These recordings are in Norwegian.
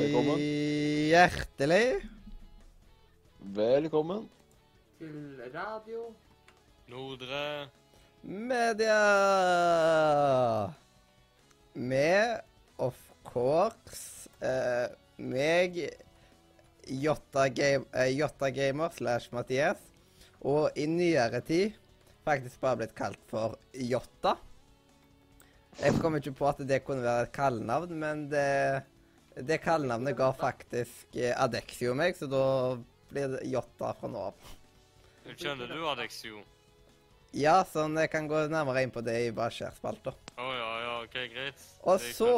Velkommen. Hjertelig. Velkommen. Til radio. Nordre Media. Med, of course, uh, meg, Jotta, game, eh, Jotta Gamer slash Mathias, og i nyere tid faktisk bare blitt kalt for Jotta. Jeg kom ikke på at det kunne være et kallenavn, men det, det kallenavnet ga faktisk eh, Adexio meg, så da blir det Jotta fra nå av. Kjenner du Adexio? Ja, sånn jeg kan gå nærmere inn på det i Bashir-spalta. Oh, ja, ja, OK, greit. Og så,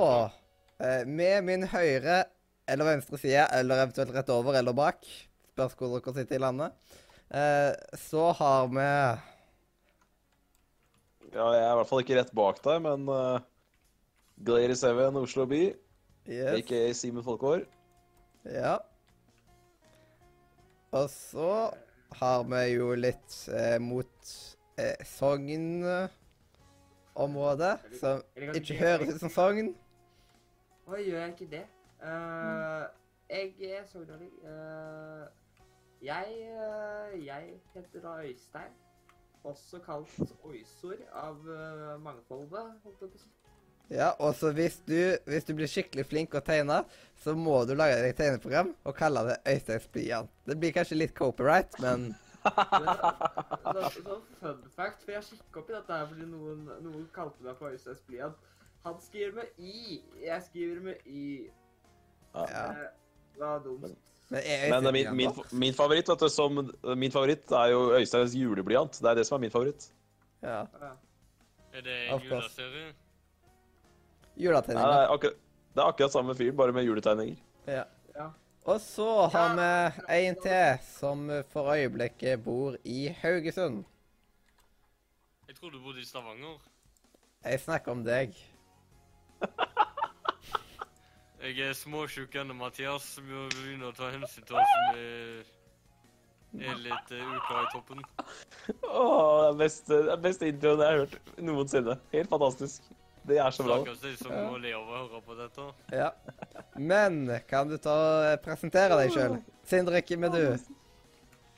eh, med min høyre eller venstre side, eller eventuelt rett over eller bak, spørs hvor dere sitter i landet, eh, så har vi Ja, jeg er i hvert fall ikke rett bak deg, men uh, Glady Seven Oslo by, yes, aka Simen Folkår. Ja. Og så har vi jo litt eh, mot eh, Sogn-området, som ikke høres ut som Sogn. Hva gjør jeg ikke det? Eh, jeg er sogndøling. Uh, jeg, uh, jeg heter da Øystein. Også kalt Oysor av uh, mangfoldet. Ja, og så hvis du, hvis du blir skikkelig flink å tegne, så må du lage deg et tegneprogram og kalle det Øysteins blyant. Det blir kanskje litt copyright, men Sånn så fun fact, for jeg sjekket opp i dette her fordi noen, noen kalte meg for Øysteins blyant. Han skriver med Y, jeg skriver med Y. Ja. ja. Eh, Det var dumt. Men, Øystein min, min, min favoritt vet du, som, min favoritt er jo Øysteins juleblyant. Det er det som er min favoritt. Ja. Er det Of en course. Nei, det, Juletegninger. er akkurat, det er akkurat samme fyr, bare med juletegninger. Ja. Ja. Og så har vi en til som for øyeblikket bor i Haugesund. Jeg tror du bodde i Stavanger. Jeg snakker om deg. Jeg er småsjuk ennå, Mathias. Vi må begynne å ta hensyn til oss som er, er litt uh, uklar i toppen. Åh, det er beste, det er beste introen jeg har hørt noensinne. Helt fantastisk. Det er så bra. Stakkars de som Ja. må le av å høre på dette. Ja. Men kan du ta og presentere deg sjøl? Sindre, hvem er du?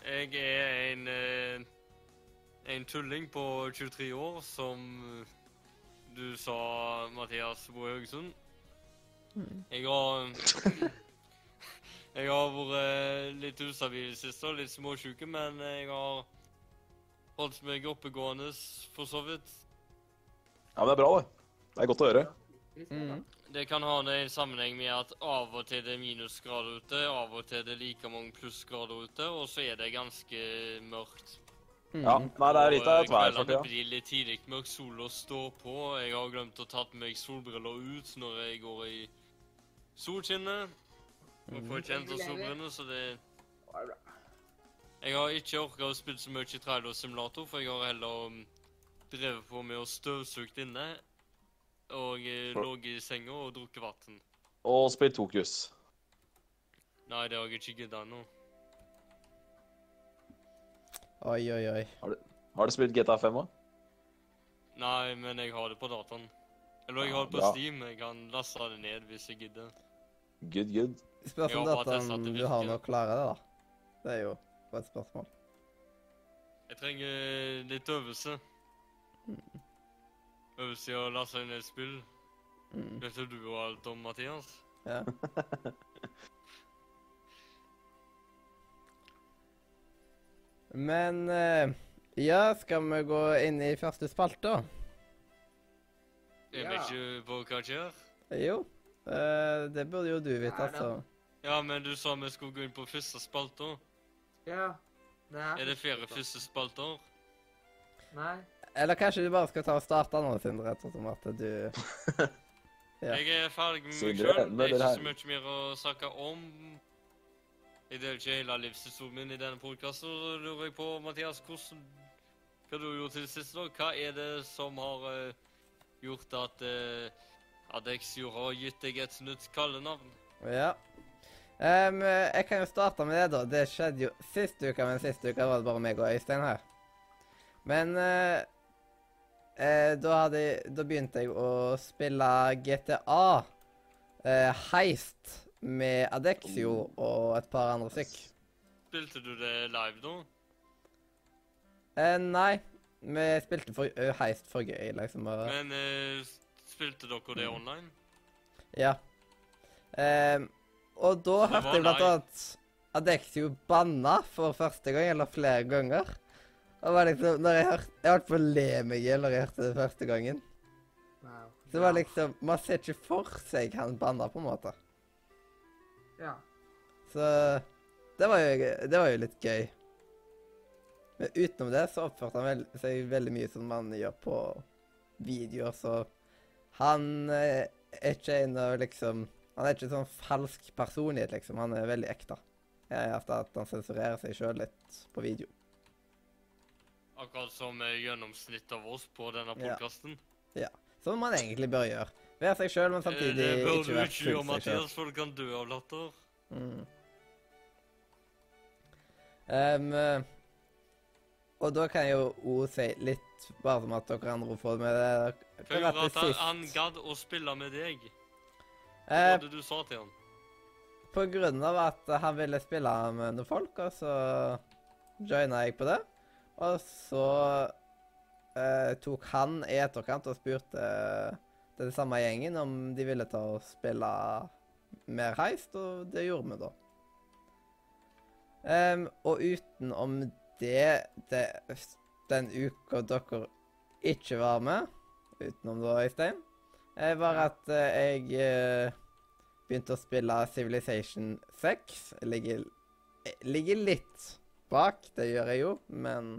Jeg er en eh, en tulling på 23 år som du sa, Mathias, Boe Haugesund. Jeg har Jeg har vært eh, litt ustabil i det siste og litt småsjuk, men jeg har holdt meg oppegående for så vidt. Ja, men det er bra, det. Det er godt å høre. Mm. Det kan ha en sammenheng med at av og til det er minusgrader ute, av og til det er like mange plussgrader ute, og så er det ganske mørkt. Ja, Mm. nei, det er litt av et eh, vær for Kveldene tida. blir litt tidlig mørkt, sola står på. Jeg har glemt å tatt meg solbriller ut når jeg går i solskinnet. Og fortjent av solbrillene, så det. Jeg har ikke orka å spille så mye i trailer simulator, for jeg har heller um, drevet på med å støvsuge inne. Og eh, ligget i senga og drukket vann. Og spilt Tokus. Nei, det har jeg ikke gidda ennå. Oi, oi, oi. Har du spilt GTA 5 òg? Nei, men jeg har det på dataen. Eller jeg har det på. Steam. Jeg kan laste det ned hvis jeg gidder. Good, good. Spørs om har dette om du har noe å klare det, da. Det er jo bare et spørsmål. Jeg trenger litt øvelse. Øvelse i å laste et spill. Mm. Vet du jo alt om, Mathias? Ja. Men eh, Ja, skal vi gå inn i første spalte? Er vi ikke på hva skjer? Jo. Eh, det burde jo du vite, altså. Ja, men du sa vi skulle gå inn på første spalter. Ja. Det er, Er det flere første spalter? Nei. Eller kanskje du bare skal ta og starte nå, Sindre, ettersom at du Ja. Jeg er ferdig med meg sjøl. Det er ikke så mye mer å snakke om. Jeg deler ikke hele livshistorien min i denne podkasten. Så lurer jeg på, Mathias, hvordan, hva du har gjort til det siste? da? Hva er det som har uh, gjort at uh, Adexio har gitt deg et nytt kallenavn? Ja. Um, jeg kan jo starte med det, da. Det skjedde jo sist uke, men sist uke var det bare meg og Øystein her. Men uh, uh, da, hadde, da begynte jeg å spille GTA uh, Heist med Adexio og et par andre stykk. Spilte du det live? Eh, nei, vi spilte for, eh, Heist for gøy, liksom. Men eh, spilte dere det online? ja. Um, og da Så hørte jeg blant live? annet jo banna for første gang, eller flere ganger. Og var liksom, når jeg hørte Jeg holdt på å le meg i hjel når jeg hørte det første gangen. Wow. Så det var liksom Man ser ikke for seg han banna, på en måte. Ja. Så det var jo, det var jo litt gøy. Men utenom det så oppførte han vel, seg veldig mye som man gjør på videoer, så han eh, er ikke en av liksom Han er ikke sånn falsk personlighet, liksom. Han er veldig ekte. Har at han sensurerer seg sjøl litt på video. Akkurat som eh, gjennomsnittet av oss på denne Ja. ja. Som man egentlig bør gjøre. Være seg sjøl, men samtidig ikke være fullt seg sjøl. det bør du ikke gjøre. Mathias, for du kan dø av latter. Mm. Eh, og da kan jeg jo òg si litt, bare som at dere andre får med det For jeg gjorde at han, han gadd å spille med deg. Hva Eh, var det du sa til han? på grunn av at han ville spille med noen folk, og så joina jeg på det. Og så eh, tok han i etterkant og spurte den samme gjengen om de ville ta og spille mer heist, og det gjorde vi da. Um, og utenom det, det Den uka dere ikke var med, utenom da, Øystein, eh, var at eh, jeg eh, begynte å spille Civilization 6. Jeg ligger, jeg ligger litt bak, det gjør jeg jo, men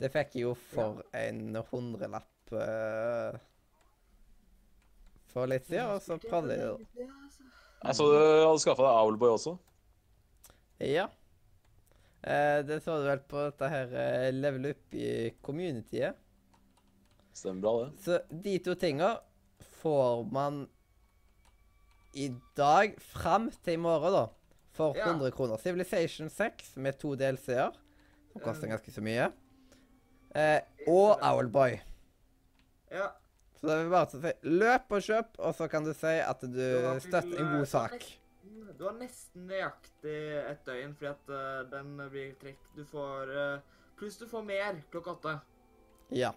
det fikk jeg jo for en hundrelapp uh, for litt siden, og så prøvde jeg det. Jeg så du hadde skaffa deg Owlboy også. Ja. Uh, det så du vel på dette her uh, level up i communityet. Stemmer bra, det. Så de to tinga får man i dag fram til i morgen, da. For Ja. 100 kroner. Civilization 6 med to DLC-er, som koster Um. ganske så mye. Eh, og Owlboy. Ja. Så det er bare si løp og kjøp, og så kan du si at du støtter en eh, god sak. Du har nesten nøyaktig et døgn, fordi at uh, den blir trukket. Du får uh, Pluss du får mer klokka åtte. Ja.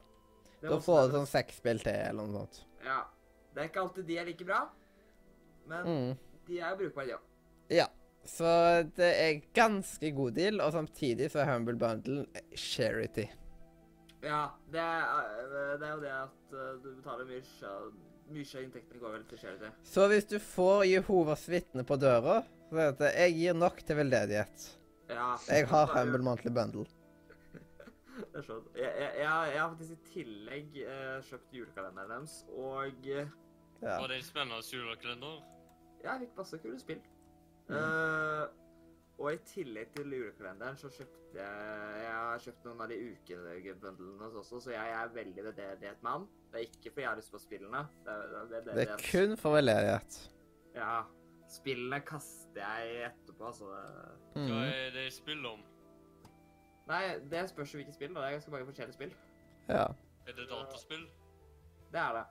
Da får du sånn seks spill til, eller noe sånt. Ja. Det er ikke alltid de er like bra, men Mm. de er brukbare, de òg. Ja. Så det er ganske god deal, og samtidig så er Humble Bundle charity. Ja, det er, eh, det er jo det at eh, du betaler mye Mye av inntektene går vel til charity. Så hvis du får Jehovas vitne på døra, så det at jeg gir nok til veldedighet. Ja. Jeg har jo- Humble Monthly Bundle. Det er sånn. Jeg, jeg, jeg, jeg har faktisk i tillegg eh, kjøpt julekalenderen deres, og eh, Ja. Var det en spennende julekalender? jeg fikk masse kule spill. Mm. Uh, og i tillegg til julekalenderen så kjøpte jeg Jeg har kjøpt noen av de ukebundlene også, så jeg er veldig veldedighet mann. Det er ikke fordi jeg har lyst på spillene. Det det er, Det er kun for veldedighet. Ja. Spillene kaster jeg etterpå, altså. Hva Mm. er det spill om? Nei, det spørs jo hvilke spill. da. Det er ganske mange forskjellige spill. Ja. Er det dataspill? Det er det.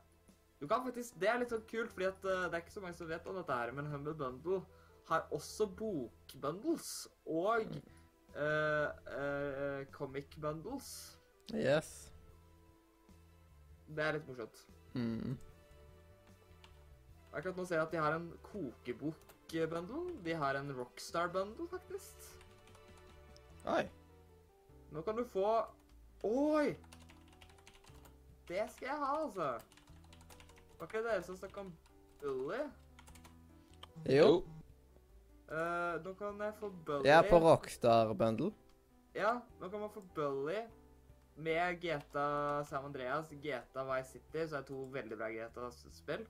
Du kan faktisk, Det er litt sånn kult, fordi at eh, det er ikke så mange som vet om dette her, men Humble Bundle har også bokbundles og mm. uh, uh, comic bundles. Yes. Det er litt morsomt. Mm. Akkurat nå ser jeg at de har en kokebok-bundle. De har en Rockstar-bundle, faktisk. Oi. Nå kan du få Oi! Det skal jeg ha, altså. Var ikke det dere som snakka om Bully? Jo. Uh, nå kan jeg få Bully Jeg er på Rockstar Bundle. Ja, nå kan man få Bully med GTA Sam Andreas, GTA Vice City, så er det to veldig bra GTA-spill.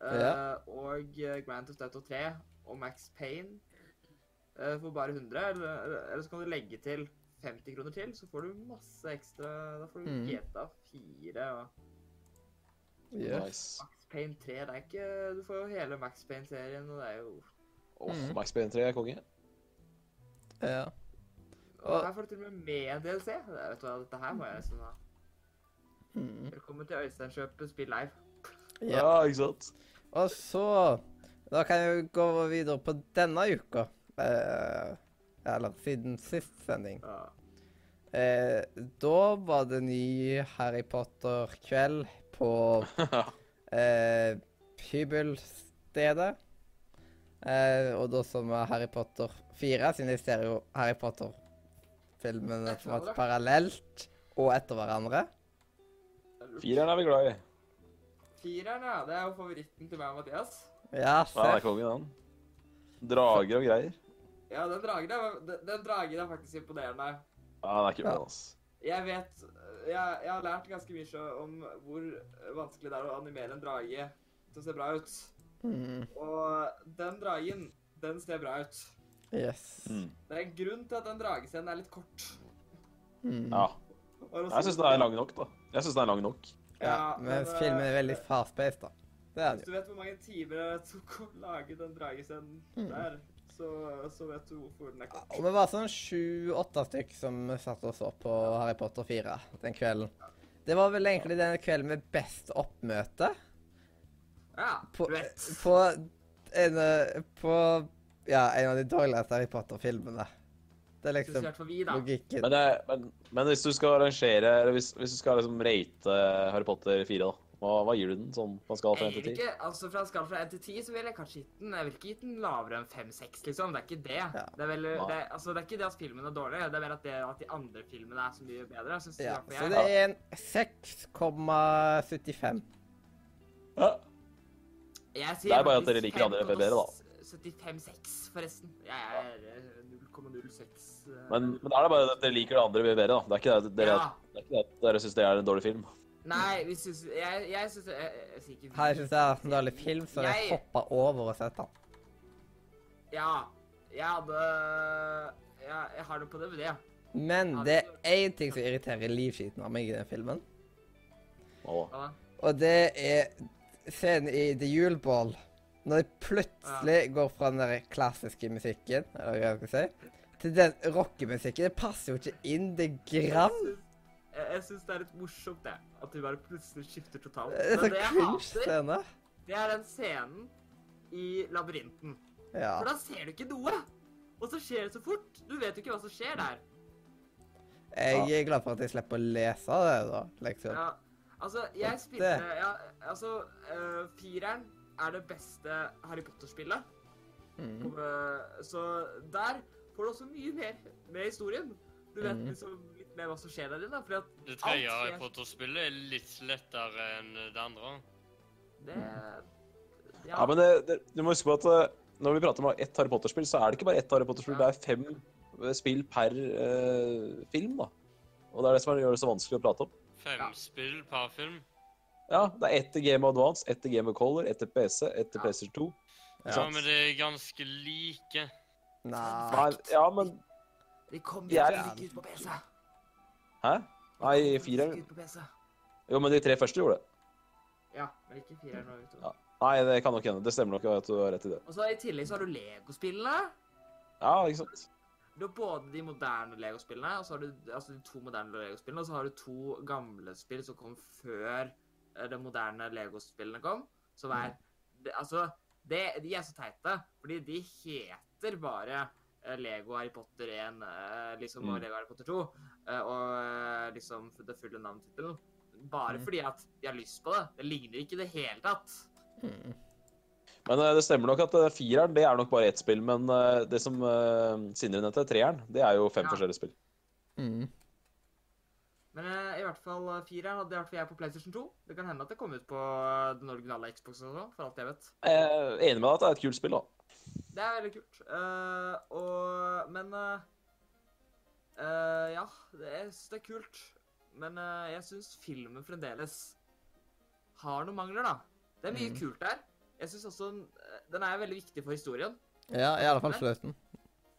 Uh, Ja. Og eh, Grand Theft Auto 3 og Max Payne uh, for bare 100. Eller, eller så kan du legge til 50 kroner til, så får du masse ekstra. Da får du Mm. GTA 4 og Yes. Max Payne 3. Det er ikke Du får jo hele Max Payne-serien, og det er jo Åh, Mm. Max Payne 3 er konge. Ja. Og Og- her får du til og med med DLC. Det- Vet du hva, dette her må jeg nesten ha. Mm. Velkommen til Øysteinkjøpet spill live. Ja. Ja, ikke sant? Og så Da kan vi gå videre på denne uka. Eh, eller siden sist sending. Ja. Eh, da var det ny Harry Potter-kveld på eh, hybelstedet. Eh, og da som er Harry Potter 4, siden jeg ser jo Harry Potter-filmene parallelt og etter hverandre. Fireren er vi glad i. Fireren, ja. Det er jo favoritten til meg og Mathias. Ja, Ja, det er kongen, han. Drager og greier. Ja, den dragen er, den, den dragen er faktisk imponerende. Ja, den er ikke bra, altså. ass. Jeg vet jeg, jeg har lært ganske mye om hvor vanskelig det er å animere en drage til å se bra ut. Mm, Og den dragen, den ser bra ut. yes. Mm. Det er en grunn til at den dragescenen er litt kort. Mm. Ja. Jeg syns den er lang nok, da. Jeg synes den er lang nok. Ja, men, filmen er eh, veldig fast-paced, da. Det er Hvis du vet hvor mange timer det tok å lage den dragescenen Mm. der, så, så vet du hvorfor den er kort. Og vi var sånn sju-åtte stykk som satt oss opp på Harry Potter 4 den kvelden. Det var vel egentlig den kvelden med best oppmøte Ja, på, vet. på, en, eh, på ja, en av de dårligste Harry Potter-filmene. Det er liksom vi, logikken. Men, men, men hvis du skal arrangere Eller hvis, hvis du skal liksom rate Harry Potter 4, da. Hva, hva gir du den sånn på en skala fra 1 til 10? ikke, altså Fra en skala fra 1 til 10 så vil jeg kanskje gitt den Jeg vil ikke gitt den lavere enn 5-6, liksom. Det er ikke det. Ja. Det, er vel, det, altså, det er ikke det at filmen er dårlig, det er mer at, det, at de andre filmene er så mye bedre. Synes Ja, jeg. så det er en 6,75. Ja. Jeg Det er bare at dere liker andre bedre, da. 75-6, forresten. Jeg er eh, 0,06. eh. Men, men da er det bare at dere liker det andre bedre, da. Det er ikke det, dere, Ja. det er ikke det at dere syns det er en dårlig film. Nei, vi syns Jeg, jeg syns jeg, jeg, sier ikke Her syns jeg det er en dårlig film, så jeg Jeg- hoppa over og sett den. Ja. Jeg hadde Jeg, jeg har det på DVD, ja. Men det er én ting som irriterer livskiten av meg i den filmen. Å, Og det er scenen i The Juleball. Når de plutselig går fra den der klassiske musikken, eller hva jeg skal si, til den rockemusikken. Det passer jo ikke inn det gram. Jeg, jeg syns det er litt morsomt, det. At de bare plutselig skifter totalt. Er Men det jeg hater, scene. det er den scenen i labyrinten. Ja. For da ser du ikke noe! Og så skjer det så fort. Du vet jo ikke hva som skjer der. Jeg er glad for at jeg slipper å lese det, da. Liksom. Ja, altså, jeg spilte ja, Altså, uh, fireren er det beste Harry Potter-spillet. Mm. Uh, Så der får du også mye mer med historien. Du vet mm. liksom mer hva som skjer der inne. Fordi at Det tredje Harry. Potter-spillet er litt lettere enn det andre. det Ja, Ja, men det, det, du må huske på at eh, når vi prater om ett Harry Potter-spill, så er det ikke bare ett Harry Potter-spill, Ja. det er fem eh, spill per uh, film, da. Og det er det som gjør det så vanskelig å prate om. Fem Ja. spill per film. Ja, det er ett til Game of Advance, ett til Game of Color, ett til PC, ett til Ja. PlayStation 2. Ja. Ja, men det er ganske like. Nei. Nei, ja, men de kommer jo ikke ut på PC. Hæ? Nei, fireren. Jo, men de tre første gjorde det. Ja, men ikke fireren og utover. Ja. Nei, det kan nok hende. Det stemmer nok at du har rett i det. Og så I tillegg så har du Lego-spillene. Ja, ikke sant? Du har både de moderne Lego-spillene, og så har du altså de to moderne Lego-spillene, og så har du to gamle spill som kom før eh, de moderne Lego-spillene kom. Som er det, Altså, det, de er så teite, fordi de heter bare Lego Harry Potter 1 eh, liksom, og Mm. Lego Harry Potter 2, eh, og eh, liksom det fulle navntittelen. Bare Mm. fordi at de har lyst på det. Det ligner ikke i det hele tatt. Mm. Men eh, det stemmer nok at eh, fireren det er nok bare ett spill. Men eh, det som Sindre nevnte, treeren, det er jo fem Ja. forskjellige spill. Mm. Men eh, i hvert fall eh, fireren hadde i hvert fall jeg på PlayStation 2. Det kan hende at det kom ut på eh, den originale Xbox også, for alt jeg vet. Jeg er enig med deg at det er et kult spill, da. Det er veldig kult. Uh, og Men uh, uh, Ja, det, synes det er kult. Men jeg syns filmen fremdeles har noen mangler, da. Det er mye Mm. kult der. Jeg synes også den, er veldig viktig for historien. Ja, i alle fall slutten.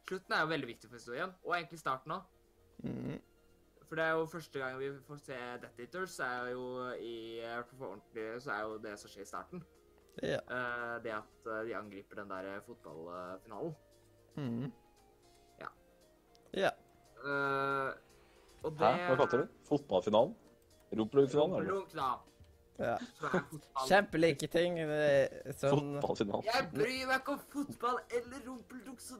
Slutten er jo veldig viktig for historien, og egentlig starten òg. Mm. For det er jo første gang vi får se Death Eaters, er jo i ordentlig, så er jo det som skjer i starten. Ja. Uh, det at eh, de angriper den der fotballfinalen. Mm. Ja. Ja. Uh, og det Hæ? Hva kalte du det? Fotballfinalen? Rumpelungfinalen, er det? Rumpelunk. Ja. Kjempelike ting. Sånn Fotballfinalen. Jeg bryr meg ikke om fotball eller rumpeldunk, så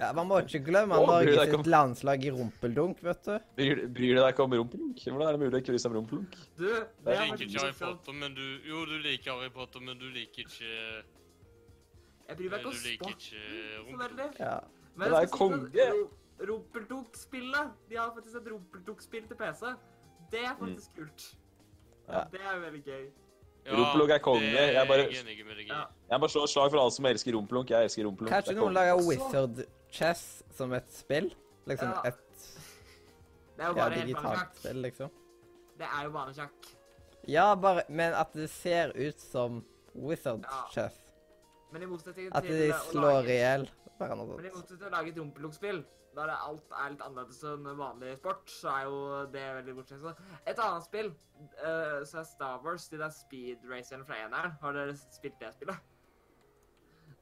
Ja, Man må ikke glemme Å, bryr deg Norge ikke om- sitt landslag i rumpeldunk, vet du. Bryr, bryr du deg ikke om rumpelunk? Hvordan er det mulig å ikke bry seg om rumpelunk? Du, det Du er liker ikke Harry morsomt. Potter, men du Jo, du liker Harry Potter, men du liker ikke Jeg bryr meg ikke om Du sport så veldig. Ja. Men Det er jeg skal si konge. at Rumpeldunk-spillet De har faktisk et rumpeldunk-spill til PC. Det er faktisk kult. Ja, det er veldig gøy. Rumpelunk er konge. det er Jeg bare- jeg enig med deg i. Ja. Jeg må slå et slag for alle som elsker rumpelunk. Jeg elsker rumpelunk. Kanskje Det er noen konge. lager Wizard Chess som et spill? Liksom Ja. et Det er jo ja, bare helt digitalt spill, liksom. Det er jo banesjakk. Ja, bare Men at det ser ut som Wizard Ja. Chess. Men i motsetning At de slår i hjel hverandre. Men i motsetning til å lage et rumpeldunk-spill, der alt er litt annerledes enn vanlig sport, så er jo det veldig bortsett. Et annet spill, uh, så er Star Wars, de der speed racerne fra eneren. Har dere spilt det spillet?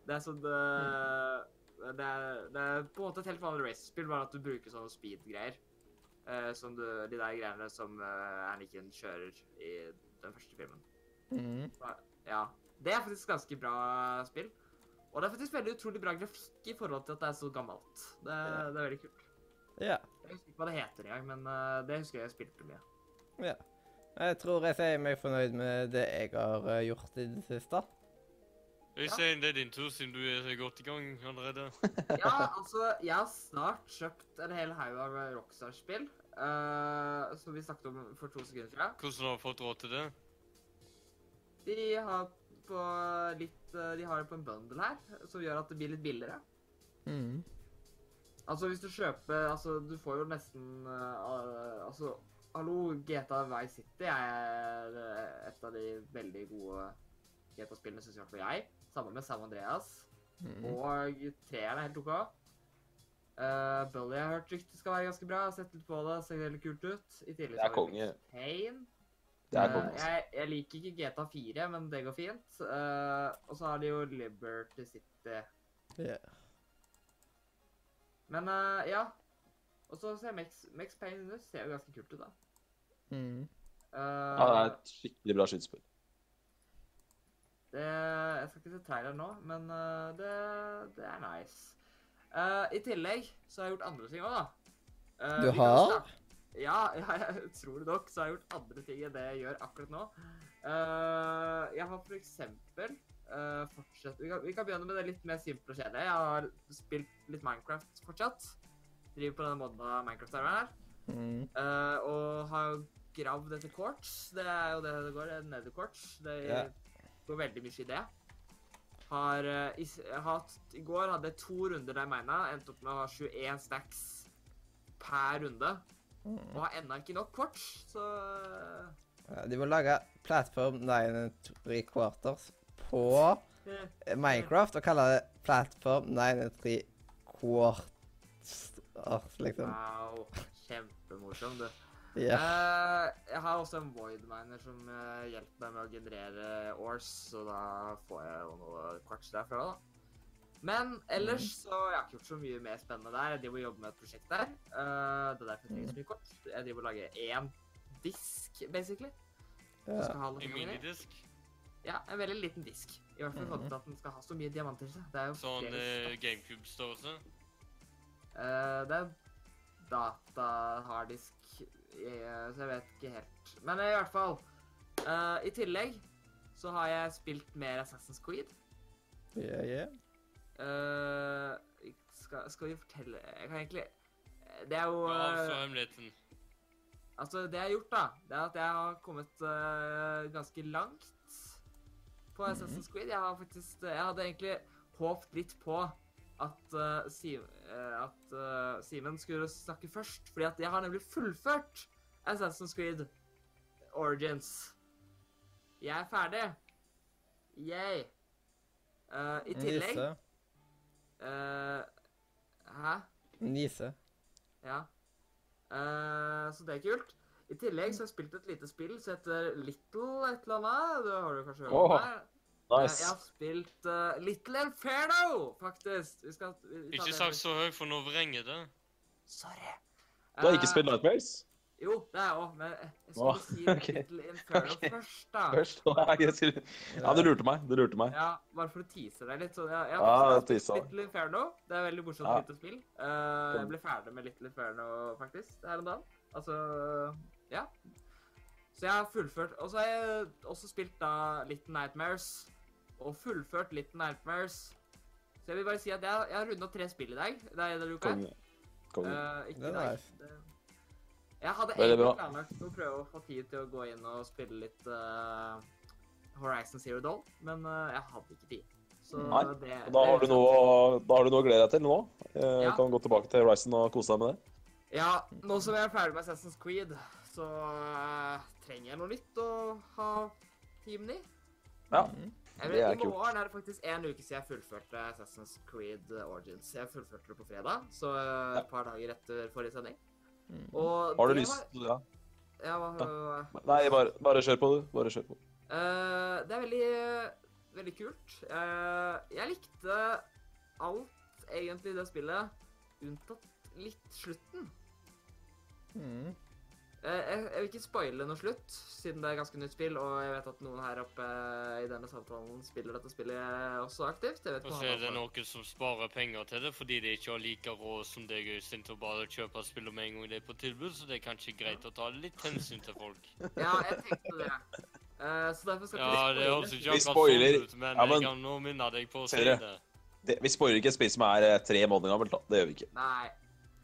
Det er sånn eh, det, er, det er på en måte et helt vanlig racespill, bare at du bruker sånne speed-greier. Uh, som du, de der greiene som uh, Anniken kjører i den første filmen. Mhm. Ja. Det er faktisk ganske bra spill. Og det er faktisk veldig utrolig bra grafikk i forhold til at det er så gammelt. Det, yeah. det er veldig kult. Ja. Jeg husker ikke hva det heter engang, men uh, det husker jeg jeg spilte mye. ja. Jeg tror jeg sier meg fornøyd med det jeg har eh, gjort i det siste. Øystein, det er din tur, siden du er så godt i gang allerede. Ja, altså, jeg har snart kjøpt en hel haug av Rockstar-spill. Uh, som vi snakket om for to sekunder siden. Hvordan har du fått råd til det? De har på litt eh, De har det på en bundle her, som gjør at det blir litt billigere. Mm. Altså, hvis du kjøper Altså, du får jo nesten uh, Altså, hallo, GTA Vice City er et av de veldig gode GTA-spillene, syns i hvert fall jeg. Sammen med Sam Andreas. Mm. Og treeren er helt OK. Uh, Bully har jeg hørt ryktet skal være ganske bra. Jeg har sett litt på det, ser veldig kult ut. I tillegg Det er har konge. Det er Eh, konge. Uh, jeg, jeg liker ikke GTA 4, men det går fint. Uh, og så har de jo Liberty City. Yeah. Men uh, ja. Og så ser Max, Max Payne ut ser jo ganske kult ut, da. Mm. Uh, Ja, det er et skikkelig bra skytespill. Det, jeg skal ikke se trailer nå, men eh, det, det er nice. Uh, I tillegg så har jeg gjort andre ting òg, da. Uh, Du har? Ja, ja, jeg tror det nok. Så har jeg gjort andre ting enn det jeg gjør akkurat nå. Uh, jeg har for eksempel fortsatt vi kan, vi kan begynne med det litt mer simple og kjedelige. Jeg har spilt litt Minecraft fortsatt. Driver på denne modda Minecraft-serveren her. Mm. Og har gravd etter quartz. Det er jo det det går. Nether quartz. Det Ja. Går veldig mye i det. Har, eh, i, hatt, I går hadde jeg to runder der jeg mener. Endte opp med å ha 21 stacks per runde. Mhm. Og har ennå ikke nok quartz, så de må lage plattform 9 and 3 quarters på eh, eh, Minecraft og kalle det plattform 9 and 3 quarters, liksom. Wow. Kjempemorsom, du. Ja. Eh, jeg har også en void miner som eh, hjelper meg med å generere ores, så da får jeg jo noe quartz derfra, da. Men ellers så jeg har ikke gjort så mye mer spennende der. Jeg driver og jobber med et prosjekt der. Eh, det er derfor jeg trenger så mye kort. Jeg driver og lager én disk, basically. ja. En minidisk? Ja, en veldig liten disk. I hvert fall til at den skal ha så mye diamanter i seg. Det er jo Sånn. GameCube-størrelse? Eh, det er data-harddisk, eh, så jeg vet ikke helt. Men i hvert fall uh, I tillegg så har jeg spilt mer Assassin's Creed. Ja, ja. Uh, skal, skal vi fortelle Jeg kan egentlig Det er jo eh, altså. Altså, det jeg har gjort, da, det er at jeg har kommet uh, ganske langt på Assassin's Creed. Jeg har faktisk Jeg hadde egentlig håpet litt på at uh, Siv, uh, at uh, Simen skulle snakke først, fordi at jeg har nemlig fullført Assassin's Creed Origins. Jeg er ferdig. Yay. Eh, I tillegg Nise. eh, Hæ? Nise. Ja. Eh, så det er kult. I tillegg så har jeg spilt et lite spill som heter Little et eller annet. Det har du kanskje hørt om? Her. Nice. Jeg har spilt uh, Little Inferno, faktisk. Vi skal, vi, vi Ikke sagt så høyt, for nå vrenger det. Sorry. Du har ikke Eh, spilt Nightmares? Jo, det er jeg òg, men jeg skulle Åh, si ok. Little Inferno okay. først, da. Først. Skulle... Ja, du lurte meg. Du lurte meg. Ja, bare for å tease deg litt. Så jeg, jeg, har spilt Little Inferno. Det er veldig morsomt Ja. lite spill. Uh, jeg ble ferdig med Little Inferno, faktisk, her om dagen. Altså, ja. Så jeg har fullført. Og så har jeg også spilt da Little Nightmares. Og fullført litt Nightmares. Så jeg vil bare si at jeg, jeg har runda tre spill i dag. Det er det, uka. Konge. Konge. Eh, ikke Det i dag. Jeg hadde egentlig planlagt å prøve å få tid til å gå inn og spille litt uh, Horizon Zero Doll, men uh, jeg hadde ikke tid. Så Nei, det, Og Da har, du noe, da har du noe å glede deg til nå. Eh, Ja. Kan gå tilbake til Horizon og kose deg med det. Ja, nå som jeg er ferdig med Assassin's Creed, så uh, trenger jeg noe nytt å ha timen i. Ja. Mm. Det vet, I morgen er det faktisk en uke siden jeg fullførte Assassin's Creed Origins. Jeg fullførte det på fredag, så eh, et par dager etter forrige sending. Mm. Og Har du det lyst var- ja. Ja, hva, Nei, bare, bare kjør på, du. Bare kjør på. Uh, det er veldig, veldig kult. Uh, jeg likte alt egentlig i det spillet, unntatt litt slutten. Mm. Eh, jeg, jeg vil ikke spoile noe slutt, siden det er ganske nytt spill, og jeg vet at noen her oppe i denne samtalen spiller dette spillet også aktivt. Jeg vet Og så er det noen som sparer penger til det fordi de ikke har like råd som deg, Øystein, til å bare kjøpe spillet med en gang det er på tilbud, så det er kanskje greit å ta litt hensyn til folk. Ja, jeg tenkte det. Uh, så derfor skal Ja, det vi også spoile. ikke Vi spoiler. ut, men, Ja, men- jeg kan nå minne deg på å si det. Det, vi spoiler ikke et spill som er eh, tre måneder gammelt, da. Det gjør vi ikke. Nei.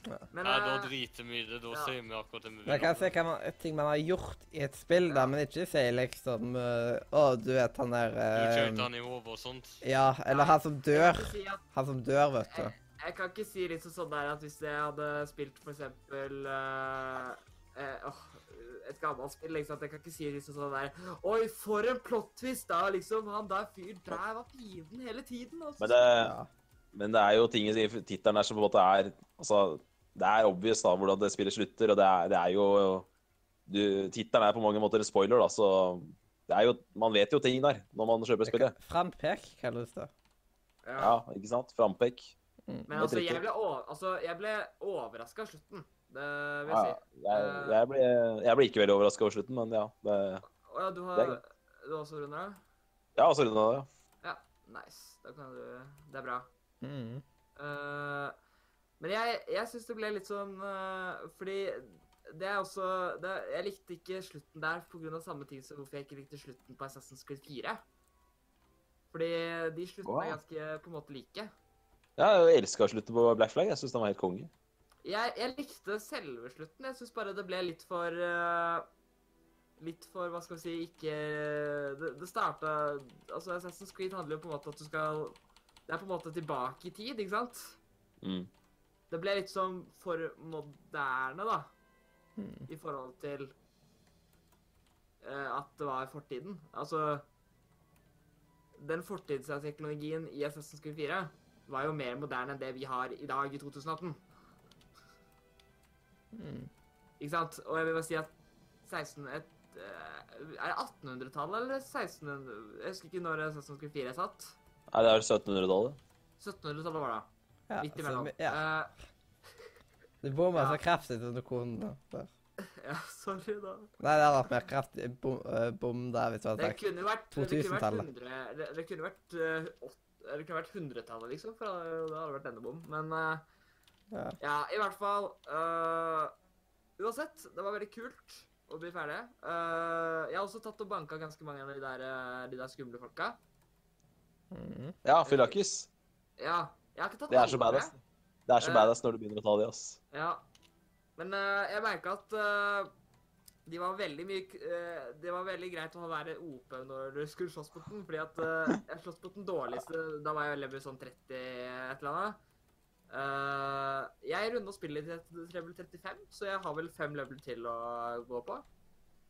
Men Nei, da eh, driter vi i det. Da ja. sier vi akkurat det vi vil. jeg kan se hva man, ting man har gjort i et spill, da, men ikke si liksom eh, Å, du vet han der Du eh, han i hodet og sånt. Ja, eller han som dør. si at Han som dør, vet du. Jeg kan ikke si liksom sånn der at hvis jeg hadde spilt for eksempel uh, uh, et gammelt spill, liksom, at jeg kan ikke si liksom sånn der Oi, for en plot twist, da, liksom. Han der fyren der var fienden hele tiden. Altså. Men det, men det er jo ting i tittelen der som på en måte er Altså, det er obvious da hvordan det spillet slutter, og det er, det er jo du, Tittelen er på mange måter en spoiler, da, så det er jo Man vet jo ting der når man kjøper spillet. Frampek kalles det. Ja, ikke sant? Frampek. Mm. Men altså, jeg ble, altså, jeg ble overraska av slutten. Det vil Ja, jeg si. jeg, jeg, ble, jeg ble ikke veldig overraska over slutten, men ja. Det, oh, ja, du Det har er Du har også runda? ja, også runda det. Ja. Nice. Da kan du Det er bra. Mm. Eh, men jeg, jeg syns det ble litt sånn uh, Fordi det er også det, Jeg likte ikke slutten der pga. samme ting som hvorfor jeg ikke likte slutten på Assassin's Creed 4. Fordi de sluttene er Wow. ganske på en måte like. Ja, jeg elska slutten på Black Flag. Jeg syns den var helt konge. Jeg, jeg likte selve slutten. Jeg syns bare det ble litt for uh, Litt for, hva skal vi si, ikke Det, det starta Altså, Assassin's Creed handler jo på en måte at du skal Det er på en måte tilbake i tid, ikke sant? Mm. Det ble litt sånn for moderne, da. Hmm. i forhold til eh, at det var fortiden. Altså Den fortidsteknologien i Assassin's Creed 4 var jo mer moderne enn det vi har i dag, i 2018. Hmm. Ikke sant? Og jeg vil bare si at 16... Et, eh, er det 1800-tallet eller 1600 Jeg husker ikke når Assassin's Creed 4 er satt. Nei, det er 1700-tallet. 1700-tallet var det. Ja, Midt så imellom. vi- ja. Eh, Du bomma Ja. så kraftig under konen, da. der. ja, sorry, da. Nei, det hadde vært mer kraftig bom, eh, bom der, hvis du hadde Det sagt kunne vært det kunne vært 2000-tallet. Det, det kunne vært Det kunne vært 100-tallet, liksom. For det det hadde vært denne bom. Men uh, ja. ja, i hvert fall uh, Uansett, det var veldig kult å bli ferdig. Uh, jeg har også tatt og banka ganske mange av de der, de der skumle folka. Mm. Ja, fyllakis. Ja, jeg har ikke tatt Det er så badass. Det er så Eh. badass når du begynner å ta de, ass. Ja. Men uh, jeg merka at uh, de var veldig mye Det var veldig greit å være OP når du skulle slåss mot den, fordi at jeg sloss mot den dårligste Da var jeg level sånn 30 et eller annet. Jeg runda spillet til level 35, så jeg har vel fem level til å gå på.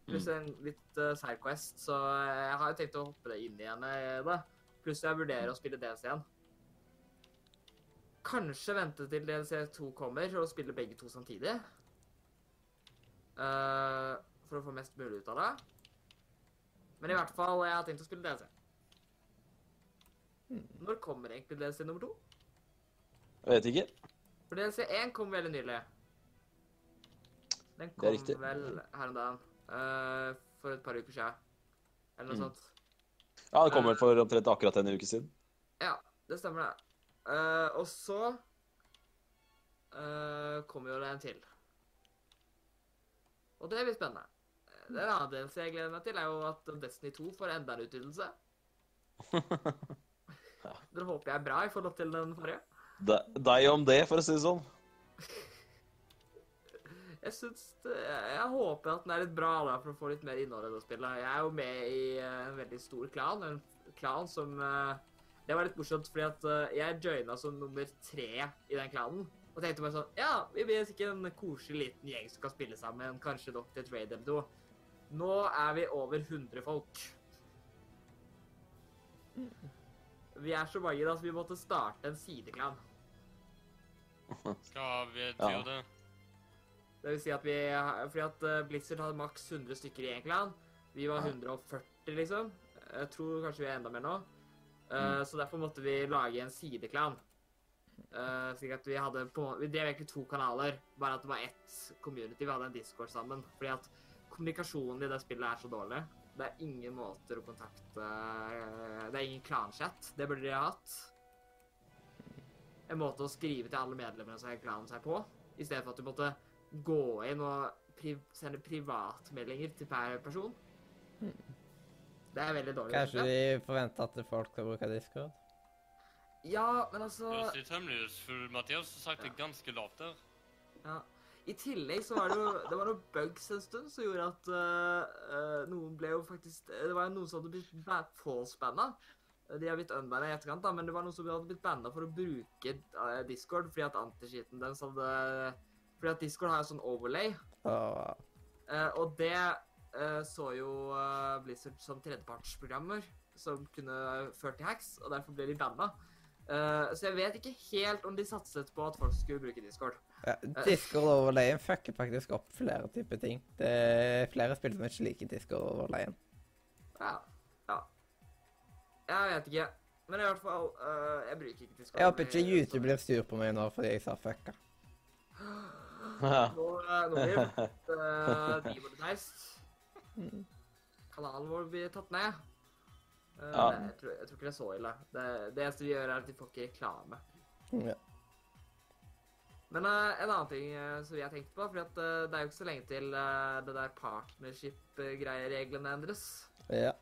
Pluss en litt uh, Sidequest, så jeg har jo tenkt å hoppe det inn igjen. i det. Pluss jeg vurderer å spille DS igjen. Kanskje vente til DLC2 kommer og spille begge to samtidig. Uh, for å få mest mulig ut av det. Men i hvert fall, jeg har tenkt å spille DLC. Når kommer egentlig DLC nummer to? Jeg vet ikke. For DLC1 kom veldig nylig. Den Det er kom vel her om dagen. Uh, for et par uker siden. Eller noe Mm. sånt. Ja, det kom vel for omtrent akkurat en uke siden. Ja, det stemmer det. Eh, og så uh, kommer jo det en til. Og det blir spennende. Det en annen del jeg gleder meg til, er jo at Destiny 2 får enda en utvidelse. Det håper jeg er bra i forhold til den forrige. De- Deg om det, for å si det sånn. Jeg syns det, jeg, håper at den er litt bra da, for å få litt mer innhold i det spillet. Jeg er jo med i eh, en veldig stor klan. En klan som eh, Det var litt morsomt, fordi at eh, jeg joina som nummer tre i den klanen. Og tenkte bare sånn Ja, vi blir sikkert en koselig liten gjeng som kan spille sammen. Kanskje nok til et raid eller. Nå er vi over 100 folk. Vi er så mange da, så vi måtte starte en sideklan. Skal vi Ja. det? Det vil si at vi Fordi at eh, Blizzard hadde maks 100 stykker i en klan. Vi var Ja. 140, liksom. Jeg tror kanskje vi er enda mer nå. Eh. Så derfor måtte vi lage en sideklan. Uh, slik at vi hadde på Vi drev egentlig to kanaler, bare at det var ett community. Vi hadde en discord sammen. Fordi at kommunikasjonen i det spillet er så dårlig. Det er ingen måter å kontakte eh, Det er ingen klanchat. Det burde de ha hatt. En måte å skrive til alle medlemmene som har klanen seg på, i stedet for at du måtte gå inn og pri sende privatmeldinger til hver person. Det er veldig dårlig. Kanskje de jeg. forventer at folk skal bruke Discord? Ja, men altså Just litt for Mathias. Du sagt det ganske lavt der. ja. I tillegg så var det jo Det var noen bugs en stund som gjorde at uh, noen ble jo faktisk Det var noen som hadde blitt false-banna. De har blitt unbanna i etterkant, da, men det var noen som hadde blitt banna for å bruke Discord fordi at antiskiten deres hadde Fordi at Discord har jo sånn overlay. Og, Uh, og det eh, så jo eh, Blizzard som tredjepartsprogrammer som kunne ført til hacks, og derfor ble de banna. Uh, så jeg vet ikke helt om de satset på at folk skulle bruke Discord. ja, Discord-overlayen fucker faktisk opp flere typer ting. Det er flere spill som ikke liker Discord-overlayen. Ja. ja. Jeg vet ikke. Men i hvert fall, uh, jeg bruker ikke Discord. Jeg håper ikke YouTube blir sur på meg nå fordi jeg sa fucka. Nå, eh, nå blir det uh, demonetized. Kanalen vår blir tatt ned. Uh, Ja. jeg, tror, jeg tror ikke det er så ille. Det, det eneste vi gjør, er at de får ikke reklame. Ja. Men uh, en annen ting uh, som vi har tenkt på, for at, det er jo ikke så lenge til det der partnership-greiereglene endres. ja.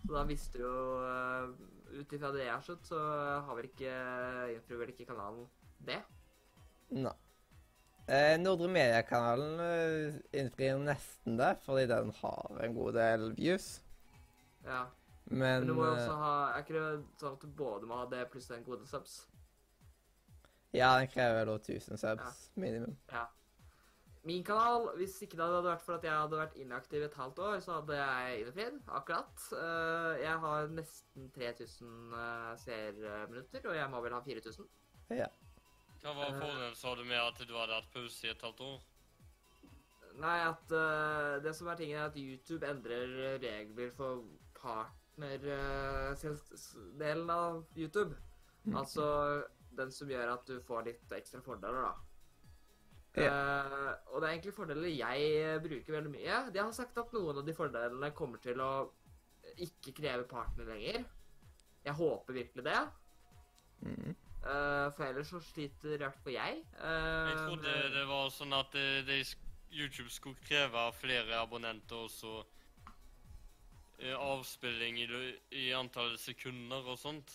Så da mister jo uh, Ut ifra det jeg har skjønt, så har vel ikke innfrir vel ikke kanalen det. Nei. Eh, Nordre Media-kanalen eh, innfrir nesten det, fordi den har en god del views. Ja. Men, Men du må jo eh, også ha Er ikke det sånn at du både må ha det pluss en gode subs? Ja, den krever da 1000 subs minimum. Ja. Min kanal, hvis ikke det hadde vært for at jeg hadde vært inaktiv et halvt år, så hadde jeg innfridd. Akkurat. Eh, jeg har nesten 3000 uh, seerminutter, og jeg må vel ha 4000. Ja. Hva var Eh. fordelen, sa du, med at du hadde hatt pause i et halvt år? Nei, at uh, det som er tingen, er at YouTube endrer regler for partnerdelen av YouTube. Altså den som gjør at du får litt ekstra fordeler, da. Eh, og det er egentlig fordeler jeg bruker veldig mye. De har sagt at noen av de fordelene kommer til å ikke kreve partner lenger. Jeg håper virkelig det. Mm. Eh, for ellers så sliter i hvert fall jeg. Uh, Jeg trodde det var sånn at eh, de, YouTube skulle kreve flere abonnenter og så avspilling i, i antall sekunder og sånt.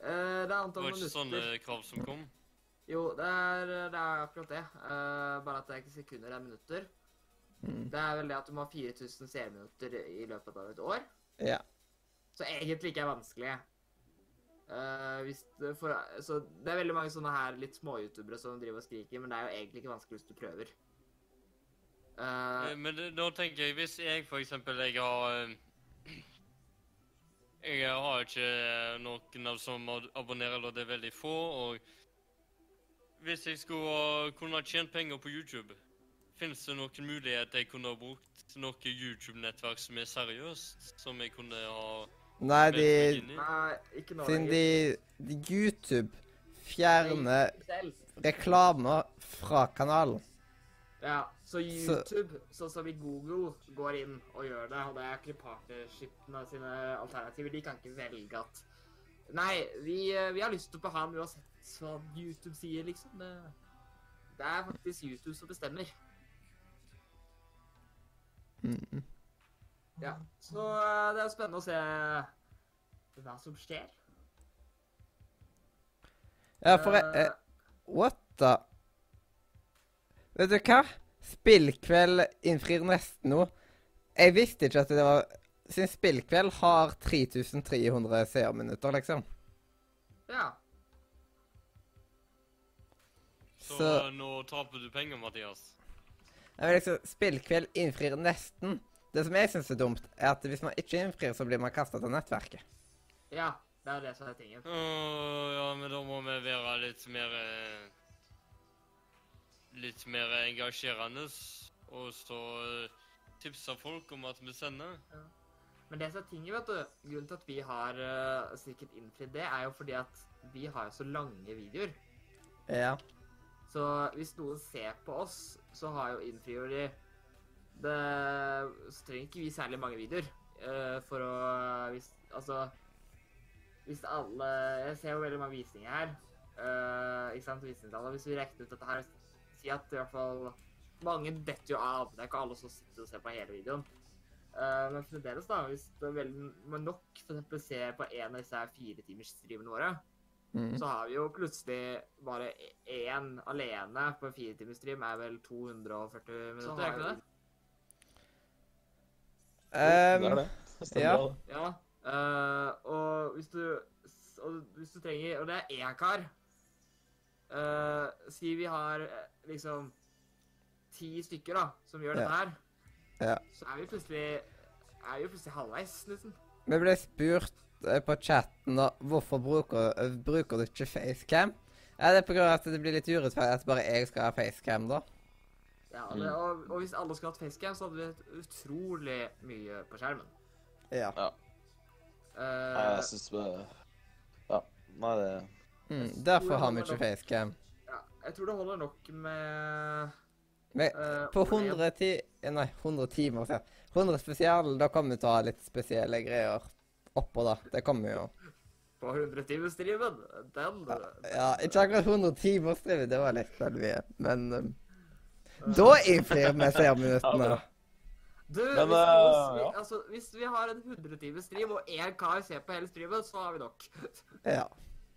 eh, det er Det antall var ikke minutter. sånne krav som kom. Jo, det er, det er akkurat det. Eh, bare at det er ikke sekunder, det er minutter. Mm. Det er vel det at du må ha 4000 seerminutter i løpet av et år. Ja. Så egentlig ikke er vanskelig. Hvis det, for, så det er veldig mange sånne her litt små-youtubere som driver og skriker, men det er jo egentlig ikke vanskelig hvis du prøver. Eh, Men det, da tenker jeg, hvis jeg for eksempel jeg har Jeg har ikke noen av som abonnerer, eller det er veldig få, og hvis jeg skulle kunne tjent penger på YouTube, finnes det noen mulighet jeg kunne ha brukt noe YouTube-nettverk som er seriøst, som jeg kunne ha Nei, de nei, ikke Siden de, de YouTube fjerner reklamer fra kanalen. Ja, så YouTube, sånn som i Google, går inn og gjør det, og det er ikke partnershipene sine alternativer. De kan ikke velge at Nei, vi, eh, vi har lyst til å ha den uansett hva YouTube sier, liksom. Det, det er faktisk YouTube som bestemmer. Mm. Ja, så eh, det er spennende å se hva som skjer. Ja, for jeg, eh, What the Vet du hva? Spillkveld innfrir nesten noe. Jeg visste ikke at det var Siden spillkveld har 3300 seerminutter, liksom. ja. Så, Så nå taper du penger, Mathias. jeg vil liksom, Spillkveld innfrir nesten. Det som jeg syns er dumt, er at hvis man ikke innfrir, så blir man kasta til nettverket. Ja, det er det som er tingen. Åh, ja, men da må vi være litt mer eh, Litt mer engasjerende. Og så eh, tipse folk om at vi sender. Men det som er tingen, vet du, grunnen til at vi har uh, sikkert innfridd det, er jo fordi at vi har jo så lange videoer. Ja. Så hvis noen ser på oss, så har jo innfrir de det Så trenger ikke vi særlig mange videoer uh, for å hvis, Altså Hvis alle Jeg ser jo veldig mange visninger her. Uh, ikke sant? Visningstallet. Hvis vi regner ut dette her Si at i hvert fall Mange detter jo av. Det er ikke alle som sitter og ser på hele videoen. Uh, men fremdeles, da, hvis det er veldig men nok for å ser på en av disse her firetimersstreamene våre, Mm. så har vi jo plutselig bare én alene på en firetimersstream er vel 240 minutter, er ikke det? Det er Um, det. Det stemmer ja. det. Ja. Uh, og hvis du og hvis du trenger Og det er én kar. Uh, si vi har eh, liksom ti stykker da, som gjør Ja. dette her. Ja. Så er vi plutselig er vi plutselig halvveis, nesten. Vi ble spurt eh, på chatten da, hvorfor bruker, eh, bruker du ikke facecam. Ja, Det er av at det blir litt urettferdig at bare jeg skal ha facecam, da. Ja, og, det, og, og hvis alle skulle hatt facecam, så hadde vi hatt utrolig mye på skjermen. Ja. ja. Uh, Nei, jeg syns Ja. Nei, det Mm, derfor har vi ikke facecam. ja, jeg tror det holder nok med Men eh, på Ole 100 ti... eh, Nei, 100 timer siden. 100 spesial, da kommer vi til å ha litt spesielle greier oppå, da. Det kommer jo. På 100-timersstreamen. Den Ja, ikke akkurat 100 timer striven. det var litt veldig mye. Men um, da innfrir vi seerminuttene. Ja, Du, Men, hvis, eh, hvis, vi, ja. altså, hvis vi har en 100-times stream, og én kar ser på hele streamen, så har vi nok. Ja.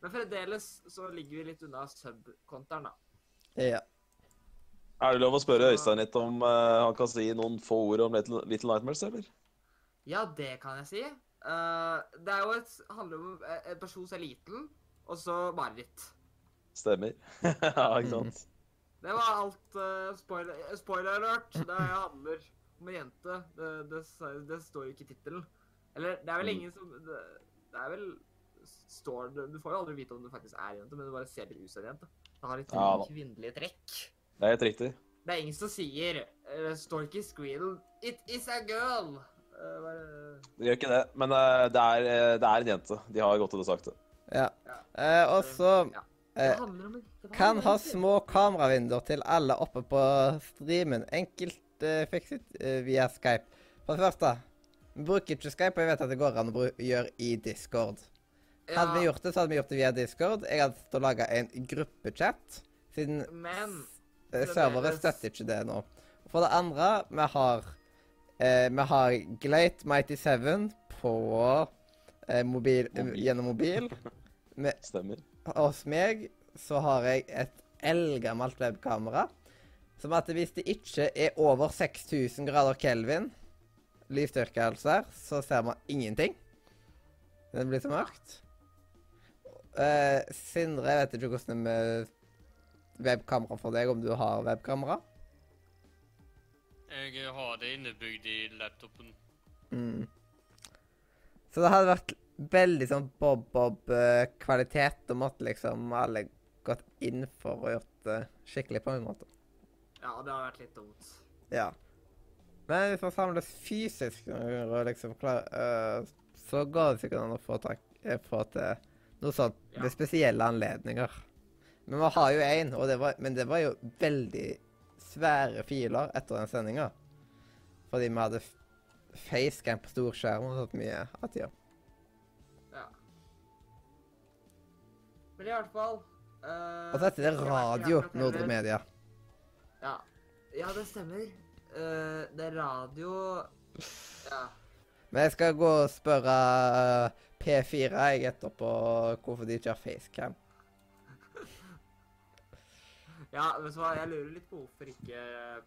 Men fremdeles så ligger vi litt unna sub-konteren, da. ja. Er det lov å spørre Øystein litt om uh, han kan si noen få ord om Little, Little Nightmares, eller? Ja, det kan jeg si. Uh, det er jo et, handler om en person som er liten, og så mareritt. Stemmer. ja, ikke sant? Det var alt uh, spoiler, spoiler alert. Det handler om en jente. Det, det, det står jo ikke i tittelen. Eller, det er vel Mm. ingen som det, det er vel står Du får jo aldri vite om du faktisk er en jente, men du bare ser det ut som en jente. Det har litt Ja kvinnelige trekk. Det er helt riktig. Det er ingen som sier eh, Det står ikke i screenen 'It is a girl'. Uh, bare, Det gjør ikke det, men uh, det, er, eh, det er en jente. De har gått ut det sagt det. ja. Ja. Eh, og så Ja. Eh, kan ha små kameravinduer til alle oppe på streamen. Enkelt eh, fikset eh, via Skype. For det første, vi bruker ikke Skype, og jeg vet at det går an å gjøre i Discord. Hadde vi gjort det, så hadde vi gjort det via Discord. Jeg hadde stått og laga en gruppechat, siden Men servere støtter ikke det nå. For det andre, vi har eh, Vi har Glate Mighty Seven på eh, mobil, Mobil. gjennom mobil. Stemmer. Hos meg så har jeg et eldgammelt webkamera. Som at hvis det ikke er over 6000 grader kelvin, lysstyrke altså, så ser man ingenting. Det blir så mørkt. Eh, Sindre, jeg vet ikke hvordan det er med webkamera for deg, om du har webkamera? Jeg har det innebygd i laptopen. Mm. Så det hadde vært veldig sånn bob-bob-kvalitet. Da måtte liksom alle gått inn for å gjort det skikkelig på en måte. Ja, det har vært litt dumt. Ja. Men hvis man samles fysisk og liksom klar, uh, så går det sikkert an å få, tak, eh, få til noe sånt Ja. ved spesielle anledninger. Men vi har jo én, og det var, men det var jo veldig svære filer etter den sendinga. Fordi vi hadde facecam på storskjerm og sånt mye tida. Ja. Men i hvert fall uh, Og så er det jeg vet ikke Radio Nordre Media. Ja. ja, det stemmer. Uh, det er radio Ja. Men jeg skal gå og spørre eh, P4 jeg etterpå hvorfor de ikke har facecam. ja, vet du hva, jeg lurer litt på hvorfor ikke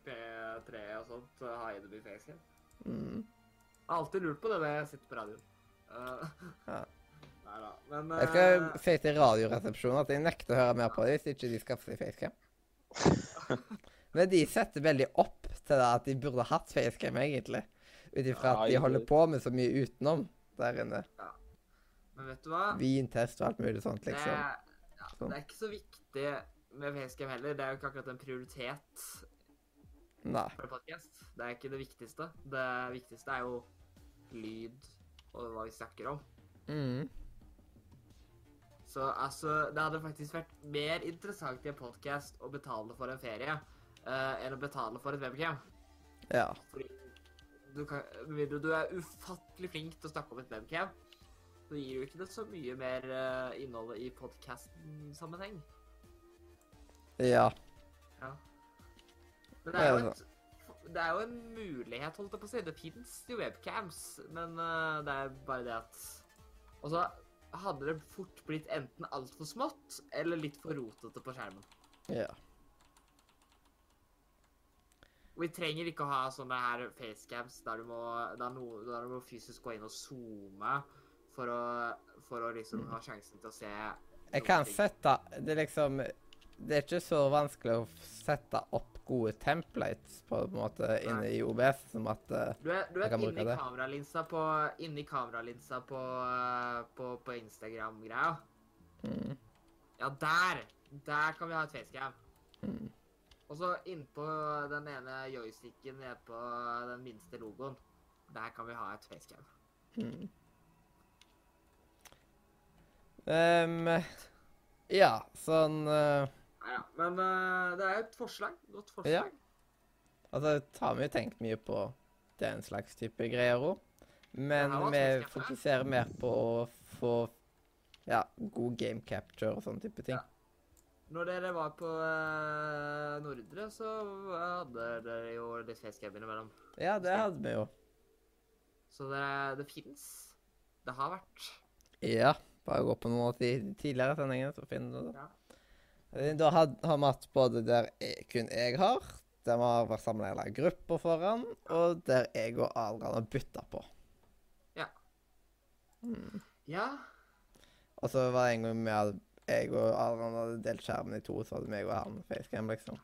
P3 og sånt eh, har Enemy Facecam. Mm. Jeg har alltid lurt på det når jeg sitter på radioen. Uh, Ja. Nei da, men Jeg skal uh, si til Radioresepsjonen at jeg nekter å høre mer på det hvis ikke de skaffer seg facecam. Men de setter veldig opp til det at de burde hatt facecam, egentlig. Ut ifra at de holder på med så mye utenom der inne. Men vet du hva? Vintest og alt mulig sånt, Det, liksom. ja, Sånn. det er ikke så viktig med facecam heller. Det er jo ikke akkurat en prioritet Nei. for podcast. Det er ikke det viktigste. Det viktigste er jo lyd og hva vi snakker om. Mm. Så altså, det hadde faktisk vært mer interessant i en podcast å betale for en ferie uh, enn å betale for et webcam. Ja. Fordi du kan, du er ufattelig flink til å snakke om et webcam, så gir jo ikke det så mye mer uh, innhold i podcasten-sammenheng. Ja. Ja. Men det er, jo et, det er jo en mulighet, holdt jeg på å si. Det fins jo webcams, men uh, det er bare det at Og så hadde det fort blitt enten altfor smått eller litt for rotete på skjermen. Ja. Og vi trenger ikke å ha sånne her facecams der du må, der no, der du må fysisk gå inn og zoome for å, for å liksom ha sjansen til å se Jeg kan sette Det liksom Det er ikke så vanskelig å sette opp gode templates på en måte inne i OBS som at uh, Du er, du Jeg er kan bruke det. kameralinsa på, inni kameralinsa på, eh, på, på Instagram-greia. mm, Ja, der! Der kan vi ha et facecam. mm. Og så innpå den ene joysticken nede på den minste logoen. Der kan vi ha et facecam. Mm. Um, ja, sånn eh, Ja, da. Men uh, det er et forslag. Godt Ja. forslag. Altså, har vi jo tenkt mye på den slags type greier òg. Men vi fokuserer mer på å få ja, god game capture og sånne type ting. Ja. Når dere var på uh, Nordre, så hadde dere jo litt facecam innimellom. Ja, det hadde vi jo. Så det, det fins. Det har vært. Ja. Bare gå på noen av de tidligere sendingene, så finner du det. Ja. Eh, Da had, har vi hatt både der jeg, kun jeg har, der vi har vært samla hele grupper foran, og der jeg og Adrian har bytta på. Ja. Mm. Ja. Og så var det en gang vi hadde, jeg og Adrian hadde delt skjermen i to, så hadde meg og han facecam, liksom.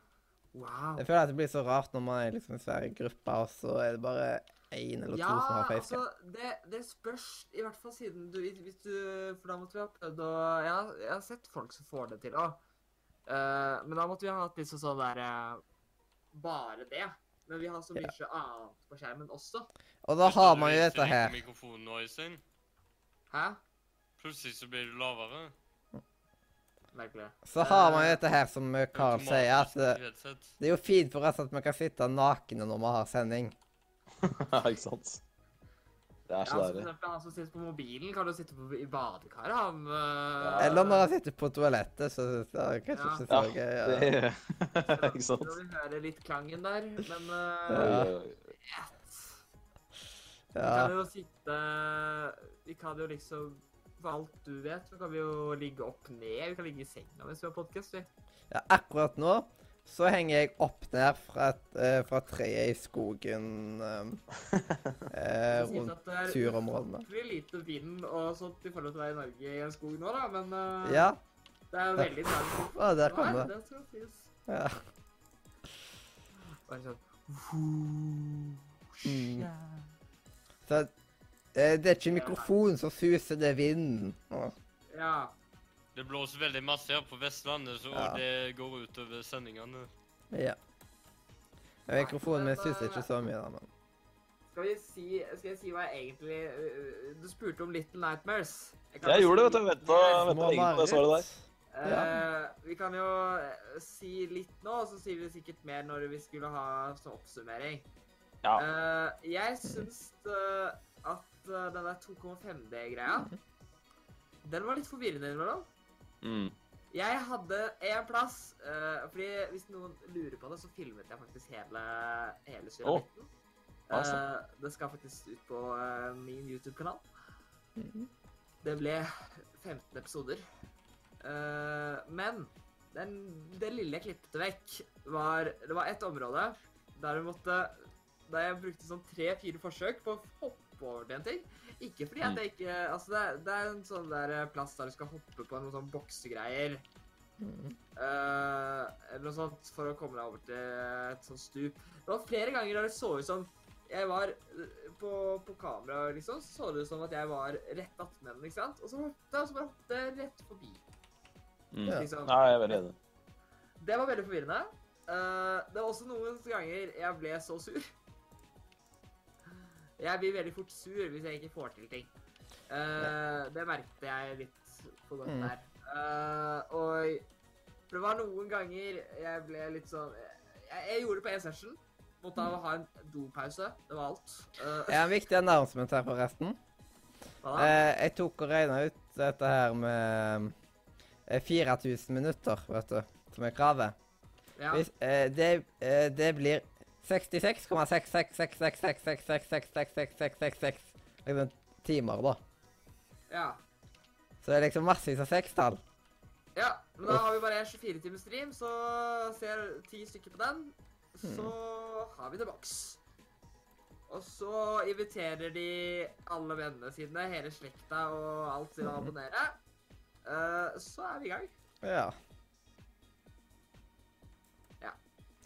Wow. Jeg føler at det blir så rart når man er liksom i svære grupper, og så er det bare én eller to som har facecam. altså, det, det spørs, i hvert fall siden du, hvis du For da måtte vi ha prøvd å Jeg, jeg har sett folk som får det til òg. Men da måtte vi ha hatt liksom sånn derre eh, Bare det. Men vi har så Ja. mye annet på skjermen også. Og da har man jo dette her. Mikrofonnoisen. Hæ? Plutselig så blir du lavere. Merkelig. Så har man jo dette her som eh, Carl sier, at eh, det er jo fint for oss at vi kan sitte nakne når vi har sending. Ja, ikke sant? Det er Ja, så ja, deilig. han som sitter på mobilen, kan jo sitte på, i badekaret, han. eh, Eller når han sitter på toalettet, så det er kanskje Ja. ikke Ja, så gøy. det Ja. Ikke sant? Vi hører litt klangen der, men uh, Ja. Vi kan jo sitte Vi kan jo liksom For alt du vet, så kan vi jo ligge opp ned. Vi kan ligge i senga mens vi har podkast. ja, akkurat nå så henger jeg opp der fra, et, eh, fra treet i skogen um, uh, rundt turområdene. Det er lite vind og sånt i forhold til å være i Norge i en skog nå, da, men uh, Ja. det er veldig nærmest. Å, der kom Nei, det. det skal sies. ja. Bare sånn Mm. Så det er ikke mikrofonen som suser, det er vinden. Ja. Det blåser veldig masse her på Vestlandet, så Ja. det går utover sendingene. Ja. Mikrofonen min syns ikke så mye, da, men Skal, vi si, skal jeg si hva jeg egentlig øh, Du spurte om Little Nightmares. Jeg, Jeg jo gjorde det, vet du. Venta Little venta lenge på det svaret der. Eh, vi kan jo eh, si litt nå, og så sier vi sikkert mer når vi skulle ha sånn oppsummering. Ja. Uh, jeg syns at den der 2,5D-greia Den var litt forvirrende innimellom. Mm. Jeg hadde en plass uh, fordi Hvis noen lurer på det, så filmet jeg faktisk hele, hele Syramitten. Altså. Uh, det skal faktisk ut på uh, min YouTube-kanal. Mhm. Det ble 15 episoder. Uh, men den, det lille jeg klippet vekk, var Det var ett område der du måtte Der jeg brukte sånn tre-fire forsøk på å hoppe over til en ting. Ikke fordi at Mm. jeg ikke Altså, det, er- det er en sånn der eh, plass der du skal hoppe på noen sånn boksegreier. Eh, eller noe sånt for å komme deg over til et sånt stup. Det var flere ganger der det så ut som jeg var eh, på, på kamera, liksom, så så det ut som at jeg var rett attmed den, ikke sant? Og så hoppet jeg, og så bare hoppet jeg rett forbi. Mm. Liksom. Nei, jeg er veldig enig. Det var veldig forvirrende. Uh, det var også noen ganger jeg ble så sur. Jeg blir veldig fort sur hvis jeg ikke får til ting. Uh, det merket jeg litt på godt Mm. der. Uh, og det var noen ganger jeg ble litt sånn Jeg, jeg gjorde det på én session. Måtte ha en dopause. Det var alt. Uh. Jeg har en viktig announcement her, forresten. hva da? Jeg tok og regna ut dette her med eh, 4000 minutter, vet du, som er kravet. Ja. Hvis, det, det blir 66,6666666666666 liksom timer, da. ja. Så det er liksom massevis av sekstall. Ja, men da har vi bare en 24 timers stream, så ser ti stykker på den. Så har vi det boks. Og så inviterer de alle vennene sine, hele slekta og alt til å abonnere. Eh, så er vi i gang. Ja. Ja.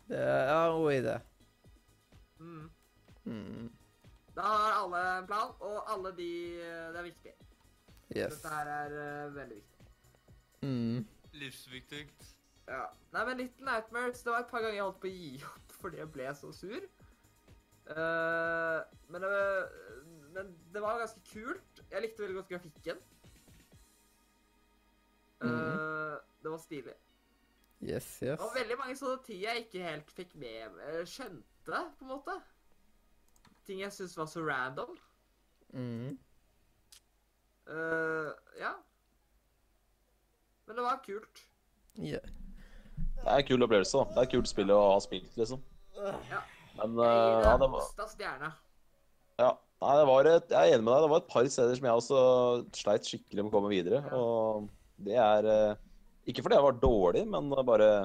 Det er en god idé. Mm. Mm. Da har alle en plan, og alle de Det er viktig. Yes. Dette her er uh, veldig viktig. Mm. Livsviktig. Ja. Nei, men Little Nightmares Det var et par ganger jeg holdt på å gi opp fordi jeg ble så sur. Uh, men, det var, men det var ganske kult. Jeg likte veldig godt grafikken. Uh, Mhm. Det var stilig. Yes, yes. Det var veldig mange sånne ting jeg ikke helt fikk med eh, Skjønte, på en måte. Ting jeg syns var så random. Mm. Uh, ja. Men det var kult. Yeah. Det er en kul opplevelse. da. Det er et kult spill å ha spilt, liksom. Ja. Men eh, ja, det var, stjerne. ja. Nei, det var et, jeg er enig med deg. Det var et par steder som jeg også sleit skikkelig med å komme videre. Ja. Og det er eh, Ikke fordi jeg var dårlig, men bare det.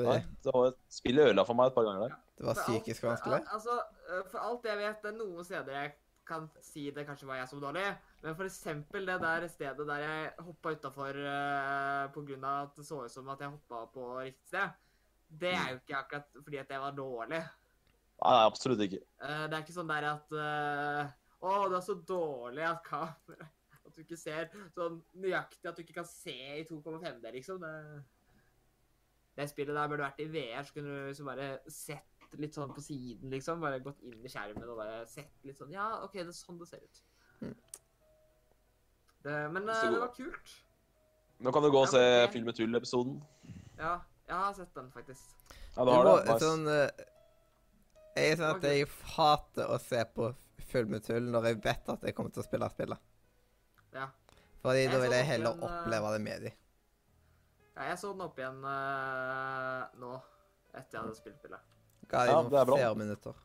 Nei. Det var Spillet ødela for meg et par ganger der. Det var For alt- psykisk vanskelig. al- Altså, eh, for alt jeg vet, det er noen steder jeg kan si det kanskje var jeg som var dårlig, men for eksempel det der stedet der jeg hoppa utafor uh, på grunn av at det så ut som at jeg hoppa på riktig sted, det er jo ikke akkurat fordi at jeg var dårlig. Nei, nei, absolutt ikke. Uh, det er ikke sånn der at uh, Å, du er så dårlig at kamera At du ikke ser sånn nøyaktig at du ikke kan se i 2,5D, liksom. Det, det spillet der burde vært i VR, så kunne du liksom bare sett litt sånn på siden, liksom. Bare gått inn i skjermen og bare sett litt sånn Ja, OK, det er sånn det ser ut. Mm. Det, men eh, det det var kult. Nå kan du gå og se ja, Film med tull-episoden. Ja, jeg har sett den, faktisk. Ja, Du har det. Nice. sånn, eh, jeg er sånn at jeg hater å se på full med tull når jeg vet at jeg kommer til å spille spillet. Ja. Fordi Jeg da vil jeg heller en, eh, oppleve det med de. ja jeg så den opp igjen uh, nå, etter jeg hadde spilt spillet. Ja, dem det er bra. flere minutter.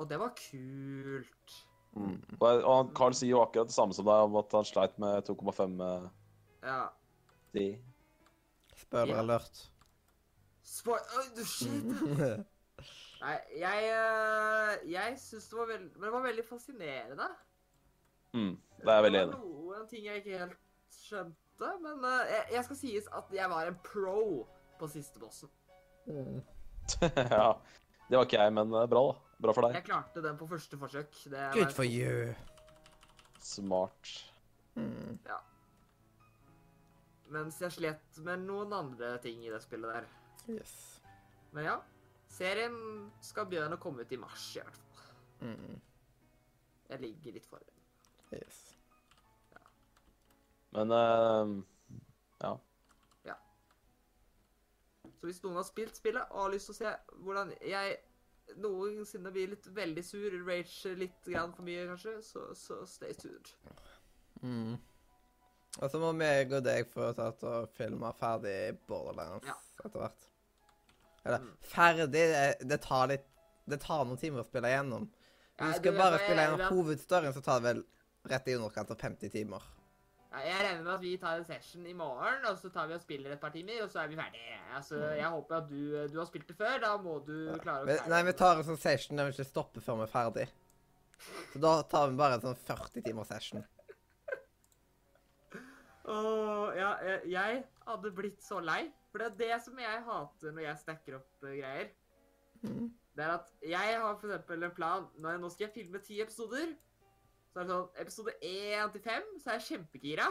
Og det var kult. Mm. Og og Carl sier jo akkurat det samme som deg, om at han sleit med 2,5 eh, Ja. de. Spoiler Ja. alert. Spoil... Oi, du shit! Nei, jeg uh, Jeg syns det var veldig Men det var veldig fascinerende. Mm. Det er jeg veldig enig Det var noen ting jeg ikke helt skjønte, men eh, jeg, jeg skal sies at jeg var en pro på siste bossen. Mm. ja. Det var ikke jeg, men eh, bra, da. Bra for deg. Jeg klarte den på første forsøk. Det Good for you. Smart. Mm. Mens jeg slet med noen andre ting i det spillet der. Yes. Men ja. Serien skal begynne å komme ut i mars, i hvert fall. Mm. Jeg ligger litt foran. Yes. Men uh, Ja. Så hvis noen har spilt spillet og har lyst til å se hvordan jeg noensinne blir litt veldig sur, rage litt grann for mye kanskje, så, så stay tuned. Mm. Og så må meg og deg få tatt og filme ferdig Borderlands Ja. etter hvert. Eller Mm. ferdig det, det tar litt Det tar noen timer å spille gjennom. Hvis du skal bare spille gjennom med hovedstoryen, så tar det vel rett i underkant av 50 timer. Ja, jeg regner med at vi tar en session i morgen, og så tar vi og spiller et par timer, og så er vi ferdige. Altså, jeg håper at du, du har spilt det før. Da må du klare å klare nei, vi tar en sånn session der vi ikke stopper før vi er ferdig. Så da tar vi bare en sånn 40 timers session. Åh, ja, jeg, jeg hadde blitt så lei. For det er det som jeg hater når jeg stacker opp eh, greier. Mm. Det er at jeg har for eksempel en plan nå skal jeg filme ti episoder. Så er det sånn Episode 1 til 5, så er jeg kjempegira.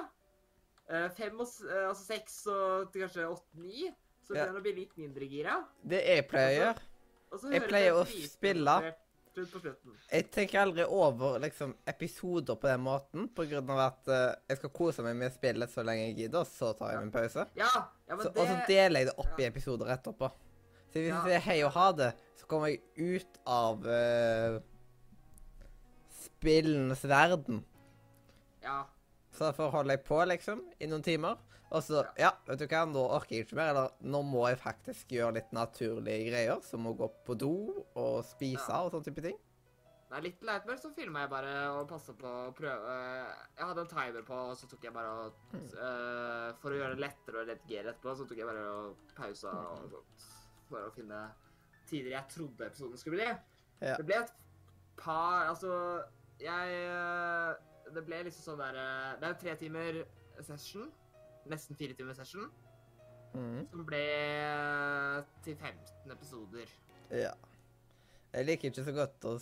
Uh, Fem og eh, altså seks og til kanskje åtte-ni, så Ja. begynner jeg å bli litt mindre gira. Det jeg pleier å gjøre Jeg pleier å spille. Jeg tenker aldri over liksom, episoder på den måten, av at uh, jeg skal kose meg med spillet så lenge jeg gidder, så tar jeg min pause. Ja, ja Så, det og så deler jeg det opp i episoder etterpå. Så hvis Ja. jeg sier hei og ha det, så kommer jeg ut av uh, spillenes verden. Ja. Så derfor holder jeg på, liksom, i noen timer. Og så Ja, vet du hva, nå orker jeg ikke mer. Eller nå må jeg faktisk gjøre litt naturlige greier, som å gå på do og spise Ja. og sånne type ting. Nei, litt Lightmare så filma jeg bare og passa på å prøve Jeg hadde en timer på, og så tok jeg bare og eh, For å gjøre det lettere å redigere etterpå, så tok jeg bare og pausa og sånt. For å finne tider jeg trodde episoden skulle bli. Ja. Det ble et par Altså, jeg eh, Det ble liksom sånn der eh, Det er jo tre timer session. Nesten fire timer session. Mm. Som ble til 15 episoder. Ja. Jeg liker ikke så godt å,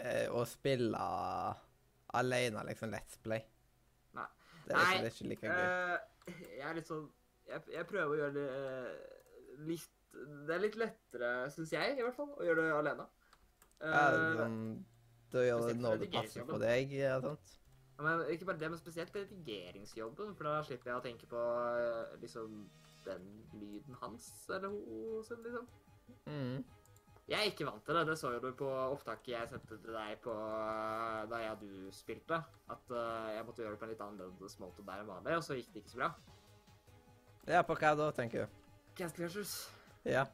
eh, å spille alene, liksom Let's Play. Nei. Det er liksom ikke like gøy. Eh, jeg er litt sånn jeg, jeg prøver å gjøre det eh, litt Det er litt lettere, syns jeg, i hvert fall, å gjøre det alene. Ja, Eh, sånn, da å gjøre når det passer for deg sant? Ja, men ikke bare det, men spesielt redigeringsjobben, for da slipper jeg å tenke på eh, liksom den lyden hans eller hun sin, liksom. Mm. Jeg er ikke vant til det. Det så jo du på opptaket jeg sendte til deg på eh, da jeg og du spilte. At eh, jeg måtte gjøre det på en litt annerledes måte der enn vanlig, og så gikk det ikke så bra. Ja, på hva da, tenker du? Castle Crashers. Ja.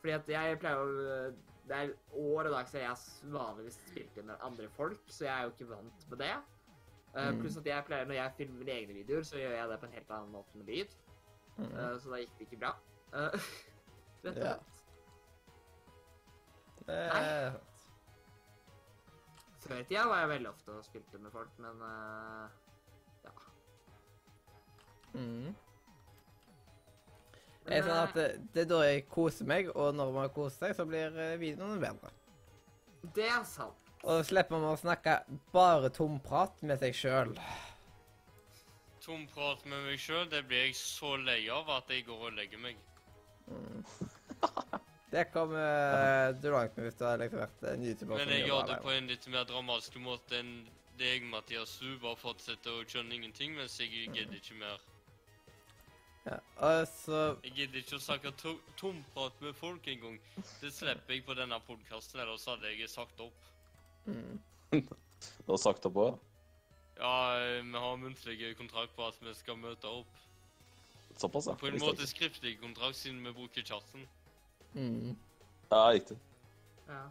Fordi at jeg pleier å Det er år og dag siden jeg vanligvis spilte med andre folk, så jeg er jo ikke vant med det. Uh, Mm. Pluss at jeg pleier, når jeg filmer mine egne videoer, så gjør jeg det på en helt annen måte med lyd. Eh, så da gikk det ikke bra. Uh, Rett og Ja. slett. Eh, Før i tida var jeg veldig ofte og spilte med folk, men uh, ja. mhm. Er sånn eh, at det, det er da jeg koser meg, og når man koser seg, så blir videoen videoene bedre. Det er sant. Og da slipper man å snakke bare tomprat med seg sjøl. Tom prat med meg sjøl, det blir jeg så lei av at jeg går og legger meg. Det kommer du langt med hvis du har liksom vært en YouTuber Men jeg gjør det på en litt mer dramatisk måte enn deg, Mathias. Du bare fortsetter å skjønne ingenting, mens jeg gidder ikke mer. Ja. altså... Jeg gidder ikke å snakke to tomprat med folk engang. Det slipper jeg på denne podkasten, ellers hadde jeg sagt opp. mm, Du har sagt opp òg? Ja, vi har muntlig kontrakt på at vi skal møte opp. Såpass, ja. På en måte skriftlig kontrakt, siden vi bruker chatten. mm, Ja, riktig. Ja.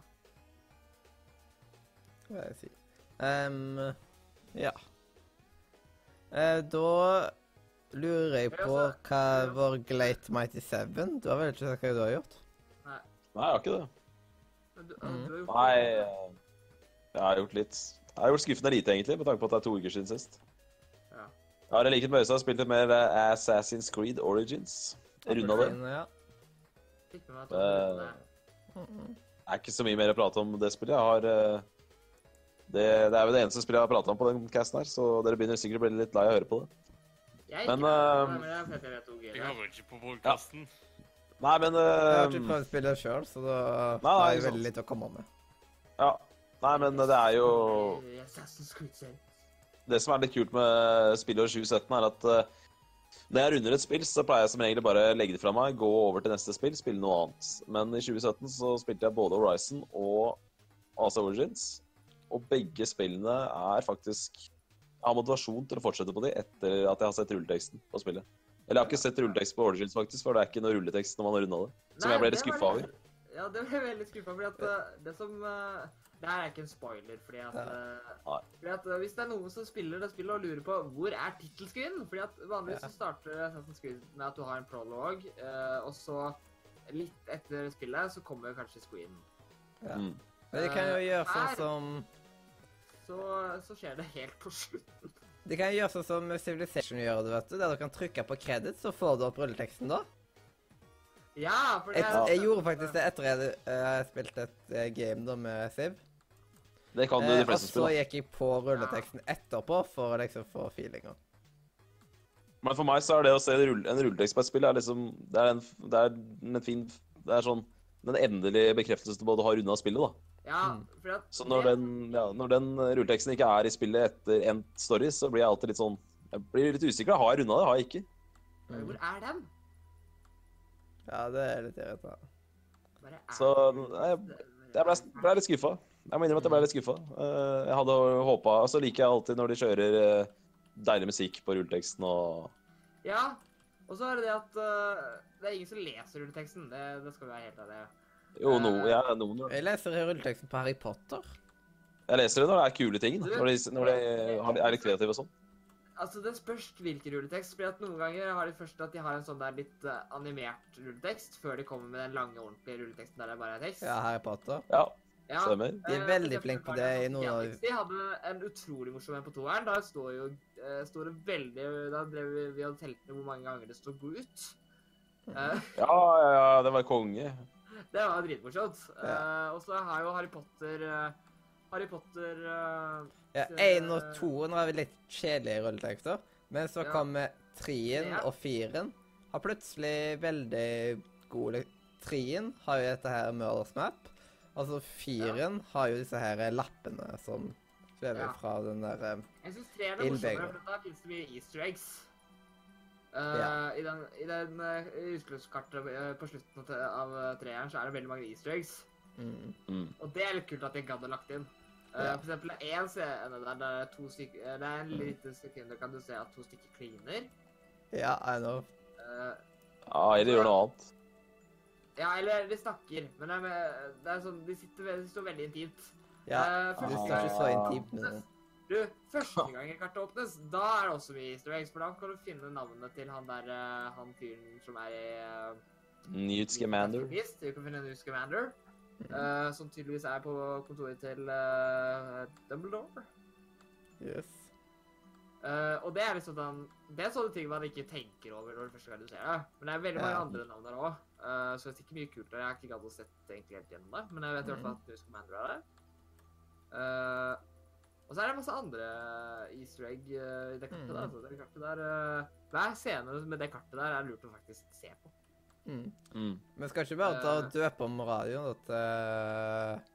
Hva skal jeg si um, Ja. Uh, da lurer jeg på hva vår Glate Mighty Seven Du har vel ikke sagt hva du har gjort? Nei, Nei, jeg har ikke det. Men du, du har Nei, eh, jeg har gjort litt Jeg har gjort skuffende lite, egentlig, med tanke på at det er to uker siden sist. Ja. Jeg har i likhet med Øystein spilt litt mer eh, Assassin's Creed Origins. Runda det. Ja. Fikk med meg at du har gjort det. Mm, er ikke så mye mer å prate om det spillet. Jeg har eh, det, det er jo det eneste spillet jeg har pratet om på den casten her, så dere begynner sikkert å bli litt lei av å høre på det. Jeg Men, eh, fordi jeg er. hører ikke på podkasten. Nei, men Jeg har ikke prøvd å spillet sjøl, så da Nei, nei, er veldig litt å komme med. Ja. Nei, men det er jo. Det som er litt kult med spillet 2017, er at uh, Når jeg runder et spill, så pleier jeg som regel bare å legge det fra meg, gå over til neste spill, spille noe annet. Men i 2017 så spilte jeg både Horizon og Asa Origins. Og begge spillene er faktisk har motivasjon til å fortsette på de etter at jeg har sett rulleteksten på spillet. Eller jeg har ikke sett rulletekst på Origins, faktisk, for det er ikke noe rulletekst når man har runda det. Som Nei, jeg ble litt skuffa over. Ja, det ble jeg veldig skuffa fordi at eh, det som eh, Det her er ikke en spoiler, fordi at, Ja. eh, fordi at Hvis det er noen som spiller det spillet og lurer på hvor er tittelscreen Fordi at vanligvis Ja. så starter Assassin's Creed med at du har en prolog, eh, og så litt etter spillet så kommer kanskje screenen. Ja. Mm. Men de kan jo gjøre sånn her- som Så, så skjer det helt på slutten. De kan gjøre sånn som Civilization gjør det, vet du. Der du kan trykke på kreditt, så får du opp rulleteksten da. Ja, for det Jeg, jeg gjorde faktisk det etter jeg spilte spilt et eh, game da med Civ. Det kan du Eh, de og fleste spille. Og så gikk jeg på rulleteksten etterpå for å liksom få feelinga. Men for meg så er det å se en, rull, en rulletekst på et spill er liksom Det er en, det er en fin Det er sånn den endelige bekreftelsen på at du har runda spillet, da. Ja, Mm. for at Så når den, ja, når den rulleteksten ikke er i spillet etter endt story, så blir jeg alltid litt sånn Jeg blir litt usikker. Har jeg runda det? Har jeg ikke? Hvor er den? Ja, det er litt irriterende. vet, er Så nei, jeg, jeg ble, ble litt skuffa. Jeg må innrømme at jeg ble litt skuffa. Eh, Jeg hadde håpa Og så liker jeg alltid når de kjører eh, deilig musikk på rulleteksten og Ja, og så er det det at uh, det er ingen som leser rulleteksten. Det, det skal vi være helt ærlige. Jo, no, jeg, noen Jeg leser rulleteksten på Harry Potter. Jeg leser det når det er kule ting. Når de, når de er litt kreative og sånn. Altså, Det spørs hvilken rulletekst. fordi at Noen ganger har de først at de har en sånn der litt øh, animert rulletekst, før de kommer med den lange, ordentlige rulleteksten der det bare er tekst. Ja, Harry Potter. Ja, Ja, stemmer. De er eh, veldig flinke på det i noen av- De hadde en utrolig morsom en på toeren. Da står jo eh, står det veldig Da drev vi, vi og telt ned hvor mange ganger det sto 'gå ut'. Uh. Ja, ja, ja, det var konge. Det var dritmorsomt. Ja. Uh, og så har jo Harry Potter uh, Harry Potter uh, Ja, Én og toen var litt kjedelige rulletekster, men så Ja. kommer treen Ja. og firen. Har plutselig veldig gode Treen har jo dette her Murders Map. Altså firen har jo disse her lappene som svever Ja. fra den der innbyggeren. Jeg syns treeren er morsommere, for da fins det mye easter eggs. Eh, Ja. I den, i den uh, eh, på slutten av tre- av eh, treeren så er det veldig mange easter eggs. mm. Mm. Og det er litt kult at de gadd å lagt inn. Uh, Ja. For eksempel én scene der det er to stykker Det er en liten sekund kan du se at to stykker kliner. Ja, I know. Uh, Ja, eller gjør noe annet. ja, eller de snakker, men det er, med, det er sånn De sitter de står veldig intimt. Ja, uh, første skal ikke så intimt med noen. Du, første gang kartet åpnes, da er det også mye easter eggs, for da kan du finne navnet til han der eh, Han fyren som er i uh, Newt Scamander. Du kan finne Newt Scamander. uh, som tydeligvis er på kontoret til uh, Dumbledore. Yes. Uh, og det er liksom sånn Det er sånne ting man ikke tenker over når du første gang du ser det. Men det er veldig mange Ja. andre navn der òg, så det er ikke mye kult. der. Jeg har ikke gadd å sette egentlig helt gjennom det, men jeg vet i hvert fall at Newt Scamander er der. Eh, og så er det masse andre easter egg eh, i det kartet Mm. der. Altså, det kartet der eh, Hver scene med det kartet der er lurt å faktisk se på. Mm. Mm. Men skal ikke bare ta Eh. og døpe om radioen at,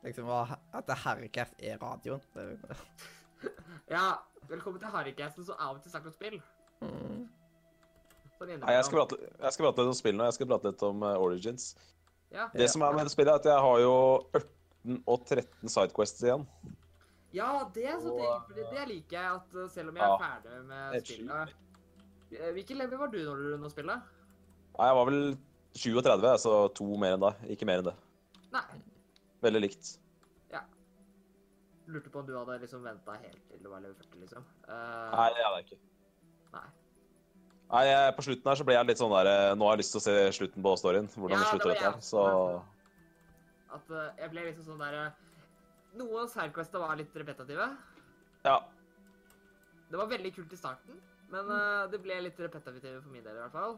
liksom, at det Harrycast er radioen. Ja, velkommen til Harrycasten, som av og til snakker om spill. Mm. Sånn Nei, jeg skal, prate, jeg skal prate litt om spill nå. jeg skal prate litt om uh, Origins. Ja. Det som er med det spillet, er at jeg har jo 18 og 13 sidequests igjen. Ja, det er så digg, fordi det liker jeg at uh, selv om jeg er ferdig med spillet Eh, Hvilken level var du når du runda spillet? Nei, jeg var vel 37, så to mer enn det. Ikke mer enn det. Nei. Veldig likt. Ja. Lurte på om du hadde liksom venta helt til du var level 40, liksom. Uh... Nei, det hadde jeg ikke. Nei. Nei, jeg, På slutten her så ble jeg litt sånn der eh, Nå har jeg lyst til å se slutten på storyen. Hvordan Ja, det slutter dette her. Så. At uh, jeg ble liksom sånn der Noen sidequester var litt repetitive. ja. Det var veldig kult i starten, men uh, det ble litt repetitive for min del i hvert fall.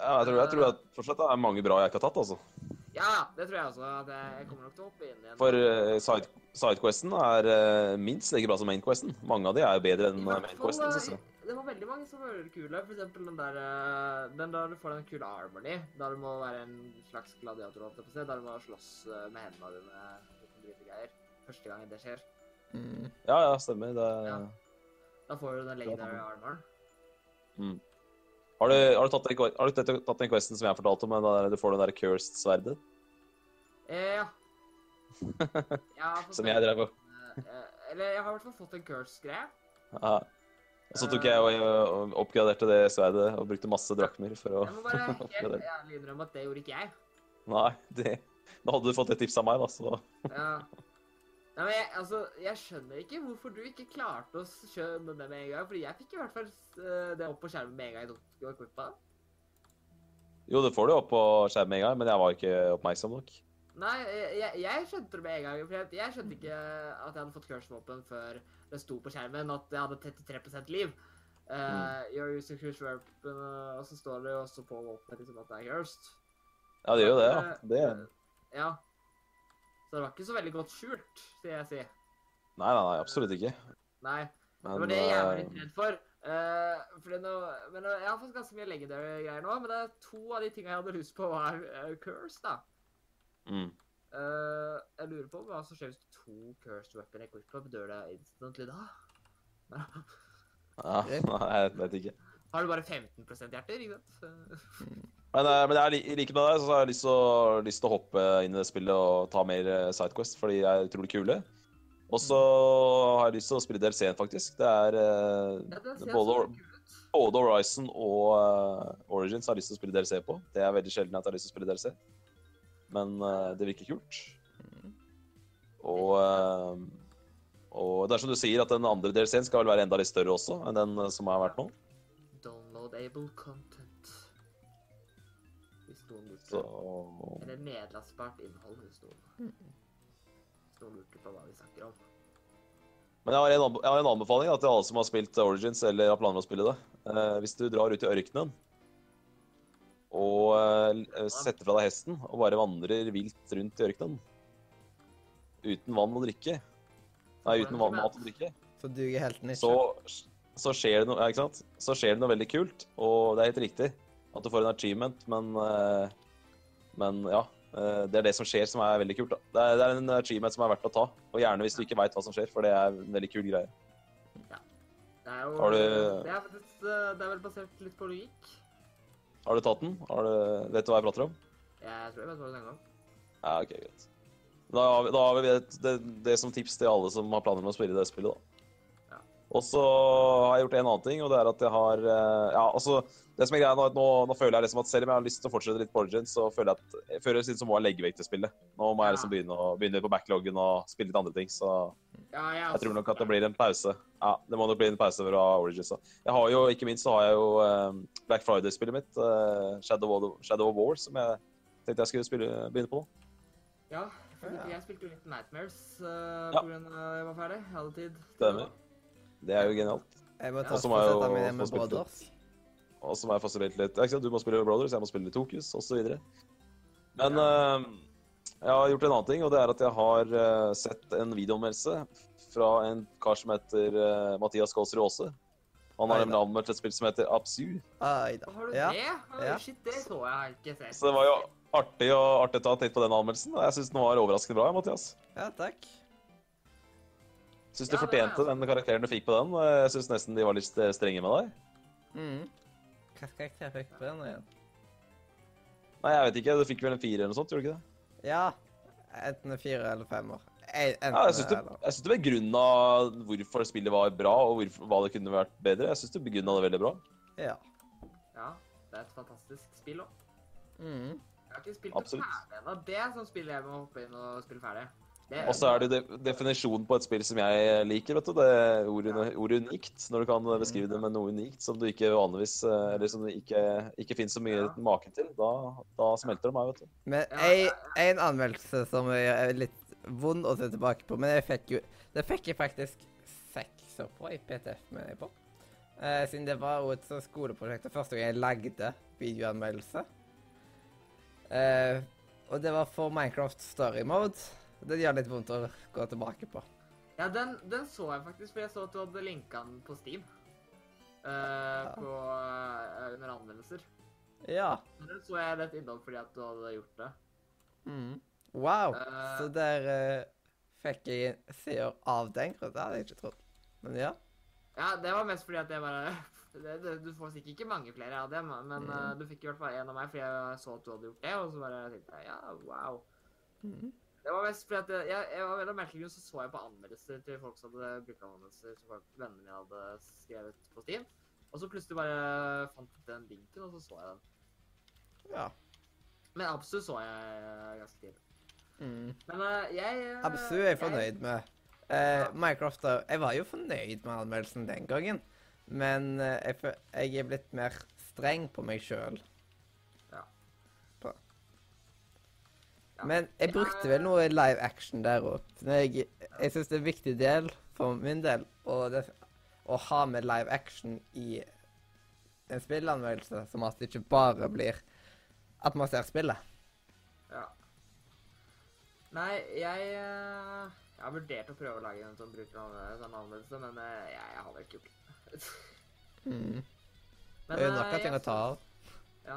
ja jeg tror, jeg tror at fortsatt det er mange bra jeg ikke har tatt, altså. Ja, det tror jeg også. at jeg, kommer nok til å hoppe inn igjen. For uh, side, sidequesten er uh, minst like bra som mainquesten. Mange av de er jo bedre enn mainquesten, eh. Det var veldig mange som var kule. For eksempel den der Den der du får den kule armoren i. Der du må være en slags gladiator. Der du må slåss med hendene dine. Dritegreier. Første gangen det skjer. Mm. Ja, ja, stemmer. Det... Ja. Da får du den legendary armoren. Har du, har du tatt den, har du tatt tatt den questen som jeg fortalte om, men der, du får den der cursed sverdet? Eh, ja. Jeg Som jeg drev på. Eh, Eller jeg har i hvert fall fått en cursed-greie. Ja. Og så tok jeg og, og oppgraderte det sverdet og brukte masse drakmer for å Jeg må bare helt ærlig innrømme at det gjorde ikke jeg. Nei, det Da hadde du fått et tips av meg, da, så Ja. Nei, men jeg, altså, jeg skjønner ikke hvorfor du ikke klarte å skjønne det med en gang. Fordi jeg fikk i hvert fall eh, det opp på skjermen med en gang jeg tok equippa. Jo, det får du opp på skjermen med en gang, men jeg var ikke oppmerksom nok. Nei, jeg, jeg, skjønte det med en gang. For jeg, jeg skjønte ikke at jeg hadde fått curse-våpen før det sto på skjermen at jeg hadde 33% liv. Uh, Your using curse weapon, uh, og så står det jo også på våpenet liksom at det er cursed. Ja, det gjør jo det, ja. Det Ja. Så det var ikke så veldig godt skjult, sier jeg si. Nei, nei, nei, absolutt ikke. Nei. Det var det jeg var eh, litt redd for. Eh, fordi nå, men eh, Jeg har fått ganske mye legendary greier nå, men det er to av de tingene jeg hadde lyst på, var uh, curse, da. mm. Uh, jeg lurer på hva som skjer hvis to cursed weapon equipment dør det instantly da? Ja, nei, jeg vet ikke. Har du bare 15% hjerter, ikke sant? Men, eh, men jeg liker li- med deg, så har jeg lyst til, å, hoppe inn i det spillet og ta mer eh, Sidequest, fordi de er utrolig kule. Og så har jeg lyst til å spille DLC-en, faktisk. Det er eh, Ja, det både, Horizon og uh, Origins har jeg lyst til å spille DLC på. Det er veldig sjelden at jeg har lyst til å spille DLC. Men uh, det virker kult. Og, uh, og det er som du sier, at den andre DLC-en skal vel være enda litt større også enn den som har vært nå. Downloadable content. Så. Eller nedlastbart innhold, hvis noen Hvis noen lurte på hva vi snakker om. Men jeg har en, jeg har en anbefaling da, til alle som har spilt Origins eller har planer om å spille det. Eh, hvis du drar ut i ørkenen og eh, setter fra deg hesten og bare vandrer vilt rundt i ørkenen uten vann og drikke Nei, uten vann, mat og drikke. Så duger helten ikke. Så, så skjer det noe ja, ikke sant? Så skjer det noe veldig kult, og det er helt riktig at du får en achievement, men eh, Men ja. eh, Det er det som skjer som er veldig kult. da. Det er, det er en achievement som er verdt å ta, og gjerne hvis du ikke veit hva som skjer, for det er en veldig kul greie. Ja. Det er jo Har du- det, er, faktisk, eh, det er vel basert litt på logikk. Har du tatt den? Har du, vet du hva jeg prater om? Jeg tror jeg vet hva du tenker om. Ja, ok, greit. Da har vi, da har vi det, det, det som tips til alle som har planer om å spille det spillet, da. Og så har jeg gjort en annen ting, og det er at jeg har eh, Ja, altså Det som er greia nå, nå, nå føler jeg liksom at selv om jeg har lyst til å fortsette litt på Origins, så føler jeg at før eller siden så må jeg legge vekk det spillet. Nå må jeg liksom begynne, å, begynne på backloggen og spille litt andre ting, så Ja, jeg, jeg tror nok at det blir en pause. Ja, det må nok bli en pause fra Origins. da. Jeg har jo, ikke minst så har jeg jo eh, Black Friday-spillet mitt, eh, Shadow, of, Shadow of War, som jeg tenkte jeg skulle spille, begynne på. nå. Ja, jeg spilte jo litt Nightmares uh, Ja. at jeg var ferdig. Jeg hadde tid. Stemmer. Det er jo genialt. Jeg må ta så må jeg jo sette meg ned få med spilt litt. Brothers. Og så må jeg få spilt litt ikke sant? Du må spille Brothers, jeg må spille Tokus, osv. Men eh, jeg har gjort en annen ting, og det er at jeg har uh, sett en videoanmeldelse fra en kar som heter uh, Mathias Kåsrud Aase. Han har nemlig anmeldt et spill som heter Absu. Aida. Har du Ja. det? Ja. Shit, det så jeg ikke sett. Så det var jo artig å artig ta titt på den anmeldelsen. Jeg syns den var overraskende bra, Mathias. Ja, takk. Syns du Ja, fortjente den karakteren du fikk på den. Jeg syns nesten de var litt strenge med deg. Mm. Hva jeg fikk på den igjen? Nei, jeg vet ikke. Du fikk vel en fire eller noe sånt, gjorde du ikke det? Ja. Enten en fire eller femmer. En- Enten Ja, jeg syns du, eller. jeg synes du begrunna hvorfor spillet var bra, og hvorfor, hva det kunne vært bedre. Jeg syns du begrunna det veldig bra. Ja. Ja, det er et fantastisk spill òg. Mm. Jeg har ikke spilt Absolutt. det ferdig ennå. Det er sånn spill jeg må hoppe inn og spille ferdig. Og så er det jo definisjonen på et spill som jeg liker, vet du. Det er ordet, ordet unikt. Når du kan beskrive det med noe unikt som du ikke vanligvis eh, Eller som det ikke, ikke finnes så mye Ja. maken til. Da, da smelter det meg, vet du. Men Ja, en anmeldelse som er litt vond å se tilbake på, men jeg fikk jo Det fikk jeg faktisk sekser på i PTF, mener jeg på. Eh, siden det var jo et skoleprosjekt, og første gang jeg lagde videoanmeldelse. Eh, og det var for Minecraft Story Mode. Det gjør litt vondt å gå tilbake på. Ja, den, den så jeg faktisk, for jeg så at du hadde linka den på Steam. Eh, på, uh, under anmeldelser. Ja. Den så jeg litt innhold fordi at du hadde gjort det. Mm. Wow. Uh, Så der fikk jeg seer av den grunn. Det hadde jeg ikke trodd. Men ja. Ja, det var mest fordi at jeg bare det, det, Du får sikkert ikke mange flere av dem, men Mm. du fikk i hvert fall en av meg fordi jeg så at du hadde gjort det, og så bare tenkte jeg ja, wow. Mhm. Det var mest fordi at jeg, jeg, jeg var veldig merkelig grunn så så jeg på anmeldelser til folk som hadde brukeranmeldelser som folk, vennene mine hadde skrevet på Steam. Og så plutselig bare fant jeg den linken, og så så jeg den. Ja. Men Absu så jeg ganske tidlig. Mm. Men uh, jeg uh, Absu er jeg fornøyd med. Eh, Minecraft da, Jeg var jo fornøyd med anmeldelsen den gangen, men eh, jeg, jeg er blitt mer streng på meg sjøl. Men jeg brukte vel noe live action der òg. Jeg, jeg syns det er en viktig del for min del å, det, å ha med live action i en spillanmeldelse, som at det ikke bare blir at man ser spillet. Ja. Nei, jeg eh, Jeg har vurdert å prøve å lage en sånn brukeranmeldelse, sånn men eh, jeg, jeg har vel ikke gjort det. Mm. Men, Det er jo eh, nok av ting å ta av. Ja.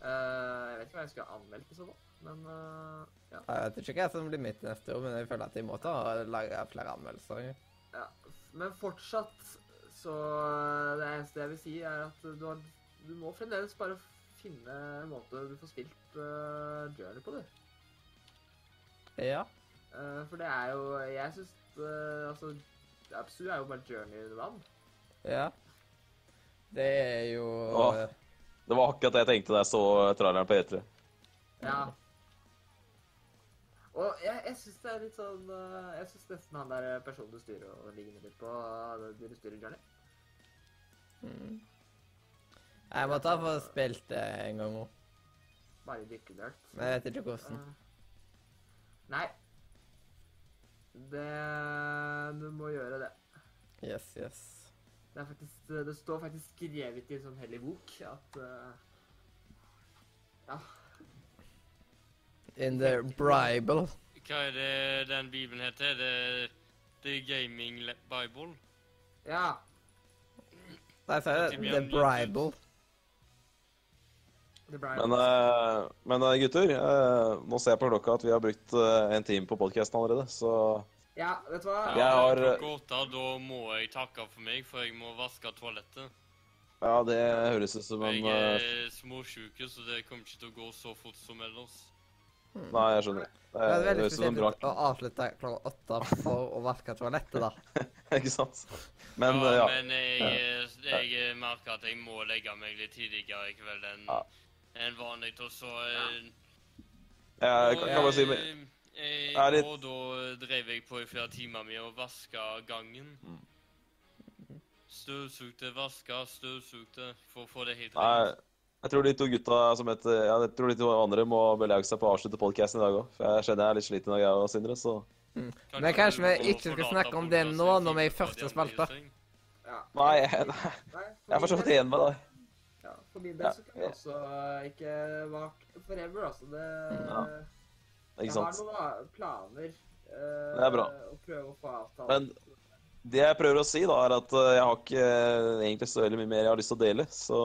Uh, jeg vet ikke hva jeg skulle anmeldt i så fall, men uh, ja. Jeg vet ikke hva som blir mitt neste år, men jeg føler at jeg må ta og lage flere anmeldelser. ja. Men fortsatt så eh, Det eneste jeg vil si, er at du, har, du må fremdeles bare finne en måte du får spilt uh, Journey på, du. Ja. Uh, for det er jo Jeg syns Altså, Absu er jo bare Journey-vann. Ja. Det er jo Åh. Det var akkurat det jeg tenkte da jeg så traileren på E3. Ja. Og jeg, jeg syns det er litt sånn eh, Jeg syns nesten han der personen du styrer og ligner litt på, eh, det du styrer Johnny. mm. Jeg ta for å spilt det en gang òg, Bare dykkenørt. men jeg vet ikke hvordan. Nei. Det Du må gjøre det. Yes, yes. Det, faktisk, det står faktisk skrevet i en sånn hellig bok at uh, Ja. In the Bible. Hva er det den bibelen heter? Det, det The Gaming Bible? Ja. Nei, sa jeg det The Bible. Men, uh, men uh, gutter, uh, nå ser jeg på klokka at vi har brukt en time på podkasten allerede, så Ja, vet du hva? Jeg har- Klokka åtte, da må jeg takke for meg, for jeg må vaske toalettet. ja, det høres ut som en Jeg eh, er småsjuk, så det kommer ikke til å gå så fort som ellers. Nei, jeg skjønner. Det Det er veldig spesielt å avslutte klokka åtte for å vaske toalettet, da. Ikke sant? Men ja, eh, ja. men jeg, jeg merker at jeg må legge meg litt tidligere i kveld enn Ja. en vanlig. Og så ja. Jeg kan, kan bare si og, jeg, eh, eh, er litt- Og da drev jeg på i flere timer med å vaske gangen. Mm. Støvsugde, vaske, støvsugde for å få det helt rent. Jeg tror de to gutta som heter Ja, jeg tror de to andre må belage seg på å avslutte podkasten i dag òg. For jeg skjønner jeg er litt sliten i dag, jeg og Sindre, så Men kanskje vi ikke skal snakke om det nå, når vi er i første spalte? ja. Nei, jeg, nei, jeg er for så vidt enig med deg. Ja, for min del så kan vi også eh, ikke vake forever, altså. Det Ja, Ikke sant. Jeg har noen planer. Uh, Det er bra. Å prøve å få avtale. Men det jeg prøver å si, da, er at eh, jeg har ikke eh, egentlig så veldig mye mer jeg har lyst til å dele. Så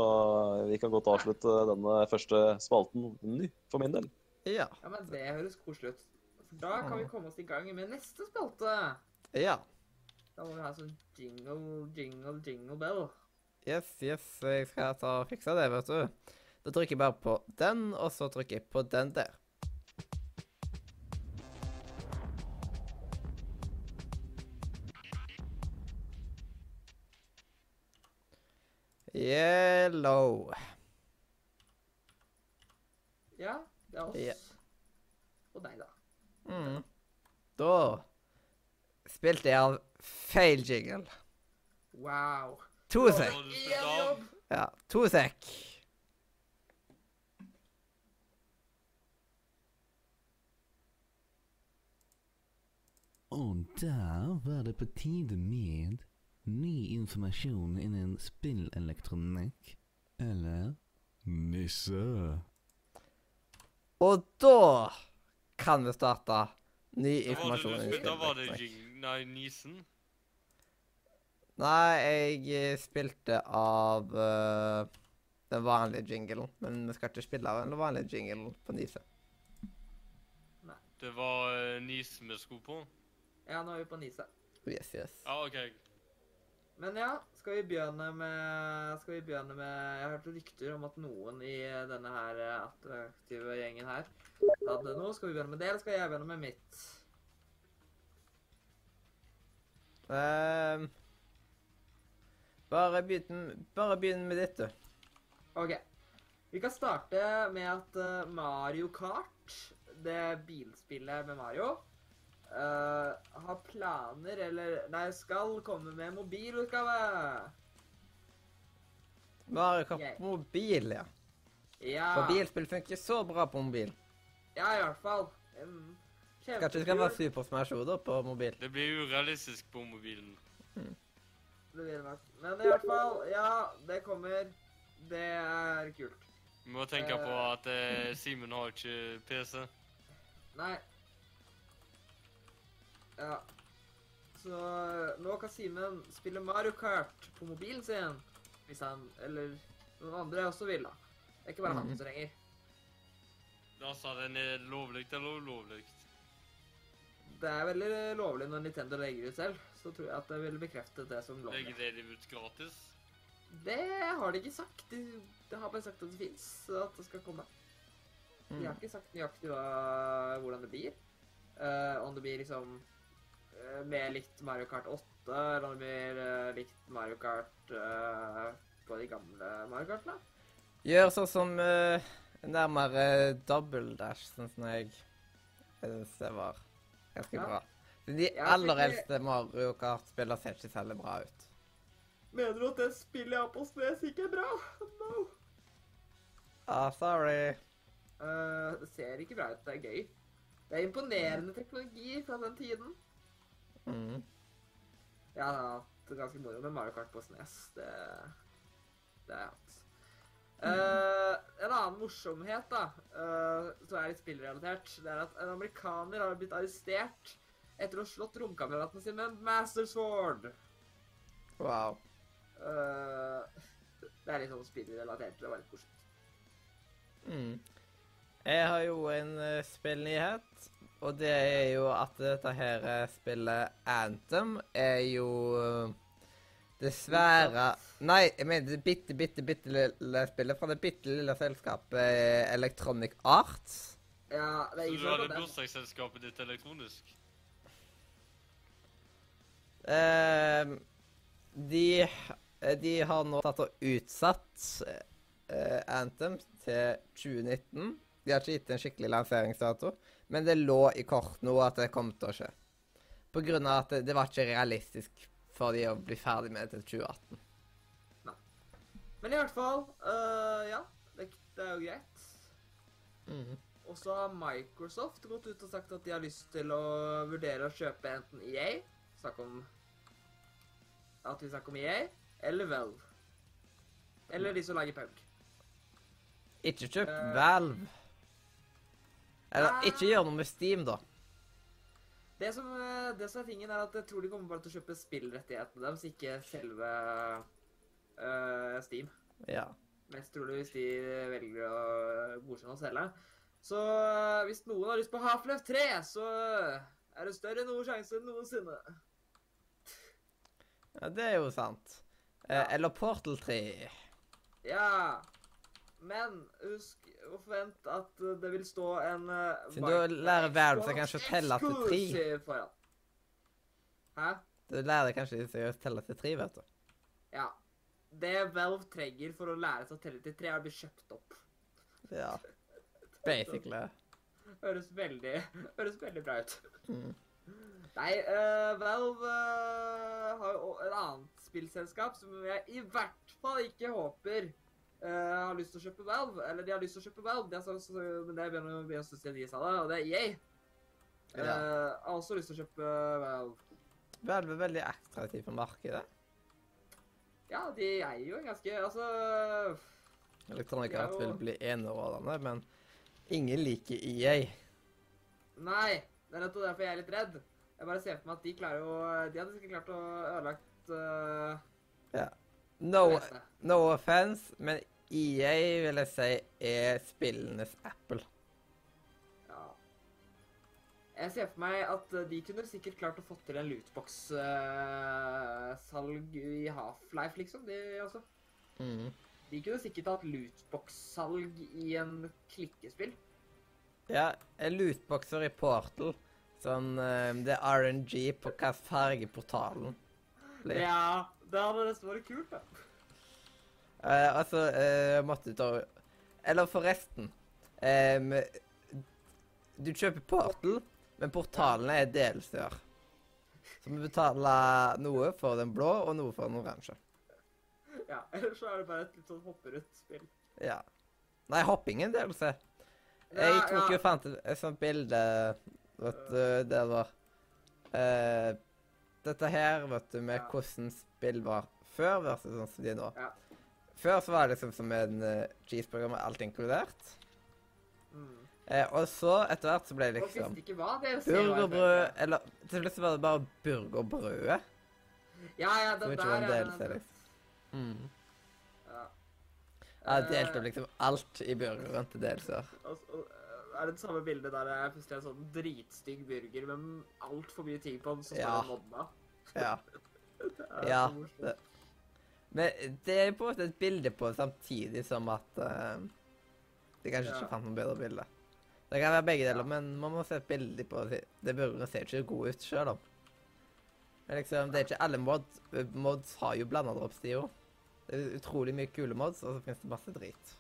vi kan godt avslutte denne første spalten ny, for min del. Ja. Ja, men det høres koselig ut. For da kan vi komme oss i gang med neste spalte. Ja. Da må vi ha sånn jingle, jingle, jingle bell. Yes, yes. Jeg skal ta og fikse det, vet du. Da trykker jeg bare på den, og så trykker jeg på den der. Yellow. Ja, det er oss. Ja. Og deg, da. Mm. Da spilte jeg av feil jingle. Wow. To sekk. Ja, to sek. Og der var det på tide med ny informasjon innen spillelektronikk. Eller nisse. Og da kan vi starte ny Da var det, informasjon. da var det jing... Nei, Nisen. Nei, jeg eh, spilte av uh, den vanlige jinglen. Men vi skal ikke spille av den vanlige jinglen på Nise. Det var uh, Nisen vi skulle på. Ja, nå er vi på Nise. Yes, yes. Ja, OK. Men ja, skal vi begynne med Skal vi begynne med Jeg har hørt rykter om at noen i denne her eh, attraktive gjengen her hadde noe. Skal vi begynne med det, eller skal jeg begynne med mitt? Um, bare, begynn, bare begynn med ditt, du. OK. Vi kan starte med at eh, Mario Kart, det bilspillet med Mario, eh, har planer, eller Nei, skal komme med mobilutgave. Mario Kart på mobil, ja. Ja. Mobilspill funker så bra på mobil. Ja, i hvert fall. Um, Kanskje det skal være Super Smash Bros. på mobil. Det blir urealistisk på mobilen. Det blir det nok. Men i hvert fall, ja, det kommer. Det er kult. Vi må tenke på at eh, Simen har ikke PC. Nei. Ja. Så nå kan Simen spille Mario Kart på mobilen sin. Hvis han, eller noen andre også vil, da. Det er ikke bare han Mhm. som trenger. Da sa den er lovlig eller ulovlig. Det er veldig lovlig når Nintendo legger ut selv. Så tror jeg at det vil bekrefte det som lovlig. Legger det de ut gratis? Det har de ikke sagt. De, de har bare sagt at det fins, at det skal komme. De har Mm. ikke sagt nøyaktig hva, hvordan det blir. Uh, om det blir liksom eh, mer likt Mario Kart 8, eller det blir likt Mario Kart uh, på de gamle Mario Kartene. Gjør sånn som uh, nærmere double dash, sånn som jeg synes det var ganske Ja. bra. De aller eldste Mario Kart-spillene ser ikke særlig bra ut. Mener du at det spillet jeg har på Snes ikke er bra? No. Ah, sorry. Uh, det ser ikke bra ut. Det er gøy. Det er imponerende teknologi fra den tiden. Mm. Jeg har hatt ganske moro med Mario Kart på Snes. Det, det har jeg hatt. Eh, en annen morsomhet da, uh, som er litt spillrelatert, det er at en amerikaner har blitt arrestert etter å ha slått romkameraten sin med en Master Sword. Wow. Uh, det er litt sånn spillrelatert. Det var litt morsomt. Mm. Jeg har jo en uh, spillnyhet, og det er jo at dette her spillet Anthem er jo eh, dessverre Nei, jeg mener det bitte, bitte, bitte lille spillet fra det bitte lille selskapet eh, Electronic Arts. Ja, det er Så du hadde bursdagsselskapet ditt elektronisk? Eh, de, de har nå tatt og utsatt eh, Anthem til 2019. De har ikke gitt en skikkelig lanseringsdato, men det lå i kort nå at det kom til å skje. På grunn av at det, det var ikke realistisk for de å bli ferdig med det til 2018. Nei. Men i hvert fall, uh, ja, det, det er jo greit. Mm. Og så har Microsoft gått ut og sagt at de har lyst til å vurdere å kjøpe enten EA, snakk om at vi snakker om EA, eller Valve. Eller de som lager Punk. Ikke kjøp uh, Valve. Eller Ah. ikke gjør noe med Steam, da. Det som, øh, det som er tingen er at jeg tror de kommer bare til å kjøpe spillrettighetene deres, ikke selve uh, Steam. Ja. Mest trolig hvis de velger å godkjenne å selge. Så øh, hvis noen har lyst på Half-Life 3, så er det større noe sjanse enn noensinne. ja, det er jo sant. Eh, Ja. Eller Portal 3. Ja, men husk å forvente at uh, det vil stå en uh, Siden du lærer Valve seg kanskje å telle til tre. Foran. Hæ? Du lærer kanskje å telle til tre, vet du. Ja. Det Valve trenger for å lære seg å telle til tre, er å bli kjøpt opp. Ja. Basically. Høres veldig, høres veldig bra ut. Mm. Nei, uh, Valve uh, har jo et annet spillselskap som jeg i hvert fall ikke håper har lyst til å kjøpe Valve. Eller de har lyst til å kjøpe Valve, det så, så, men det begynner å bli en stund siden de sa det, og det er EA. Ja. har også lyst til å kjøpe Valve. Valve er veldig attraktiv på markedet. Ja, de er jo en ganske Altså Elektronika Ja, og- vil bli enerådende, men ingen liker EA. Nei, det er nettopp derfor jeg er litt redd. Jeg bare ser for meg at de klarer jo De hadde sikkert klart å ødelagt uh, No, no offense, men EA vil jeg si er spillenes Apple. Ja. Jeg ser for meg at eh, de kunne sikkert klart å få til en lootbox-salg i Half-Life, liksom. De, altså. Mm. de kunne sikkert hatt lootbox-salg i en klikkespill. Ja, en lootboxer i Portal. Sånn eh, Det er RNG på hva farge portalen blir. Ja, det hadde nesten vært kult, da. Eh, altså, eh, måtte ta Eller forresten em, Du kjøper Portal, men portalene er DLC-er. Så vi betaler noe for den blå og noe for den oransje. Ja, Ellers så er det bare et litt sånn hopperut-spill. Ja. Nei, hopping er en DLC. Jeg Ja, tok jo ja. fant et, et sånt bilde vet du, der var eh, Dette her, vet du, med Ja. hvordan spill var før versus sånn som de er nå. Ja. Før så var det liksom som en uh, cheeseburger med alt inkludert. Mm. Eh, og så, etter hvert, så ble det liksom det burgerbrød Eller til slutt så var det bare burgerbrødet. Ja, ja, Som ikke var en DLC, liksom. Mm. Ja. Jeg delte Eh, opp liksom alt i burgeren til delser. Er det det samme bildet der det er plutselig en sånn dritstygg burger med altfor mye ting på den, så står Ja. det modda. Ja. Det er Ja, det- Men det er på en måte et bilde på det samtidig som at uh, de kanskje Ja. ikke fant noe bedre bilde. Det kan være begge deler, Ja. men man må se et bilde på det. Det burgeren ser ikke god ut sjøl om. Men liksom, det er ikke alle mods. Mods har jo blanda jo. Det er utrolig mye kule mods, og så finnes det masse drit.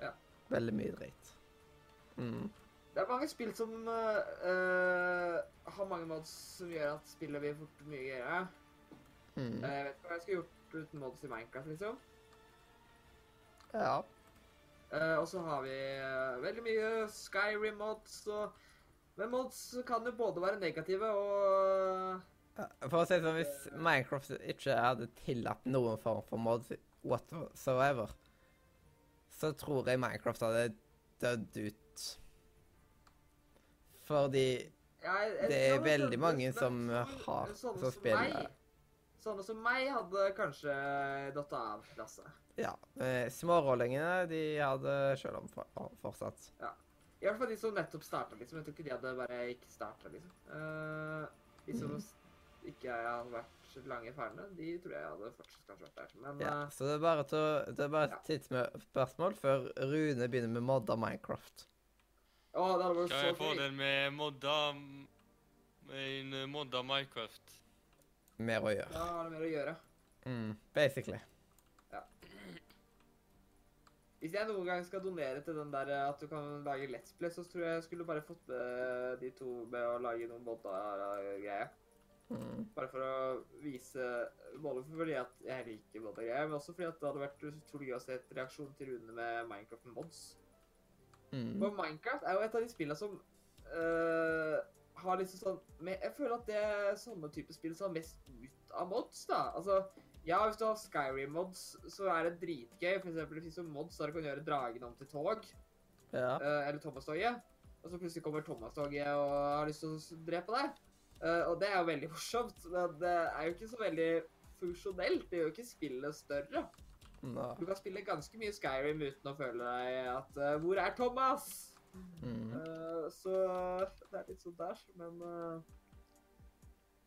Ja. Veldig mye drit. Mm. Det er mange spill som øh, har mange mods som gjør at spillet blir fort mye gøyere. Mm. Uh, Jeg vet ikke hva jeg skulle gjort uten mods i Minecraft, liksom. Ja. Uh, og så har vi veldig mye Skyrim-mods og Men mods kan jo både være negative og For å si det sånn, hvis Minecraft ikke hadde tillatt noen form for mods whatsoever, så tror jeg Minecraft hadde dødd ut. Fordi Ja, jeg- jeg- Det er veldig mange som har- som spiller. Sånne som meg hadde kanskje datt av klasse. ja, eh, smårollingene de hadde sjøl om for, fortsatt. I hvert fall de som nettopp starta, liksom. Jeg tror ikke de hadde bare ikke starta, liksom. Uh, de som mm. ikke hadde vært lange ferdene, de tror jeg hadde fortsatt kanskje vært der. Men Ja, eh, så det er bare, til, det er bare Ja. et tidsspørsmål før Rune begynner med modda Minecraft. Å, det hadde vært Kan så jeg få gøy. den med modda med en eh, modda Minecraft? Mer å gjøre. Har det mer å gjøre. Mm, basically. Ja. Hvis jeg noen gang skal donere til den der eh, at du kan lage Let's Play, så tror jeg jeg skulle bare fått med de to med å lage noen modda-greier. Mm. Bare for å vise Både fordi at jeg liker modda-greier, men også fordi at det hadde vært utrolig gøy å se et reaksjon til Rune med Minecraft mods. Mm. For Minecraft er jo et av de spillene som uh, har liksom sånn men Jeg føler at det er sånne type spill som har mest ut av mods, da. Altså, ja, hvis du har Skyrim-mods, så er det dritgøy. For eksempel, det finnes jo mods der du kan gjøre dragen om til tog. Ja. Uh, eller Thomas-toget. Og så plutselig kommer Thomas-toget og har lyst til å drepe deg. Uh, og det er jo veldig morsomt, men det er jo ikke så veldig funksjonelt. Det gjør jo ikke spillet større. Du kan spille ganske mye Skyrim uten å føle deg at uh, Hvor er Thomas? Mm. Uh, så det er litt sånn der, men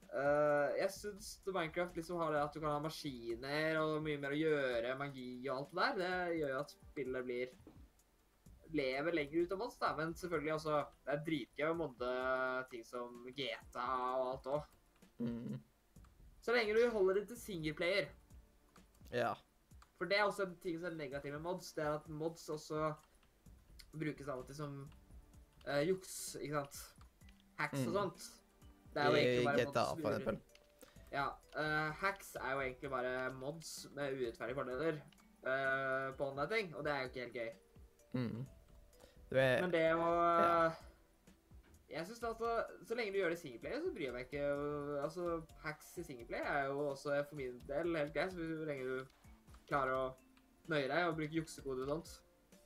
uh, Jeg syns Minecraft liksom har det at du kan ha maskiner og mye mer å gjøre, magi og alt det der. Det gjør jo at spillet blir lever lenger ut av oss, da. Men selvfølgelig også Det er dritgøy å modde ting som GTA og alt òg. Mm. Så lenge du holder det til singleplayer. Ja. For det er også en ting som er negativ med mods. Det er at mods også brukes av og til som uh, juks, ikke sant? Hacks og Mm. sånt. Det er jo egentlig bare GTA, mods for eksempel. Ja. Uh, hacks er jo egentlig bare mods med urettferdige fordeler uh, på online ting, og det er jo ikke helt gøy. Mm. Det er Men det å Ja. Jeg synes altså, Så lenge du gjør det i singleplayer, så bryr jeg meg ikke. Altså, Hacks i singleplayer er jo også for min del helt greit, så lenge du klarer å nøye deg og bruke juksekode og sånt.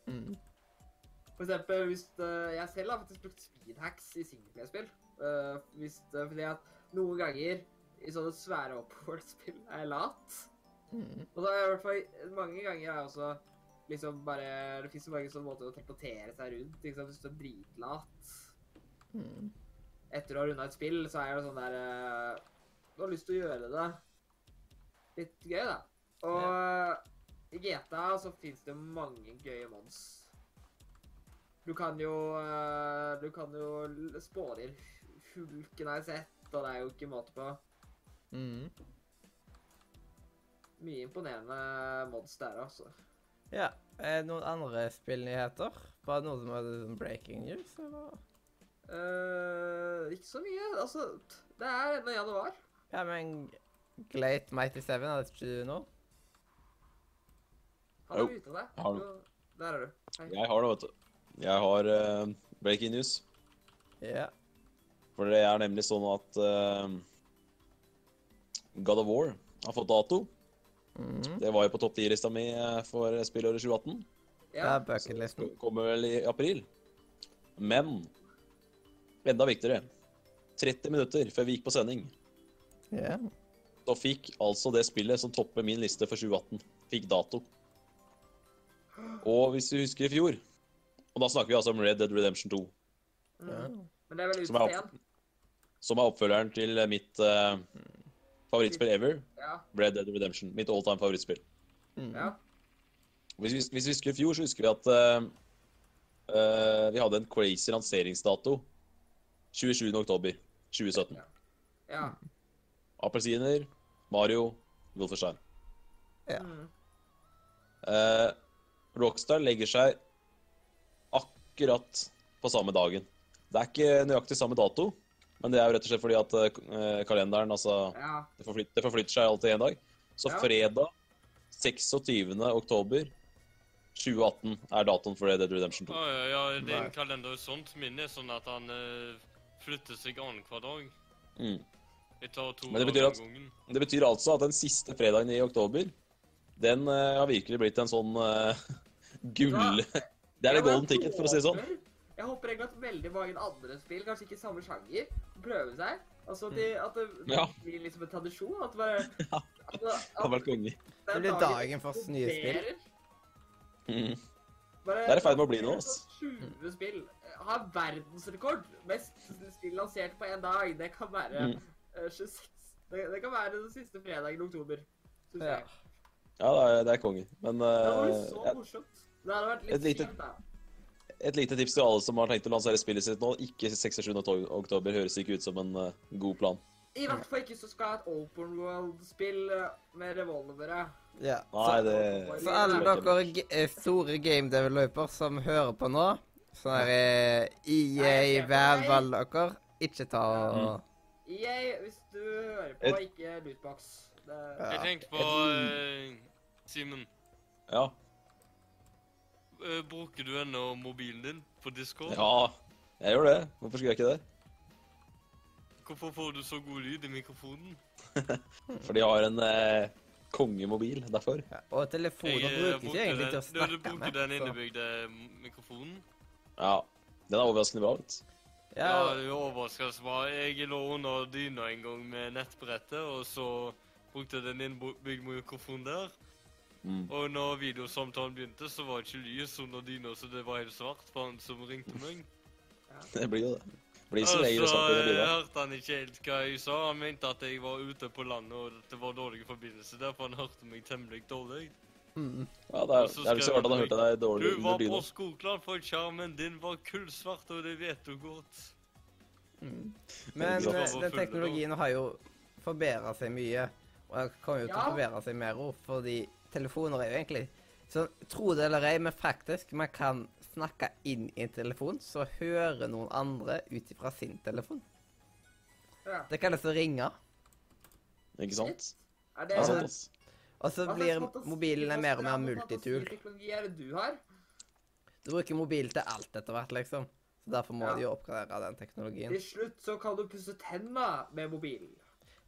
mm. For eksempel hvis uh, Jeg selv har faktisk brukt speedhacks i singleplayerspill. Uh, hvis uh, fordi at noen ganger i sånne svære opphold-spill er jeg lat. Mm. Og så har jeg i hvert fall mange ganger er jeg også liksom bare Det fins så mange sånne måter å teleportere seg rundt. Ikke sant? Hvis du er dritlat. Mm. etter å ha runda et spill, så er det sånn der uh, Du har lyst til å gjøre det litt gøy, da. Og i GTA så fins det mange gøye mons. Du kan jo eh, Du kan jo spåne inn hulken, har jeg sett, og det er jo ikke måte på. Mm. Mye imponerende mods der, altså. Ja. Er det noen andre spillnyheter? Var det noe som var sånn breaking news, eller? Uh, ikke så mye. Altså, det er ennå januar. Ja, men Glate Mighty Seven, er det ikke du nå? Har Jo, du vite deg. har. Der er du. Hei. Jeg har det, vet du. Jeg har uh, breaking news. Ja. For det er nemlig sånn at uh, God of War har fått dato. Mhm. Det var jo på topp 10-lista mi eh, for spillåret 2018. Ja. er bucketlisten. Kommer vel i april. Men enda viktigere 30 minutter før vi gikk på sending, Ja. så fikk altså det spillet som topper min liste for 2018, fikk dato. Og hvis du husker i fjor Og da snakker vi altså om Red Dead Redemption 2, ja. Mm. Men det er vel Som er som er oppfølgeren til mitt uh, favorittspill ever, Ja. Red Dead Redemption. Mitt all time favorittspill. Mm. ja. Hvis vi, hvis vi husker i fjor, så husker vi at uh, uh, vi hadde en crazy lanseringsdato 27. oktober 2017. ja. Appelsiner, Mario, Wolfenstein. Ja. Mm. Rockstar legger seg akkurat på samme dagen. Det er ikke nøyaktig samme dato, men det er jo rett og slett fordi at eh, kalenderen altså, ja. det, forflytter, det forflytter seg alltid en dag. Så Ja. fredag 26. oktober 2018 er datoen for Dead Redemption 2. Ja, ja, ja, kalender er sånt min er sånn at han uh, flytter seg annenhver dag. Mm. Jeg tar to Men det betyr at- Det betyr altså at den siste fredagen i oktober, den eh, har virkelig blitt en sånn uh, gull... Det er det golden ticket, for å si det sånn. Jeg håper egentlig at veldig mange andre spill, kanskje ikke samme sjanger, prøver seg. Altså at, de, at det Mm. Ja. blir liksom en tradisjon. At bare Ja. at, Det har vært konge. Det blir dagen for nye spill. Mm. Bare, Det er i ferd med å bli noe, ass. 20 spill. Har verdensrekord. Mest spill lansert på én dag. Det kan være Mm. eh, 26. Det, det kan være den siste fredagen i oktober. Synes Ja. jeg. Ja, det er, det er konge. Men Det var jo så morsomt. Det hadde vært Et litt lite- kjipt, da. et lite tips til alle som har tenkt å lansere spillet sitt nå. Ikke 26. oktober høres ikke ut som en uh, god plan. I hvert fall ikke så skal et open world-spill eh, med revolvere. ja. Nei, Så, det så alle dere g- eh, store game developer som hører på nå, sånn her det EA, jeg Valve, alle dere, ikke ta og EA, hvis du hører på, ikke lootbox. Det, Jeg tenkte på uh, Simen. Ja. Uh, bruker du ennå mobilen din på Discord? ja, jeg gjør det. Hvorfor skulle jeg ikke det? Hvorfor får du så god lyd i mikrofonen? Fordi jeg har en eh, kongemobil, derfor. ja. Og telefoner jeg, brukes bruker ikke egentlig til å snakke med. du bruker med. den så- innebygde mikrofonen? Ja. Den er overraskende bra. vet du. Ja, Ja, det er overraskende bra. Jeg lå under dyna en gang med nettbrettet, og så brukte den innebygd mikrofon der. Mm. Og når videosamtalen begynte, så var det ikke lys under dyna, så det var helt svart for han som ringte meg. Det blir jo det. Det blir så regel altså, under blir bilen. hørte han ikke helt hva jeg sa. Han mente at jeg var ute på landet, og at det var dårlig forbindelse der, for han hørte meg temmelig dårlig. mm. Ja, det er, det er så rart han hørte deg dårlig under dyna. Du var på. Skogland, for skjermen din var kullsvart, og det vet du godt. Mm. Men eh, den teknologien har jo forbedra seg mye. Og jeg kommer jo Ja. forbedre seg mer òg, fordi telefoner er jo egentlig Så tro det eller ei, men faktisk, man kan snakke inn i en telefon, så hører noen andre ut ifra sin telefon. ja. Det kalles å ringe. Ikke sant? Er Det er Altså, sant. Og så blir mobilene mobilen mer og mer multitool. er det du har? Du bruker mobil til alt etter hvert, liksom. Så derfor må Ja. de jo oppgradere den teknologien. Til slutt så kan du pusse tenna med mobilen.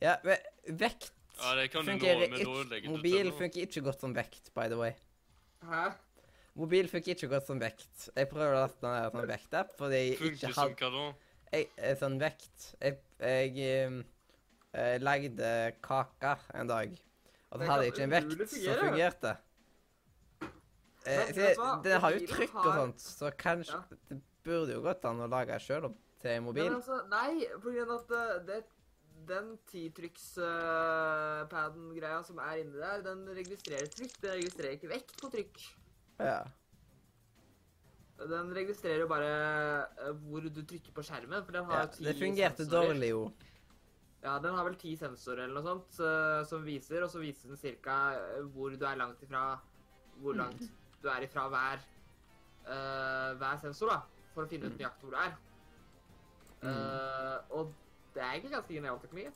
Ja, ve- vekt Ja, det kan du nå, men da Mobil funker ikke godt som vekt, by the way. Hæ? Mobil funker ikke godt som vekt. Jeg prøver å laste ned en sånn vektapp fordi jeg Funker ikke som hva da? jeg, eh, Sånn vekt Jeg, jeg jeg eh, lagde kake en dag, og så hadde jeg ikke en vekt som fungerte. Eh, den har jo trykk og sånt, så kanskje Ja. Det burde jo gått an å lage sjøl til mobil? men altså, nei, fordi at eh, det, den titrykkspaden-greia som er inni der, den registrerer trykk. Den registrerer ikke vekt på trykk. Ja. Den registrerer jo bare eh, hvor du trykker på skjermen. for den har ja. ti Det fungerte sensorer. dårlig, jo. Ja, den har vel ti sensorer eller noe sånt som viser, og så viser den cirka eh, hvor du er langt ifra Hvor langt du er ifra hver, uh, hver sensor, da. For å finne ut nøyaktig hvor du er. Eh, og det er egentlig ganske genial teknologi.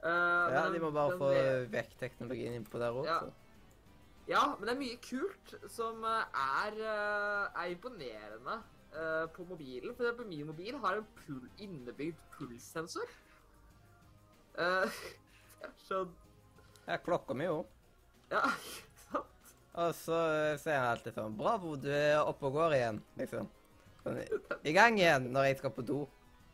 Uh, Ja, men de må bare den få vet- vekk teknologien innpå der òg. Ja. Ja, men det er mye kult som eh, er, eh, er imponerende uh, på mobilen. For eksempel min mobil har en pul innebygd pulssensor. Uh, så Ja, klokka mi òg. Ja, ikke sant? Og så ser sier han alltid sånn 'Bravo, du er oppe og går igjen', liksom. Sånn, I gang igjen når jeg skal på do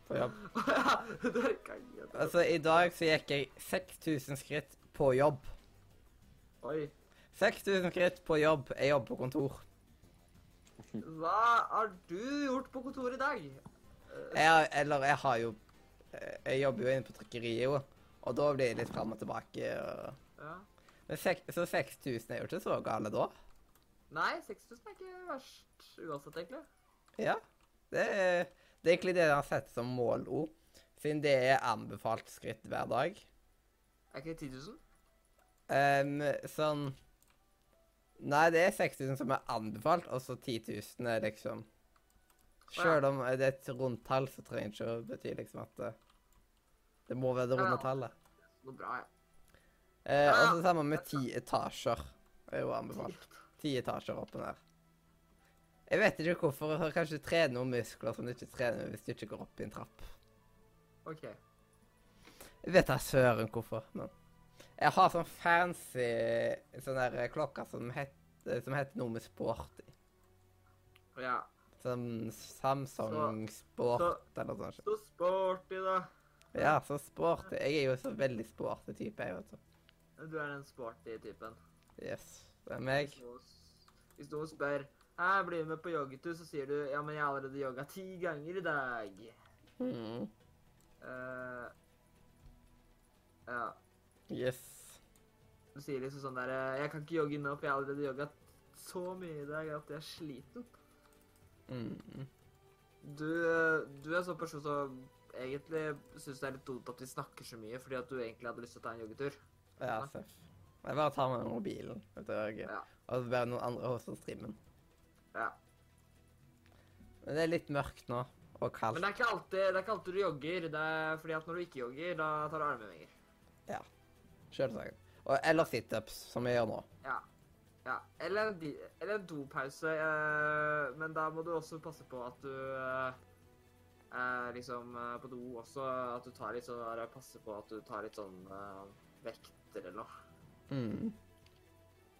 på jobb. Altså, i dag så gikk jeg 6000 skritt på jobb. Oi. 6000 skritt på jobb. Jeg jobber på kontor. Hva har du gjort på kontoret i dag? Jeg, eller jeg har jo eh, Jeg jobber jo inne på trykkeriet, jo. Og da blir det litt fram og tilbake. Og... Ja. Men sek, så 6000 er jo ikke så gale da. Nei, 6000 er ikke verst uansett, egentlig. Ja. Det er, det er egentlig det han setter som mål òg. Siden det er anbefalt skritt hver dag. Er ikke det 10 000? Um, sånn Nei, det er 6000 som er anbefalt, og så 10 000 er liksom Sjøl om det er et rundt tall, så trenger det ikke å bety liksom at det, det må være det runde tallet. Noe bra, ja. Eh, og så sammen med ti etasjer er jo anbefalt. Ti etasjer opp og ned. Jeg vet ikke hvorfor. Har kanskje trene noen muskler som du ikke trener hvis du ikke går opp i en trapp. OK. Jeg vet da søren hvorfor. men Jeg har sånn fancy sånn der klokke som heter, som heter noe med sport i. Ja. Sånn Samsung Sport eller noe sånt. Så sporty, da. Ja, så sporty. Jeg er jo så veldig sporty type, jeg, vet du. Du er den sporty typen. Yes. Det er meg. Hvis noen spør Hæ, blir med på joggetur, så sier du ja, men jeg har allerede jogga ti ganger i dag. Mm. Uh, ja. Yes. Du sier liksom sånn der eh, Jeg kan ikke jogge nå, for jeg har allerede jogga så mye i dag at jeg er sliten. Mm. Du, eh, du er sånn person som egentlig syns det er litt dumt at vi snakker så mye, fordi at du egentlig hadde lyst til å ta en joggetur. Ja, seff. Jeg bare tar med mobilen. Vet du, jeg, Ja. Og så bare noen andre hoster streamen. Ja. Men det er litt mørkt nå, og kaldt. Men det er ikke alltid, det er ikke alltid du jogger. Det er fordi at når du ikke jogger, da tar du armhevinger. Selvsagt. Og, eller situps, som vi gjør nå. Ja. ja. Eller, en, eller en dopause. Eh, men da må du også passe på at du eh, liksom eh, på do også At du tar litt sånn Passer på at du tar litt sånn eh, vekter eller noe. Mm.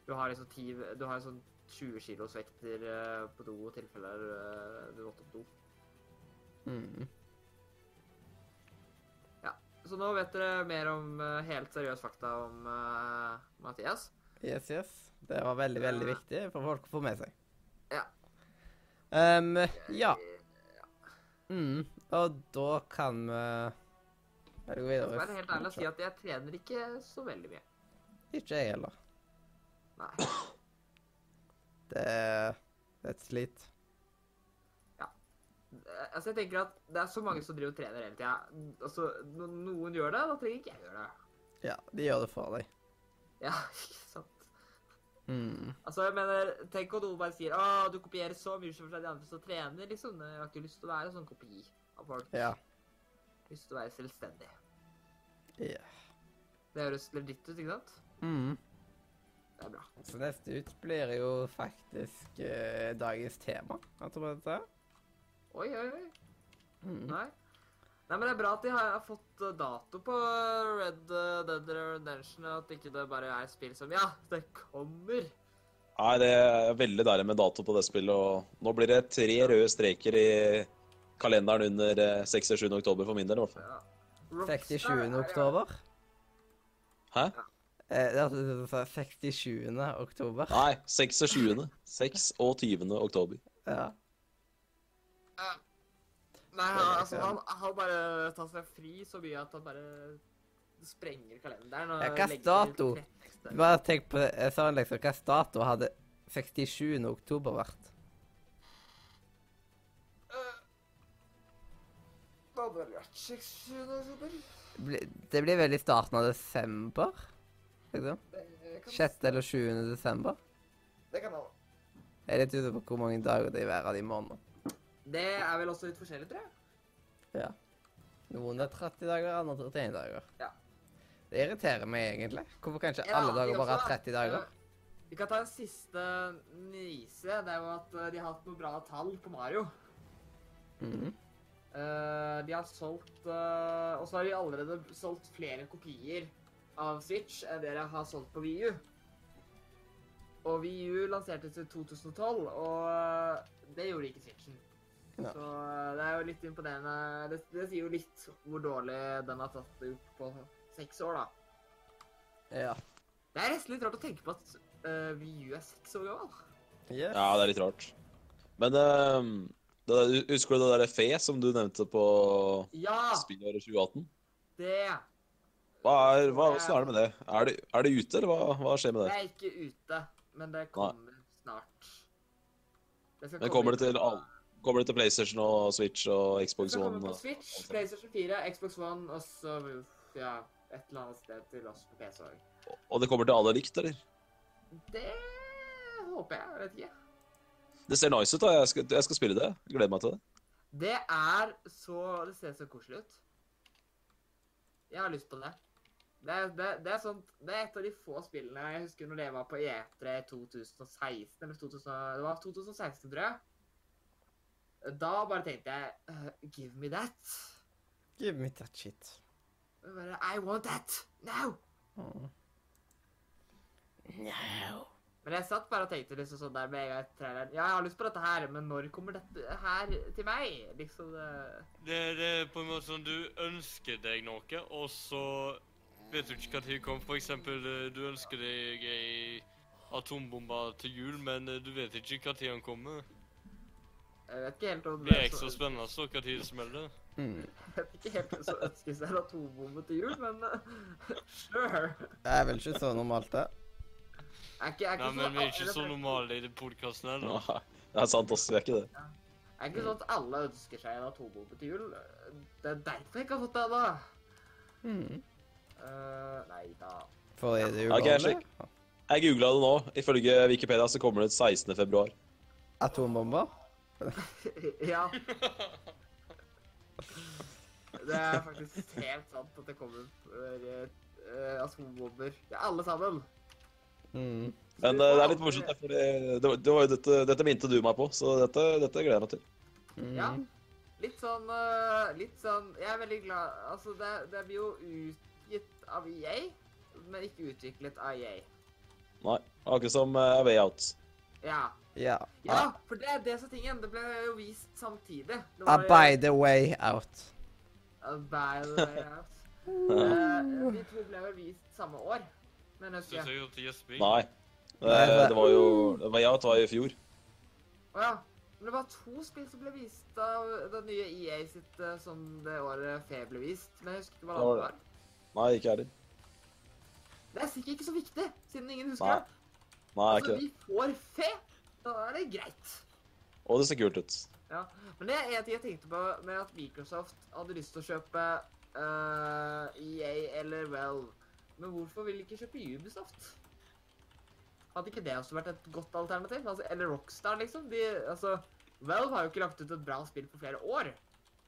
Du har liksom ti Du har sånn 20 kilos vekter eh, på do i tilfelle eh, du måtte på do. Mm. Så nå vet dere mer om eh, helt seriøse fakta om uh, Mathias. Yes, yes. Det var veldig, veldig Ja. viktig for folk å få med seg. Ja. Um, ja. Mm. Og da kan vi Bare gå Jeg skal være helt ærlig og si at jeg trener ikke så veldig mye. Ikke jeg heller. Nei. Det er er et slit. Eh, Altså, jeg tenker at det er så mange som driver og trener hele tida. Altså, når noen gjør det, da trenger ikke jeg gjøre det. Ja, de gjør det for deg. Ja, ikke sant? Mm. Altså, jeg mener, tenk om noen bare sier å, du kopierer så mye fra de andre som trener, liksom. Jeg har ikke lyst til å være en sånn kopi av folk. Ja. Lyst til å være selvstendig. ja. Det høres legit ut, ikke sant? Mm. Det er bra. Så neste ut blir jo faktisk eh, dagens tema. Jeg tror det er. Oi, oi, oi. Mm. Nei. Nei, men det er bra at de har fått eh, dato på Red eh, Dead Redemption, og at ikke det bare er spill som Ja, det kommer! Nei, det er veldig deilig med dato på det spillet, og nå blir det tre røde streker i kalenderen under eh, 6.-7. oktober for min del, i hvert fall. Ja. Rockstar 67. er- oktober. Hæ? Eh, det er altså 67. oktober. Nei, 6.-7. 6 og 20. oktober. Ja. Nei, altså, han, har bare tatt seg fri så mye at han bare sprenger kalenderen og Ja, hva er dato? Bare tenk på jeg sa liksom, hva dato hadde 67. oktober vært? Hadde det vel vært 67. oktober. Det blir vel i starten av desember? Liksom. Det kan 6. eller 7. desember? Det kan være. Jeg er litt ute på hvor mange dager det er hver av de månedene. Det er vel også litt forskjellig, tror jeg. Ja. Noen er 30 dager, andre 31 dager. Ja. Det irriterer meg egentlig. Hvorfor kan ikke alle dager bare ha 30 dager? Vi kan ta en siste nise. Det er jo at eh, de har hatt noe bra tall på Mario. Mm -hmm. uh, de har solgt uh, Og så har de allerede solgt flere kopier av Switch enn dere har solgt på VU. Og VU lanserte i 2012, og eh, det gjorde ikke Switchen. Ja. Så eh, det er jo litt imponerende. Det, det sier jo litt hvor dårlig den har tatt det ut på seks år, da. Ja. Det er nesten litt rart å tenke på at uh, VU er seks år gammel. Yes. Ja, det er litt rart. Men uh, det, husker du det der Fe som du nevnte på Ja, spillåret 2018? det Hva er, hva, hvordan er det med det? Er det, er det ute, eller hva, hva skjer med Det det? er ikke ute, men det kommer snart. Det Men kommer det til Kommer det til PlayStation og Switch og Xbox One? Det kommer på Switch, PlayStation 4, Xbox One og så ja, et eller annet sted til oss på PC òg. Og det kommer til alle likt, eller? Det håper jeg. Jeg vet ikke. Det ser nice ut, da. Jeg skal, jeg skal spille det. Gleder meg til det. Det er så Det ser så koselig ut. Jeg har lyst på det. Det er, det, det, er sånt, det er et av de få spillene jeg husker når det var på E3 2016, eller 2000, det var 2016, tror jeg. Da bare tenkte jeg «Uh, Give me that. Give me that shit. Bare, I want that now! Mm. No. Men jeg satt bare og tenkte liksom sånn der med en gang traileren Ja, jeg har lyst på dette her, men når kommer dette her til meg? Liksom det Det, det er på en måte sånn du ønsker deg noe, og så vet du ikke hva tid det kommer. For eksempel, eh, du ønsker deg ei atombombe til jul, men eh, du vet ikke hva tid den kommer. Jeg vet ikke helt om Det er ekstra spennende så hva tid det smeller. Mm. Jeg vet ikke helt hvem som ønsker seg en atombombe til jul, men uh, sure. Det er vel ikke så normalt, det. Er ikke, er ikke Nei, men vi er ikke så normale i den podkasten heller. Det er sant, også. Vi er ikke det. Er ikke sånn at alle ønsker seg en atombombe til jul? Det er derfor jeg ikke har fått det ennå. Mm. Uh, nei da. For er det Ok, uvanlig? slik. Jeg googla det nå. Ifølge Wikipedia så kommer det ut 16. februar. Atombomber? ja. Det er faktisk helt sant at det kommer uh, atombomber. Det er alle sammen. Mm. Men uh, det er litt morsomt, for det, det, var- jo dette, dette minte du meg på, så dette, dette gleder jeg meg til. Mm. Ja. Litt sånn uh, Litt sånn Jeg er veldig glad Altså, det, det blir jo utgitt av EA, men ikke utviklet av EA. Nei, akkurat som uh, Way Out. Ja. Ja. Ja, for det er det som er tingen. Det ble jo vist samtidig. Det Ah, var jo- by the way out. Uh, by the way out. Uh, de to ble vel vist samme år, men Så husker jeg. Nei. Nei, Eh, det- det var jo Way Out var i fjor. Å ja. Men det var to spill som ble vist av det nye EA sitt uh, som det året Fe ble vist. Men jeg husker ikke hva det var. Nei, ikke heller. Det er sikkert ikke så viktig, siden ingen husker Nei, det. Nei, Altså, ikke det. vi får Fe. Da er det greit. Og det ser kult ut. Ja, men det er en ting jeg tenkte på med at Microsoft hadde lyst til å kjøpe uh, EA eller Valve. Men hvorfor vil de ikke kjøpe Ubisoft? Hadde ikke det også vært et godt alternativ? Altså, eller Rockstar, liksom? De, altså, Valve har jo ikke lagt ut et bra spill på flere år.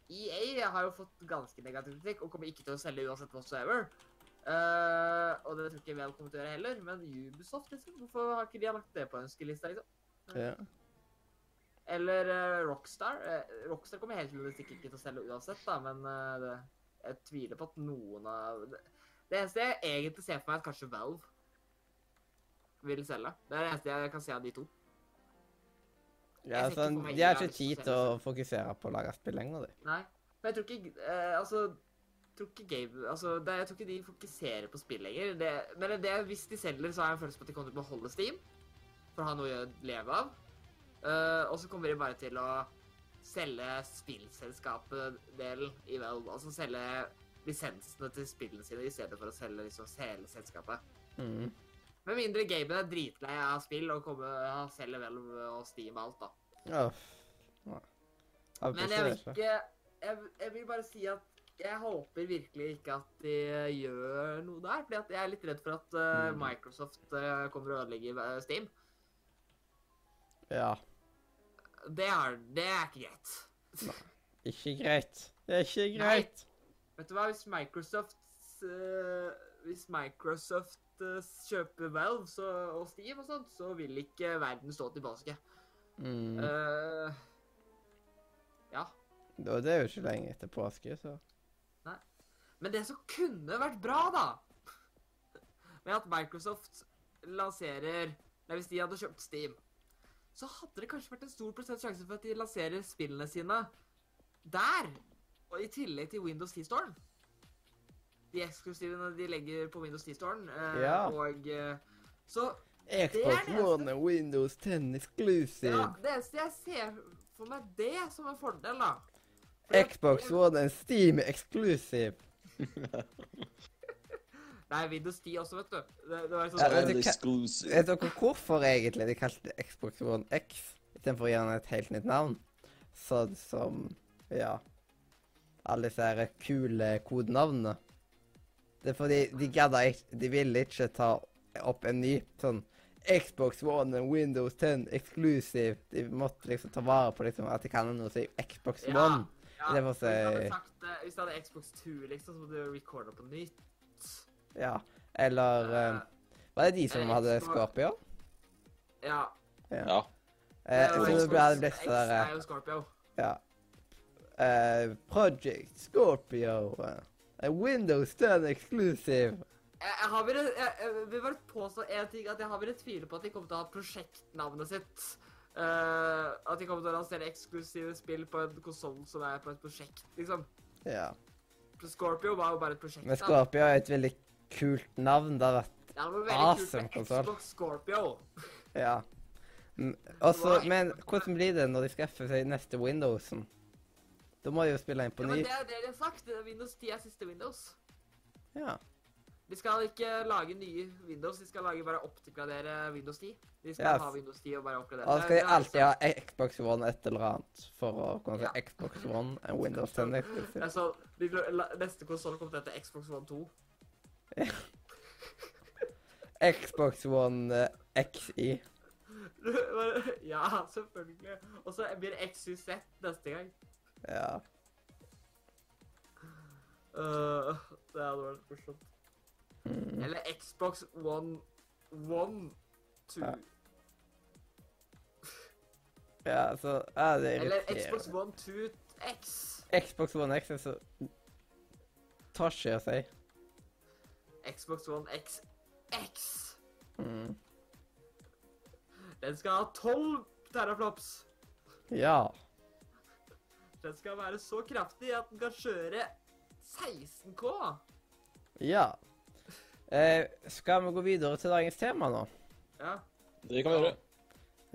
EA har jo fått ganske negativ kritikk og kommer ikke til å selge uansett whatsoever. Uh, og det tror ikke Valve kommer til å gjøre heller. Men Ubisoft, liksom? Hvorfor har ikke de lagt det på ønskelista, liksom? Ja. Eller uh, Rockstar. Uh, Rockstar kommer helt sikkert ikke til å selge uansett, da, men det, jeg tviler på at noen av Det, det eneste jeg egentlig ser for meg, er kanskje Valve vil selge. Det er det eneste jeg kan se av de to. Ja altså, sånn, de har ikke tid til å fokusere på å lage spill lenger, de. Nei. Men jeg tror ikke eh, Altså tror ikke game, altså, det, jeg tror ikke de fokuserer på spill lenger. Det, men det, hvis de selger, så har jeg en følelse på at de kommer til å beholde Steam. For å ha noe å leve av. Uh, og så kommer de bare til å selge spillselskapet-delen i Valve. Altså selge lisensene til spillene sine i stedet for å selge liksom hele selskapet. Mm. Med mindre gamen er dritlei av spill og kommer, selv Valve og Steam og alt, da. Ja. Jeg Men jeg vil ikke. jeg, jeg vil bare si at jeg håper virkelig ikke at de gjør noe der. fordi jeg er litt redd for at Mm. Microsoft uh, kommer og ødelegger eh, Steam. Ja. Det er, det er ikke greit. Ikke greit. Det er ikke Nei. greit. Vet du hva, hvis Microsoft eh, Hvis Microsoft eh, kjøper Valve så, og Steam og sånt, så vil ikke verden stå tilbake. Mm. Uh, ja. Da, det er jo ikke lenge etter påske, så Nei. Men det som kunne vært bra, da Med at Microsoft lanserer Nei, hvis de hadde kjøpt Steam, så hadde det kanskje vært en stor prosent sjanse for at de lanserer spillene sine der. Og i tillegg til Windows 10-storen. De eksklusivene de legger på Windows 10-storen. Uh, Ja. Og uh, Så Xbox One and Windows 10 exclusive. ja, det eneste jeg ser for meg det som en fordel, da. For Xbox jeg... One and Steam exclusive. Nei, Windows 10 også, vet du. Det, det var sånn Ja, vet du. Vet dere hvorfor egentlig de kalte det Xbox One X istedenfor å gi den et helt nytt navn? Sånn som Ja. Alle disse kule kodenavnene. Det er fordi de gadda ikke De ville ikke ta opp en ny sånn Xbox One and Windows 10 exclusive. De måtte liksom ta vare på liksom at de kan noe som Xbox Ja, One. ja, Det får hvis du hadde sagt, Hvis du hadde Xbox 2, liksom, så måtte du recorde på nytt. Ja. Eller uh, Var det de som eh, hadde Xbox- Scorpio? Ja. Ja. ja. Uh, så det Xbox ble det blitt sånn der er jo Scorpio. Ja. Eh, Project Scorpio. Windows 10 exclusive. Jeg, jeg har bare, jeg, jeg vil bare påstå en ting, at jeg har bare tviler på at de kommer til å ha prosjektnavnet sitt. Uh, at de kommer til å lansere eksklusive spill på en konsoll som er på et prosjekt, liksom. Ja. Scorpio var jo bare et prosjekt. Men. Scorpio er et veldig kult navn. Det har vært det var veldig awesome kult med Xbox Scorpio. Ja. Mm, Også, men hvordan blir det når de skaffer seg neste Windowsen? Da må de jo spille inn på Ja, men det er det de har sagt. Windows 10 er siste Windows. Ja. De skal ikke lage nye Windows, de skal lage bare oppgradere Windows 10. De skal Ja. ha Windows 10 og bare oppgradere. Da skal de alltid ha Xbox One et eller annet for å kunne Ja. si Xbox One og Windows 10 jeg exclusive. er sånn, de, neste konsoll kommer til å hete Xbox One 2. Xbox One uh, XI. ja, selvfølgelig. Og så blir det XYZ neste gang. Ja. Øh, det hadde vært morsomt. Mm. Eller Xbox One One Two. Ja. Ja, så ja, det er Eller. Xbox One Two X. Xbox One X er så Tashi å si. Xbox One X X. Mm. Den skal ha 12 teraflops. Ja. Den skal være så kraftig at den kan kjøre 16K. Ja. Eh, skal vi gå videre til dagens tema nå? Ja. Det kan vi gjøre.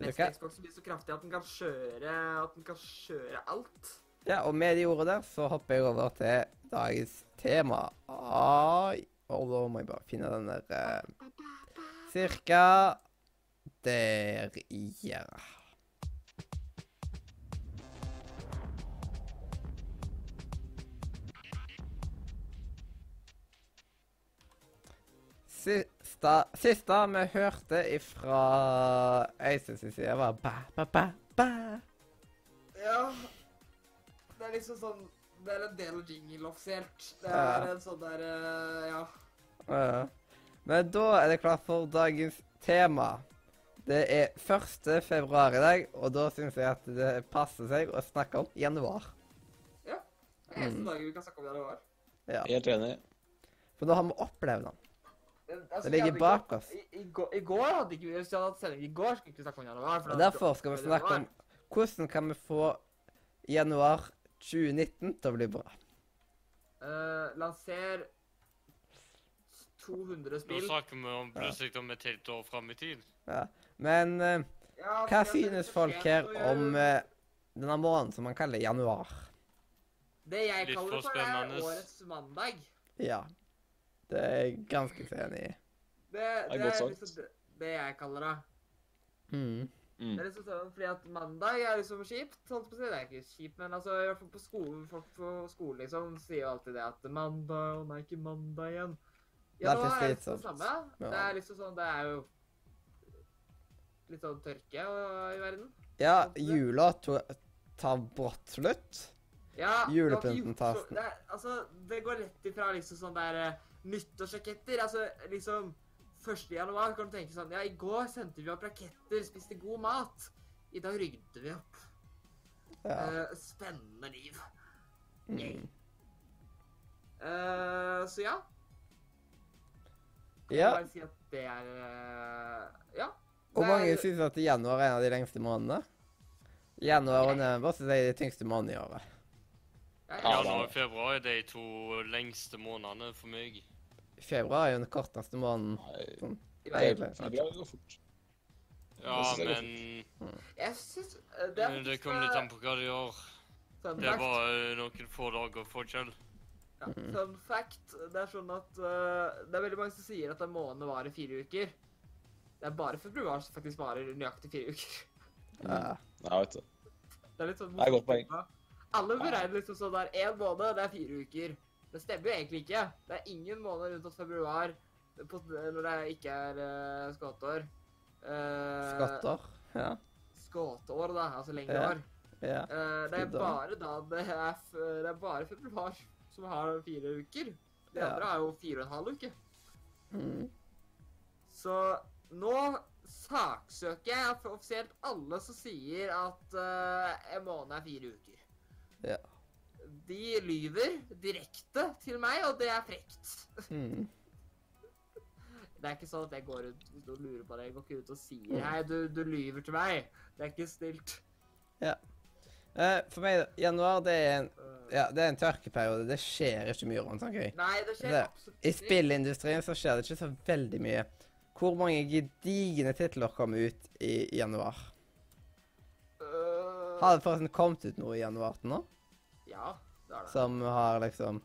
Neste? Xbox blir så kraftig at den kan kjøre At den kan kjøre alt. Ja, og med de ordene der så hopper jeg over til dagens tema. Ai. Og da må jeg bare finne den der eh, Cirka der, ja. Sista, siste vi hørte ifra Øystein sin side, var ba, ba, ba, ba. Ja. Det er liksom sånn Det er en del av jingle offisielt. Det Ja. er en sånn der eh, Ja. Ja. Men da er det klart for dagens tema. Det er 1. februar i dag, og da syns jeg at det passer seg å snakke om januar. Ja. Det er eneste Mm. dagen vi kan snakke om januar. Ja. Helt enig. For da har vi opplevd den. Det, altså, Det ligger bak oss. I, i, går, I går hadde ikke vi Hvis vi hadde hatt sending i går, skulle vi ikke snakke om januar. Og derfor skal vi snakke om hvordan kan vi få januar 2019 til å bli bra. Uh, lanser 200 Nå spill. snakker vi om plutselig om et helt år fram i tid. Ja. Men uh, Ja, hva synes folk her om uh, denne måneden som man kaller januar. Det jeg Litt kaller for for, er årets mandag. Ja. Det er jeg ganske så enig i. Det, er det er liksom det, det jeg kaller det. Mm. Mm. Det er liksom sånn, fordi at mandag er liksom kjipt. Sånn på å. Det er ikke kjipt, men altså, i hvert fall på skolen, folk på skolen liksom sier jo alltid det at mandag, og nei, ikke mandag igjen. Det er Ja, nå er det liksom det samme. Ja. Det er liksom sånn, det er jo litt sånn tørke og- i verden. Ja, jula to tar brått slutt. Ja, Julepynten tas Det, altså, det går rett ifra liksom sånn der eh, nyttårsraketter. Altså, liksom 1. januar kan du tenke sånn Ja, i går sendte vi opp raketter, spiste god mat. I dag rydder vi opp. Ja. Uh, spennende liv. Mm. Eh, så ja. Kan ja. bare si at det er uh, Ja. Og mange er- syns at januar er en av de lengste månedene. Januar og november synes jeg er de tyngste månedene i året. ja, Ja, ja. det Januar og februar er de to lengste månedene for meg. Februar er jo den korteste måneden. Sånn. i. Egentlig. februar går fort. Ja, synes men Jeg syns eh, det er men det kommer litt eh, an på hva de gjør. Det er bare noen få dager forskjell. Ja, fun fact. Det er sånn at uh, det er veldig mange som sier at en måned varer fire uker. Det er bare februar som faktisk varer nøyaktig fire uker. Ja. jeg vet det. Det er litt sånn Det er et godt poeng. Alle beregner liksom sånn der én måned, det er fire uker. Det stemmer jo egentlig ikke. Det er ingen måned unntatt februar på, når det ikke er uh, skatteår. Uh, Skatter. Ja. Skatteår, da. Altså lengre Ja. år. ja. Uh, det er bare da det er, det er bare februar som har fire uker. De Ja. andre har jo fire og en halv uke. Mm. Så nå saksøker jeg offisielt alle som sier at uh, en måned er fire uker. Ja. De lyver direkte til meg, og det er frekt. Mm. Det er ikke sånn at jeg går rundt og lurer på det. Jeg går ikke ut og sier Mm. hei, du, du lyver til meg. Det er ikke snilt. Ja. for meg, januar, det er en Eh, Ja, det er en tørkeperiode. Det skjer ikke mye rundt omkring. Nei, det skjer Det- absolutt I spillindustrien så skjer det ikke så veldig mye. Hvor mange gedigne titler kom ut i januar? Uh, Har det forresten kommet ut noe i januar til nå? Ja, det er det. Som har liksom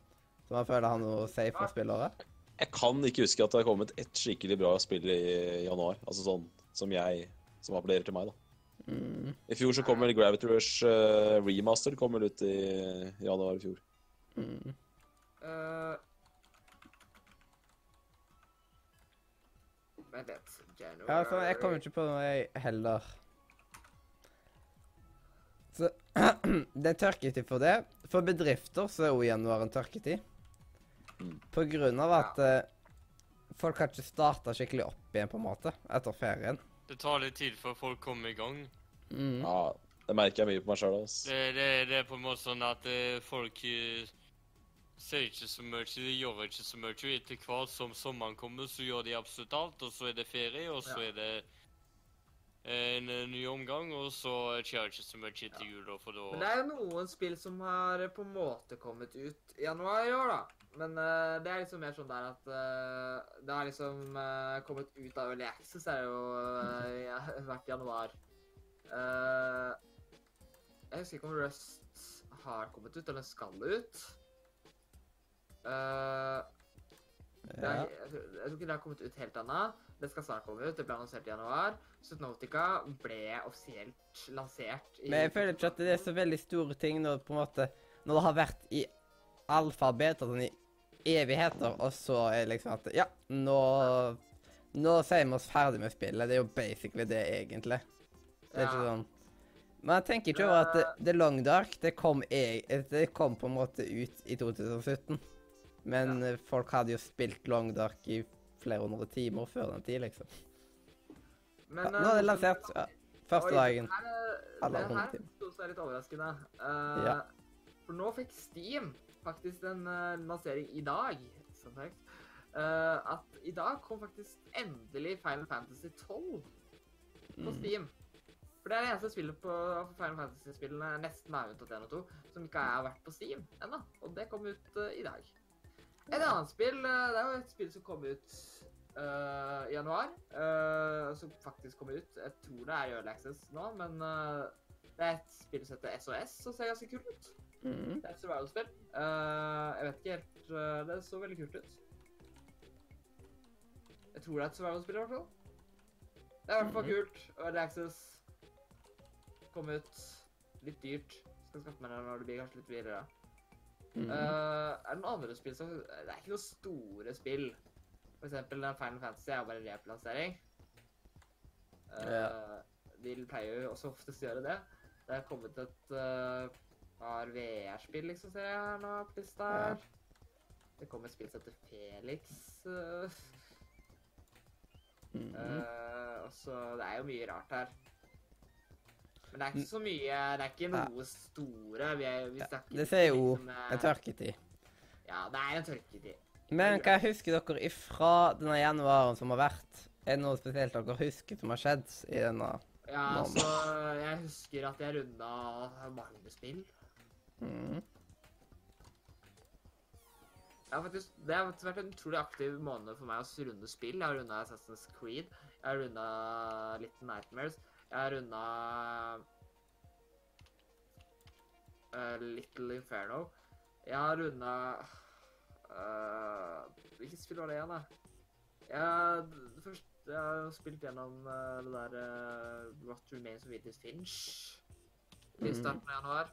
Som man føler har noe å si for spillere? Jeg kan ikke huske at det har kommet ett skikkelig bra spill i januar. Altså sånn som jeg Som appellerer til meg, da. Mm. I fjor så kommer Gravity Rush uh, Remaster kommer ut i januar i fjor. Mm. Uh, Vent litt. January Ja, så jeg kommer ikke på noe, jeg heller. Det er tørketid for det. For bedrifter så er jo januar en tørketid. Mm. På grunn av at ja. folk har ikke starta skikkelig opp igjen, på en måte, etter ferien. Det tar litt tid før folk kommer i gang. Mm. Ja, det merker jeg mye på meg sjøl. Det, det, det er på en måte sånn at eh, folk eh, ser ikke så mye, de gjør ikke så mye. Etter hvert som sommeren kommer, så gjør de absolutt alt. Og så er det ferie, og så Ja. er det en eh, ny omgang, og så skjer det ikke så mye til jul. da, For Men det er jo noen spill som har på en måte kommet ut i januar i år, da. Men uh, det er liksom mer sånn der at uh, det har liksom uh, kommet ut av Early Access, er jo uh, ja, hvert januar. Eh, jeg husker ikke om Rust har kommet ut, eller skal ut. Uh, ja. er, jeg, tror- jeg tror ikke det har kommet ut helt ennå. Det skal snart komme ut. Det ble annonsert i januar. Subnotica ble offisielt lansert i Men jeg føler ikke at det er så veldig store ting når på en måte Når det har vært i alfabet sånn i evigheter, og så er det liksom at Ja, nå Nå sier vi oss ferdig med spillet. Det er jo basically det, egentlig. Det er ikke sånn Men jeg tenker ikke over at The Long Dark det kom, e det kom på en måte ut i 2017. Men ja. folk hadde jo spilt Long Dark i flere hundre timer før den tid, liksom. Men, Ja, eh, nå er det lansert. Ja, første dagen. Det her, timer. Alle det her synes jeg er litt overraskende. Uh, Ja. For nå fikk Steam faktisk en uh, lansering i dag, som sagt. Uh, at i dag kom faktisk endelig Final Fantasy 12 på Mm. Steam. For det er det eneste spillet på Final Fantasy-spillene, nesten meg unntatt 1 og 2, som ikke har vært på Steam ennå. Og det kom ut uh, i dag. Et annet spill eh, Det er jo et spill som kom ut uh, i januar. Uh, som faktisk kom ut. Jeg tror det er i Early Access nå, men Det er et spill som heter SOS, som ser ganske kult ut. Mm. Det er et survival-spill. Jeg vet ikke helt Det så veldig kult ut. Jeg tror det er et survival-spill, i hvert fall. Det er i hvert fall Mhm. kult. Early Access kom ut. Litt dyrt. Skal skaffe meg det når det blir kanskje litt billigere. Mm. Eh, er det noen andre spill som Det er ikke noen store spill. For eksempel den Final Fantasy er bare replassering. Uh, yeah. De pleier jo også oftest å gjøre det. Det er kommet et uh, par VR-spill, liksom, ser jeg her nå på lista her. Det kom et spill som heter Felix. Uh, Mm. eh, og så Det er jo mye rart her. Men det er ikke så mye Det er ikke noe store. Vi, er, vi snakker det sier jo liksom, en tørketid. Ja, det er en tørketid. Men hva husker dere ifra denne januaren som har vært? Er det noe spesielt dere husker som har skjedd i denne? Ja, altså Jeg husker at jeg runda mange spill. Mm. Jeg har faktisk, det har vært en utrolig aktiv måned for meg å runde spill. Jeg har runda Assassin's Creed. Jeg har runda Little Nightmares. Jeg runda eh, Little Inferno. Jeg har runda uh, Hvilket spill var det igjen, da? Jeg, først, jeg har spilt gjennom uh, det der uh, What Remains of Edith Finch i Mhm. starten av januar.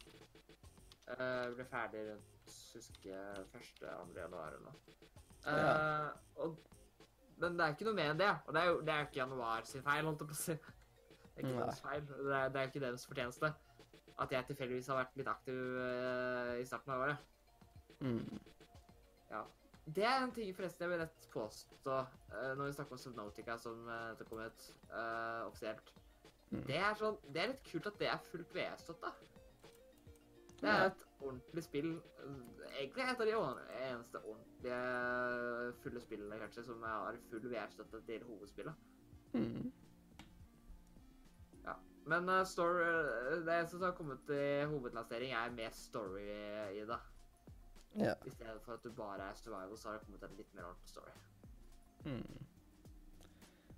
Uh, ble ferdig rundt husker jeg, 1.-2. januar eller noe. Uh, Ja. og, men det er ikke noe mer enn det. Og det er jo det er ikke januar sin feil, holdt jeg på å si. Det er ikke Nei. deres feil. Det er, det er ikke deres fortjeneste. At jeg tilfeldigvis har vært litt aktiv uh, i starten av året. Mm. Det er en ting forresten jeg vil rett påstå uh, når vi snakker om Subnautica som uh, det kom ut uh, offisielt. Mm. Det er sånn, det er litt kult at det er fullt VR-støtta. Det er et ordentlig spill. eh, Egentlig et av de eneste ordentlige fulle spillene kanskje som har full VR-støtte til hovedspillet. Mm. Men uh, story, eh, det som har kommet i hovedlansering, er mer story i det. Ja. I stedet for at du bare er survival, så har det kommet en litt mer ordentlig story. Mm.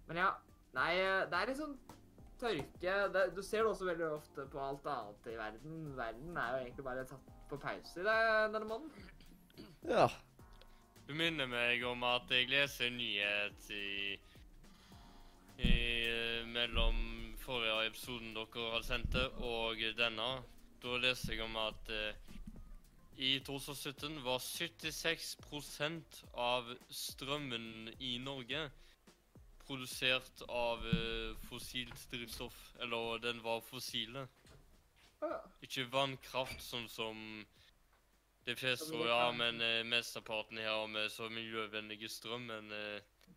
Men ja, nei, det er litt sånn tørke. Det, du ser det også veldig ofte på alt annet i verden. Verden er jo egentlig bare tatt på pause i det, denne måneden. ja. Du minner meg om at jeg leser nyhet i, i eh, mellom forrige episoden dere hadde sendt det, og denne. Da leser jeg om at eh, i 2017 var 76% av strømmen i Norge produsert av eh, fossilt drivstoff. Eller den var fossile. Ikke vannkraft, sånn som de fleste tror, ja, men eh, mesteparten her har med så miljøvennlig strøm, men eh,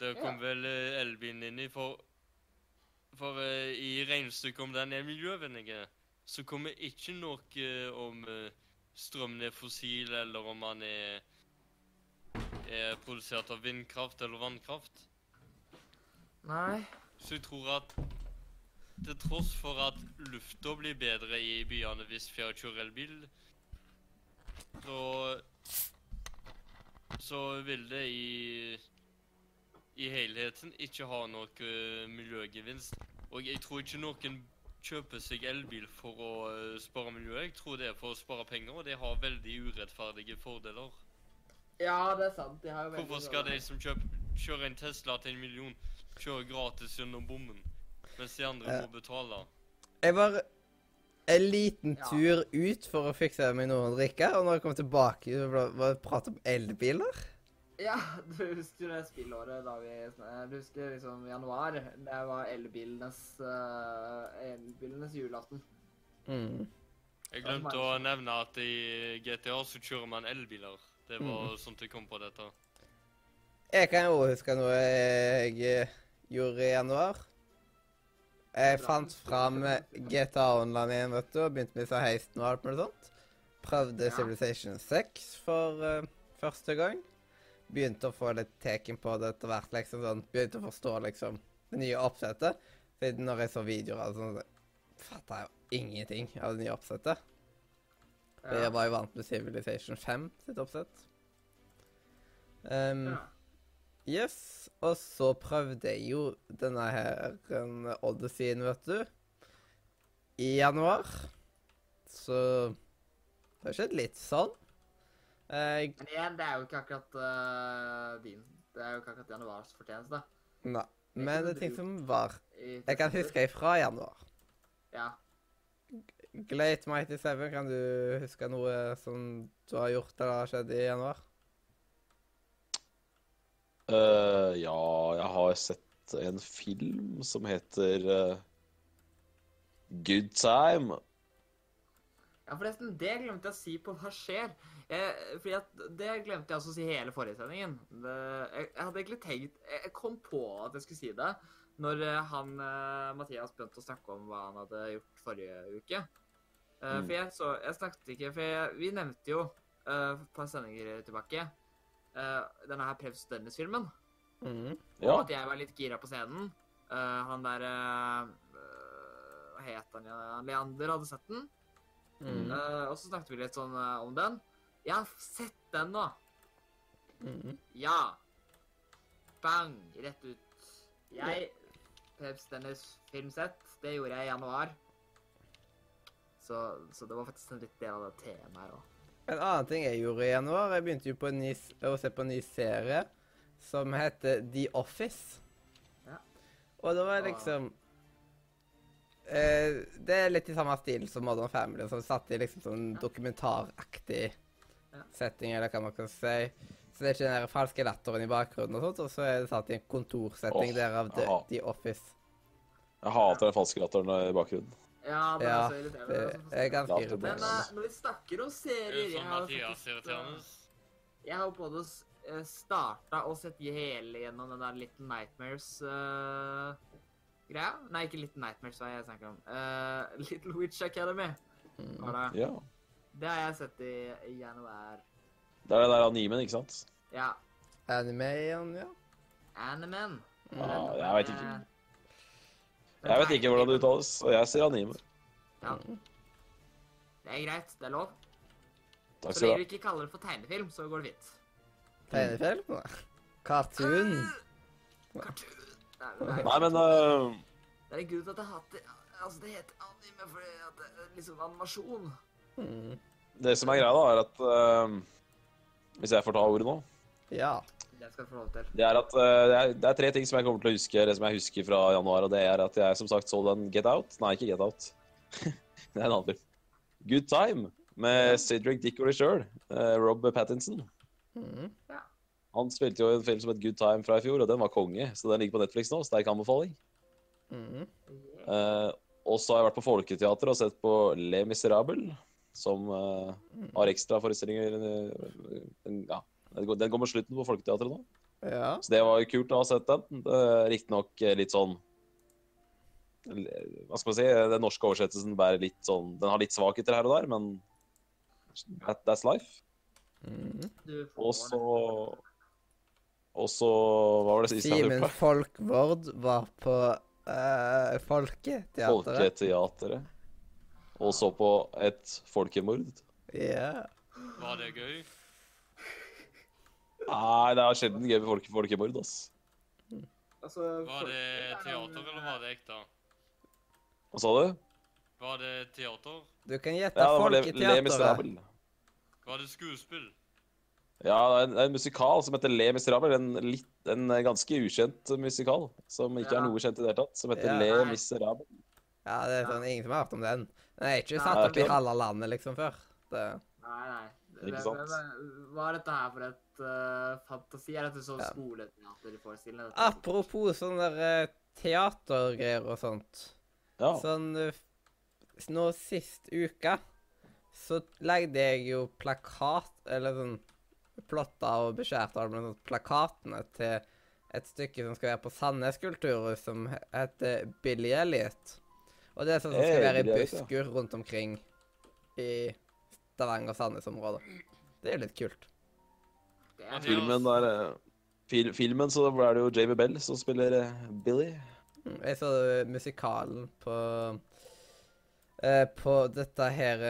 det kom vel eh, elbilen inn i, for, for uh, i regnestykket om den er miljøvennlig, så kommer ikke noe eh, om uh, strømmen er fossil, eller om den er, er produsert av vindkraft eller vannkraft. Nei. Så jeg tror at til tross for at lufta blir bedre i byene hvis flere kjører elbil, så så vil det i i helheten ikke har noe eh, miljøgevinst. Og jeg tror ikke noen kjøper seg elbil for å eh, spare miljøet. Jeg tror det er for å spare penger, og det har veldig urettferdige fordeler. Ja, det er sant. De har jo Hvorfor skal de som kjøper, kjører en Tesla til en million, kjøre gratis gjennom bommen, mens de andre må betale? Jeg var en liten tur ut for å fikse meg noe å drikke, og når jeg kom tilbake, var var det prat om elbiler. Ja, du husker det spillåret da vi Du husker liksom januar. Det var elbilenes uh, elbilenes julaften. Mm. Jeg glemte å nevne at i GTA så kjører man elbiler. Det var Mm. sånt jeg kom på dette. Jeg kan jo huske noe jeg eh, gjorde i januar. Jeg fant fram GTA Online igjen, vet du, og begynte med disse heisene og alt mulig sånt. Prøvde Ja. Civilization 6 for uh, første gang. Begynte å få litt teken på det etter hvert, liksom sånn. Begynte å forstå liksom det nye oppsettet. Siden når jeg så videoer av sånn, fatta jeg jo ingenting av det nye oppsettet. Ja. jeg var jo vant med Civilization 5 sitt oppsett. Um, Ja. Yes, og så prøvde jeg jo denne her en Odysseyen, vet du. i januar. Så det har skjedd litt sånn. Eh, Men igjen, det er jo ikke akkurat uh, din Det er jo ikke akkurat januars fortjeneste. nei. Men det er ting som var. Jeg kan huske ifra januar. Ja. Glade Mighty Seven, kan du huske noe som du har gjort eller har skjedd i januar? Uh, ja, jeg har sett en film som heter uh, Good Time. ja, forresten, det glemte jeg å si på Hva skjer? Jeg, fordi at Det glemte jeg også å si hele forrige sendingen. Det, jeg, jeg hadde egentlig tenkt Jeg kom på at jeg skulle si det når eh, han eh, Mathias begynte å snakke om hva han hadde gjort forrige uke. Eh, Mm. For jeg så Jeg snakket ikke For jeg, vi nevnte jo uh, på en sendinger tilbake uh, denne her Prevs Dennis-filmen. Mhm. Ja. Og at jeg var litt gira på scenen. Uh, han der Hva het han? Leander hadde sett den. Eh, og så snakket vi litt sånn om den. Jeg har sett den nå. Mhm. Ja. Bang! Rett ut. Jeg Peps Dennis filmsett. Det gjorde jeg i januar. Så, så det var faktisk en litt del av det temaet òg. En annen ting jeg gjorde i januar, jeg begynte jo på en ny, å se på en ny serie som heter The Office. Ja. Og da var det liksom eh, Det er litt i samme stil som Modern Family, som satt i liksom sånn dokumentaraktig. Setting, eller hva man kan si. Så det er ikke den der falske latteren i bakgrunnen, og sånt, og så er det satt i en kontorsetting der derav The, jaha. The Office. Jeg hater den falske latteren i bakgrunnen. Ja, det er Ja, så irriterende. Det er ganske irriterende. Men eh, når vi snakker om serier er jeg sånn har faktisk, eh. Jeg har både eh, starta og sett hele gjennom den der Little Nightmares-greia. Nei, ikke Little Nightmares, hva jeg snakker om. Uh, Little Witch Academy. Mm. Var det. Ja. Det har jeg sett i, i januar. Det er den der animen, ikke sant? Ja. Anime igjen, ja. Animen. Ja, jeg vet ikke. Jeg vet ikke hvordan det uttales, og jeg sier anime. Ja. Det er greit, det er lov. Takk Så skal lenge du du ha. ikke kaller det for tegnefilm, så går det fint. Tegnefilm? Cartoon? Cartoon. Nei, nei. Nei, men uh... Det er en grunn til at jeg hater Altså, det heter anime fordi at det er liksom animasjon. Mm. det som er greia, da, er at uh, Hvis jeg får ta ordet nå Ja. Det skal du få lov til. Det er at uh, det, er, det er tre ting som jeg kommer til å huske, det som jeg husker fra januar, og det er at jeg som sagt så den Get Out. Nei, ikke Get Out. det er en annen film. Good Time med Cedric Dickory sjøl. Rob Pattinson. Mm. Han spilte jo en film som het Good Time fra i fjor, og den var konge. Så den ligger på Netflix nå. Sterk anbefaling. Mm. Uh, og så har jeg vært på Folketeatret og sett på Le Miserable, som uh, har ekstra forestillinger eh, Ja, den går, med slutten på Folketeatret nå. Ja. Så det var jo kult å ha sett den. Uh, Riktignok eh, litt sånn Hva skal man si? Den norske oversettelsen bærer litt sånn Den har litt svakheter her og der, men that, that's life. Mm. Og så Og så Hva var det siste jeg Simen? Folkvord var på uh, Folketeatret. Folketeatret. Og så på et folkemord. Ja. Var det gøy? Nei, det er sjelden gøy med folke, folkemord, ass. Altså, Var det teater, eller var det ekte? Hva sa du? Var det teater? Du kan gjette Ja, Miserable. Var det skuespill? Ja, det er en, det er en musikal som heter Le Miserable. En, litt, en ganske ukjent musikal som ikke Ja. er noe kjent i det hele tatt. Som heter Ja. Le Miserable. Ja, det er sånn ingen som har hørt om den. Den er ikke satt opp i ikke. halve landet liksom før. Det, Nei, nei. Ikke Hvem- sant? Hva er dette her for et uh, fantasi? Er dette sånn Ja. skoleteaterforestilling? Apropos sånne der, eh, teatergreier og sånt. Ja. Sånn eh, Nå sist uke så lagde jeg jo plakat, eller sånn plotta og beskjærte alle med sånn plakatene til et stykke som skal være på Sandnes kulturhus, som heter Billy Elliot. Og det er sånn som skal være i Billy busker rundt omkring i Stavanger-Sandnes-området. Det er jo litt kult. Det er Filmen der eh, fil, Filmen så er det jo Jamie Bell som spiller eh, Billy. Mm, Jeg så musikalen på eh, På dette her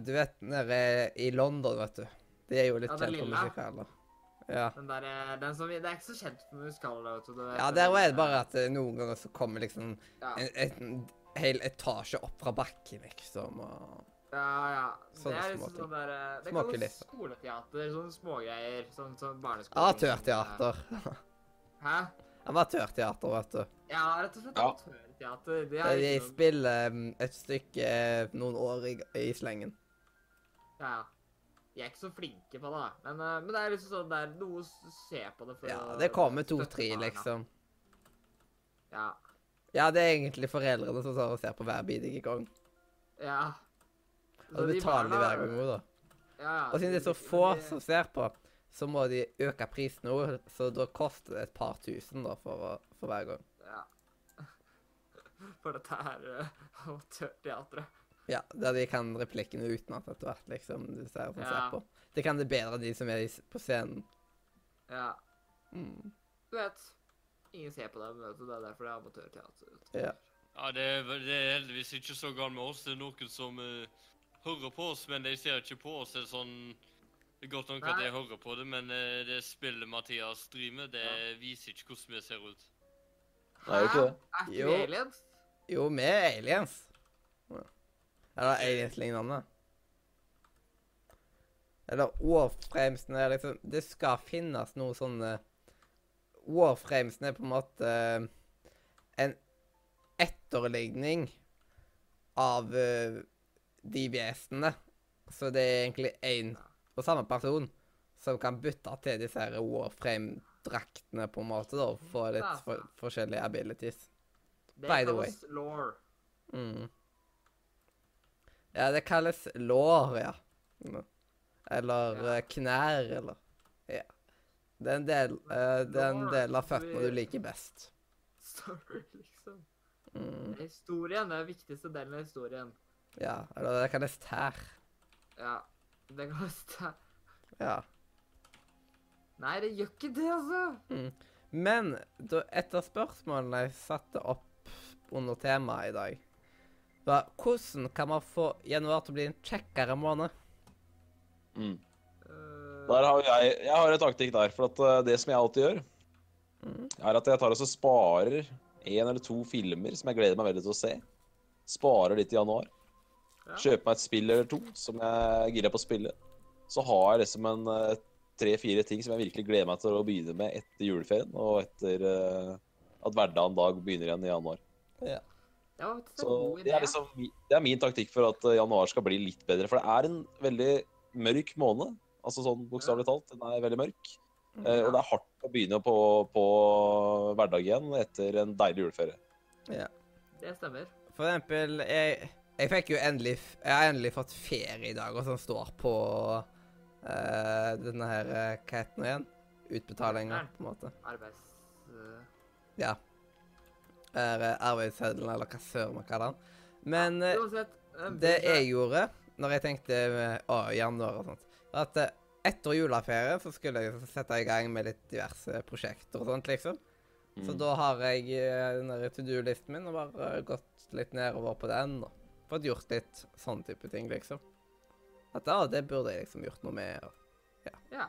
Du vet nede i London, vet du. De er jo litt Ja, kjent for musikaler. Ja. Den der, den som, det er ikke så kjent for musikaler. vet du. Det- ja, der var det bare at noen ganger så kommer liksom Ja. en, en, hel etasje opp fra bakken, liksom. Og Ja, ja. Sånne det er liksom sånn der eh, Det kalles skoleteater. Sånne smågreier. Sånn, sånn barneskole. amatørteater. Hæ? Amatørteater, vet du. Ja, rett og slett Ja. amatørteater. Det De er liksom, spiller mm, et stykke eh, noen år i, i slengen. Ja. De er ikke så flinke på det, da. Men, eh, men det er liksom sånn det er noe å se på det for Ja, å det kommer to-tre, liksom. Ja. Ja, det er egentlig foreldrene som tar og ser på hver bidige gang. Ja. Og så betaler de barna- hver gang òg, da. Ja, ja. Og siden det er så få de- som ser på, så må de øke prisen nå, så da koster det et par tusen da for, å- for hver gang. Ja. For dette er uh, amatørteatret. Ja, der de kan replikkene utenat etter hvert, liksom. Du ser som Ja. ser på. Det kan det bedre enn de som er på scenen. Ja. Mm. Du vet, ingen ser på det, vet du. Det er derfor det er amatørteater. vet. Ja. Ja, det er, det er heldigvis ikke så galt med oss. Det er noen som uh, hører på oss, men de ser ikke på oss. Det er sånn Det er godt nok at jeg hører på det, men uh, det spillet Mathias driver med, det viser ikke hvordan vi ser ut. Hæ? er ikke. Er ikke Jo. vi aliens? Jo, vi er aliens. Ja. Eller aliens-lignende. Eller warframesene er liksom Det skal finnes noe sånne Warframesene er på en måte eh, en etterligning av uh, de vesenene. Så det er egentlig én og samme person som kan bytte til disse her Warframe-draktene, på en måte, da, og få litt for, forskjellige abilities. By the way. Mm. Ja, det kalles lår, ja. Eller eh, knær, eller Ja. Det er en del, uh, det er en del av føttene du liker best. Story, liksom. Mm. Historien er den viktigste delen av historien. Ja, eller det kan kalles stær. Ja. Det kan kalles stær. Ja. Nei, det gjør ikke det, altså. Men da, et av spørsmålene jeg satte opp under temaet i dag, var hvordan kan man få januar til å bli en kjekkere måned? Mm. Der har jeg, jeg har en taktikk der. For at eh, det som jeg alltid gjør, er at jeg tar og sparer en eller to filmer som jeg gleder meg veldig til å se. Sparer litt i januar. Kjøper meg et spill eller to som jeg er gira på å spille. Så har jeg liksom en eh, tre-fire ting som jeg virkelig gleder meg til å begynne med etter juleferien og etter eh, at hverdagen dag begynner igjen i januar. det var faktisk en Så god idé. det er liksom det er min taktikk for at januar skal bli litt bedre. For det er en veldig mørk måned. Altså sånn bokstavelig talt. Den er veldig mørk. Ja. og det er hardt å begynne på, på hverdag igjen etter en deilig juleferie. Ja. Det stemmer. For eksempel, jeg, jeg fikk jo endelig Jeg har endelig fått ferie i dag, og sånn står på uh, denne her eh, Hva heter den igjen? Utbetalinga, på en måte. Arbeids... Uh... Ja. Er eh, arbeidsseddelen, eller hva søren man kaller den. Men ja, Uansett. eh, det jeg gjorde når jeg tenkte eh, å, januar og sånt, at eh, etter juleferie så skulle jeg sette i gang med litt diverse prosjekter og sånt, liksom. Så Mm. da har jeg eh, den der to do-listen min og bare eh, gått litt nedover på den og fått gjort litt sånn type ting, liksom. At ja, det burde jeg liksom gjort noe med. Og, Ja.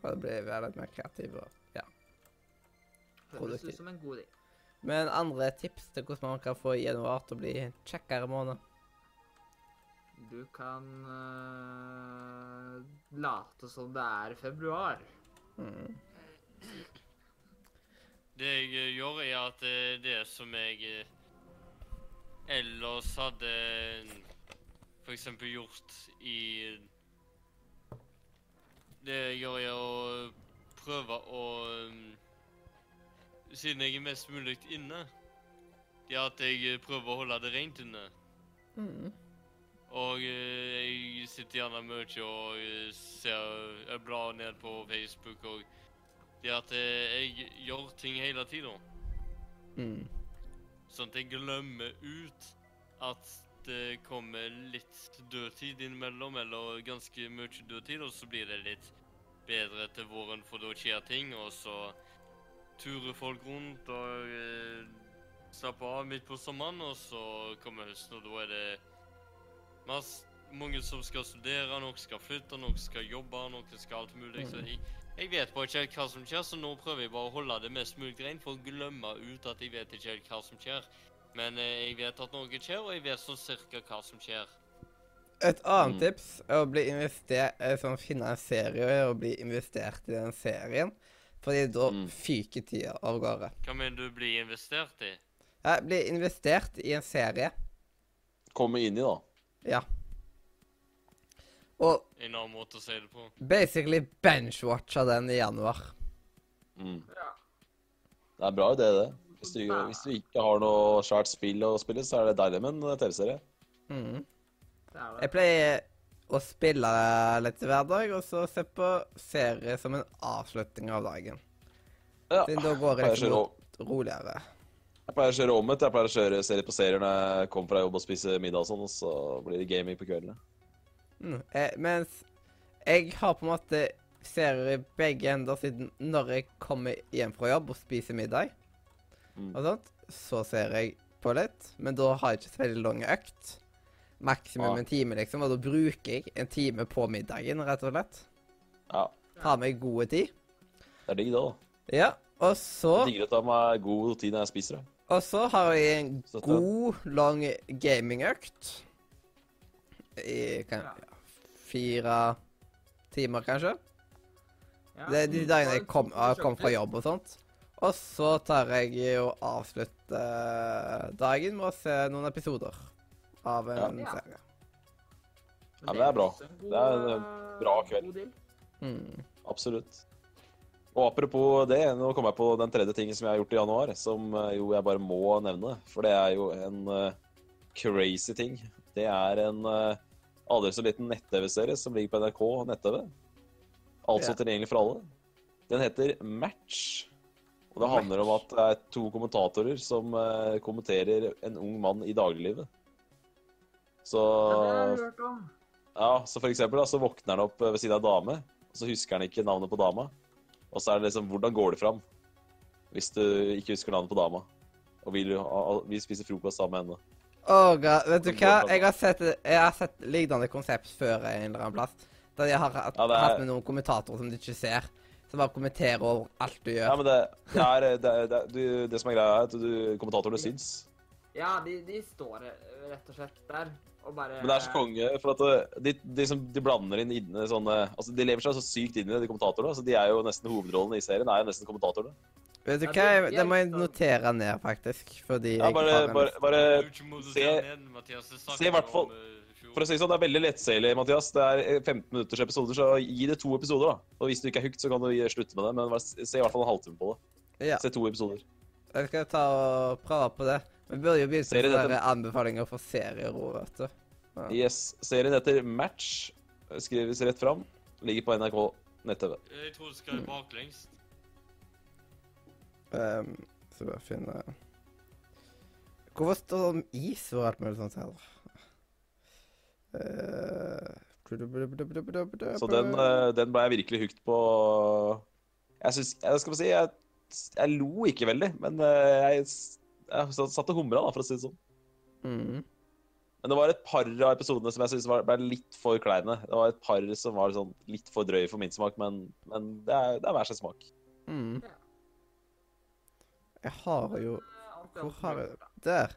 for å bli litt mer kreativ. Og, ja. Høres ut som en god idé. Men andre tips til hvordan man kan få januar til å bli en kjekkere måned? Du kan eh, late som det er februar. Mm. Det jeg eh, gjør, er at eh, det som jeg eh, ellers hadde for eksempel gjort i Det jeg gjør, er å prøve å um, Siden jeg er mest mulig inne, det er at jeg prøver å holde det rent inne. Mm. Og eh, jeg sitter gjerne mye og eh, ser Jeg blar ned på Facebook og Det at eh, jeg gjør ting hele tida. Mm. Sånn at jeg glemmer ut at det kommer litt dødtid innimellom, eller ganske mye dødtid, og så blir det litt bedre til våren, for da skjer ting, og så turer folk rundt og eh, slapper av midt på sommeren, og så kommer høsten, og da er det mange som skal studere, noen skal flytte, noen skal jobbe, noen skal alt mulig. Så jeg, jeg vet bare ikke helt hva som skjer, så nå prøver jeg bare å holde det mest mulig rent for å glemme ut at jeg vet ikke helt hva som skjer. Men eh, jeg vet at noe skjer, og jeg vet sånn cirka hva som skjer. Et annet Mm. tips er å bli investert, er sånn, finne en serie og bli investert i den serien. Fordi da Mm. fyker tida av gårde. Hva mener du blir investert i? Ja, bli investert i en serie. Komme inn i, da. Ja. Og En annen måte å si det på. basically benchwatcha den i januar. Mm. Ja. Det er bra idé, det. Hvis du, hvis du ikke har noe svært spill å spille, så er det deilig med en TV-serie. Mm. Det er det. Jeg pleier å spille litt hver dag, og så se på serie som en avslutning av dagen. Ja. Siden da går det pleier å litt ro- roligere. Jeg pleier å kjøre omvendt. Jeg pleier å kjøre serie på serier når jeg kommer fra jobb og spiser middag og sånn, og så blir det gaming på kveldene. Mm. Eh, mens jeg har på en måte serier i begge ender, siden når jeg kommer hjem fra jobb og spiser middag, Mm. og sånt, så ser jeg på litt. Men da har jeg ikke så veldig lang økt. Maksimum Ja. en time, liksom. Og da bruker jeg en time på middagen, rett og slett. Ja, Har meg gode tid. det er digg, da. Ja, og så Digger å ta meg god tid når jeg spiser det. Og så har vi en god, lang gamingøkt. I kan, Ja. fire timer, kanskje. Ja. Det er de Mm. dagene jeg kom, jeg kom fra jobb og sånt. Og så tar jeg og avslutter dagen med å se noen episoder av en Ja. serie. Ja, men det er bra. Det er en eh, bra kveld. Mm. Absolutt. Og apropos det, nå kom jeg på den tredje tingen som jeg har gjort i januar, som eh, jo jeg bare må nevne. For det er jo en uh, crazy ting. Det er en uh, aldri så liten nett-TV-serie som ligger på NRK nett-TV. Altså Ja. tilgjengelig for alle. Den heter Match. Og det handler om at det er to kommentatorer som uh, kommenterer en ung mann i dagliglivet. Så Ja, det har jeg hørt om. ja, så for eksempel da, så våkner han opp ved siden av dame, og så husker han ikke navnet på dama. Og så er det liksom, hvordan går det fram hvis du ikke husker navnet på dama? Og vil, vi spiser spise frokost sammen med henne. Åh, God. vet du hva? Jeg har sett, jeg har sett lignende konsept før en eller annen plass. Der jeg har hatt, Ja, er- hatt med noen kommentatorer som du ikke ser. Som bare kommenterer over alt du gjør. Ja, men det, det er, det, det, du, det som er greia er at du, kommentatorene syns. Ja, de, de står rett og slett der bare Men det er så konge, for at eh, de, de, som, de blander inn inne sånne Altså, de lever seg så sykt inn i det, de kommentatorene. Så de er jo nesten hovedrollene i serien, er jo nesten kommentatorene. Vet du hva? det- Jeg- Det må jeg jeg- notere ned, faktisk. Fordi Ja, jeg bare, har en bare, bare bare, se- se i hvert fall- om, eh. For å si det sånn, det er veldig lettseilig, Mathias. Det er eh, 15 minutters episoder, så gi det to episoder, da. Og hvis du ikke er hooked, så kan du slutte med det, men bare se i hvert fall en halvtime på det. Ja, Se to episoder. jeg skal ta og prøve på det. Vi burde jo begynne Serie med dette- sånne anbefalinger for serier òg, vet du. Ja. Yes. Serien heter Match. Skrives rett fram. Ligger på NRK nett-TV. Jeg tror du skal baklengs. Um, så bare finne Hvorfor står det om is og alt mulig sånt her? Uh, Så den, eh, den ble jeg virkelig hooked på. Jeg syns Jeg skal få si, jeg, jeg lo ikke veldig, men eh, jeg, jeg satt og humra, da, for å si det sånn. mm. Men det var et par av episodene som jeg syns ble litt for kleine. Det var et par som var sånn litt for drøye for min smak, men, men det, er, det er hver sin smak. Mm. Jeg har jo er Hvor har jeg. Der.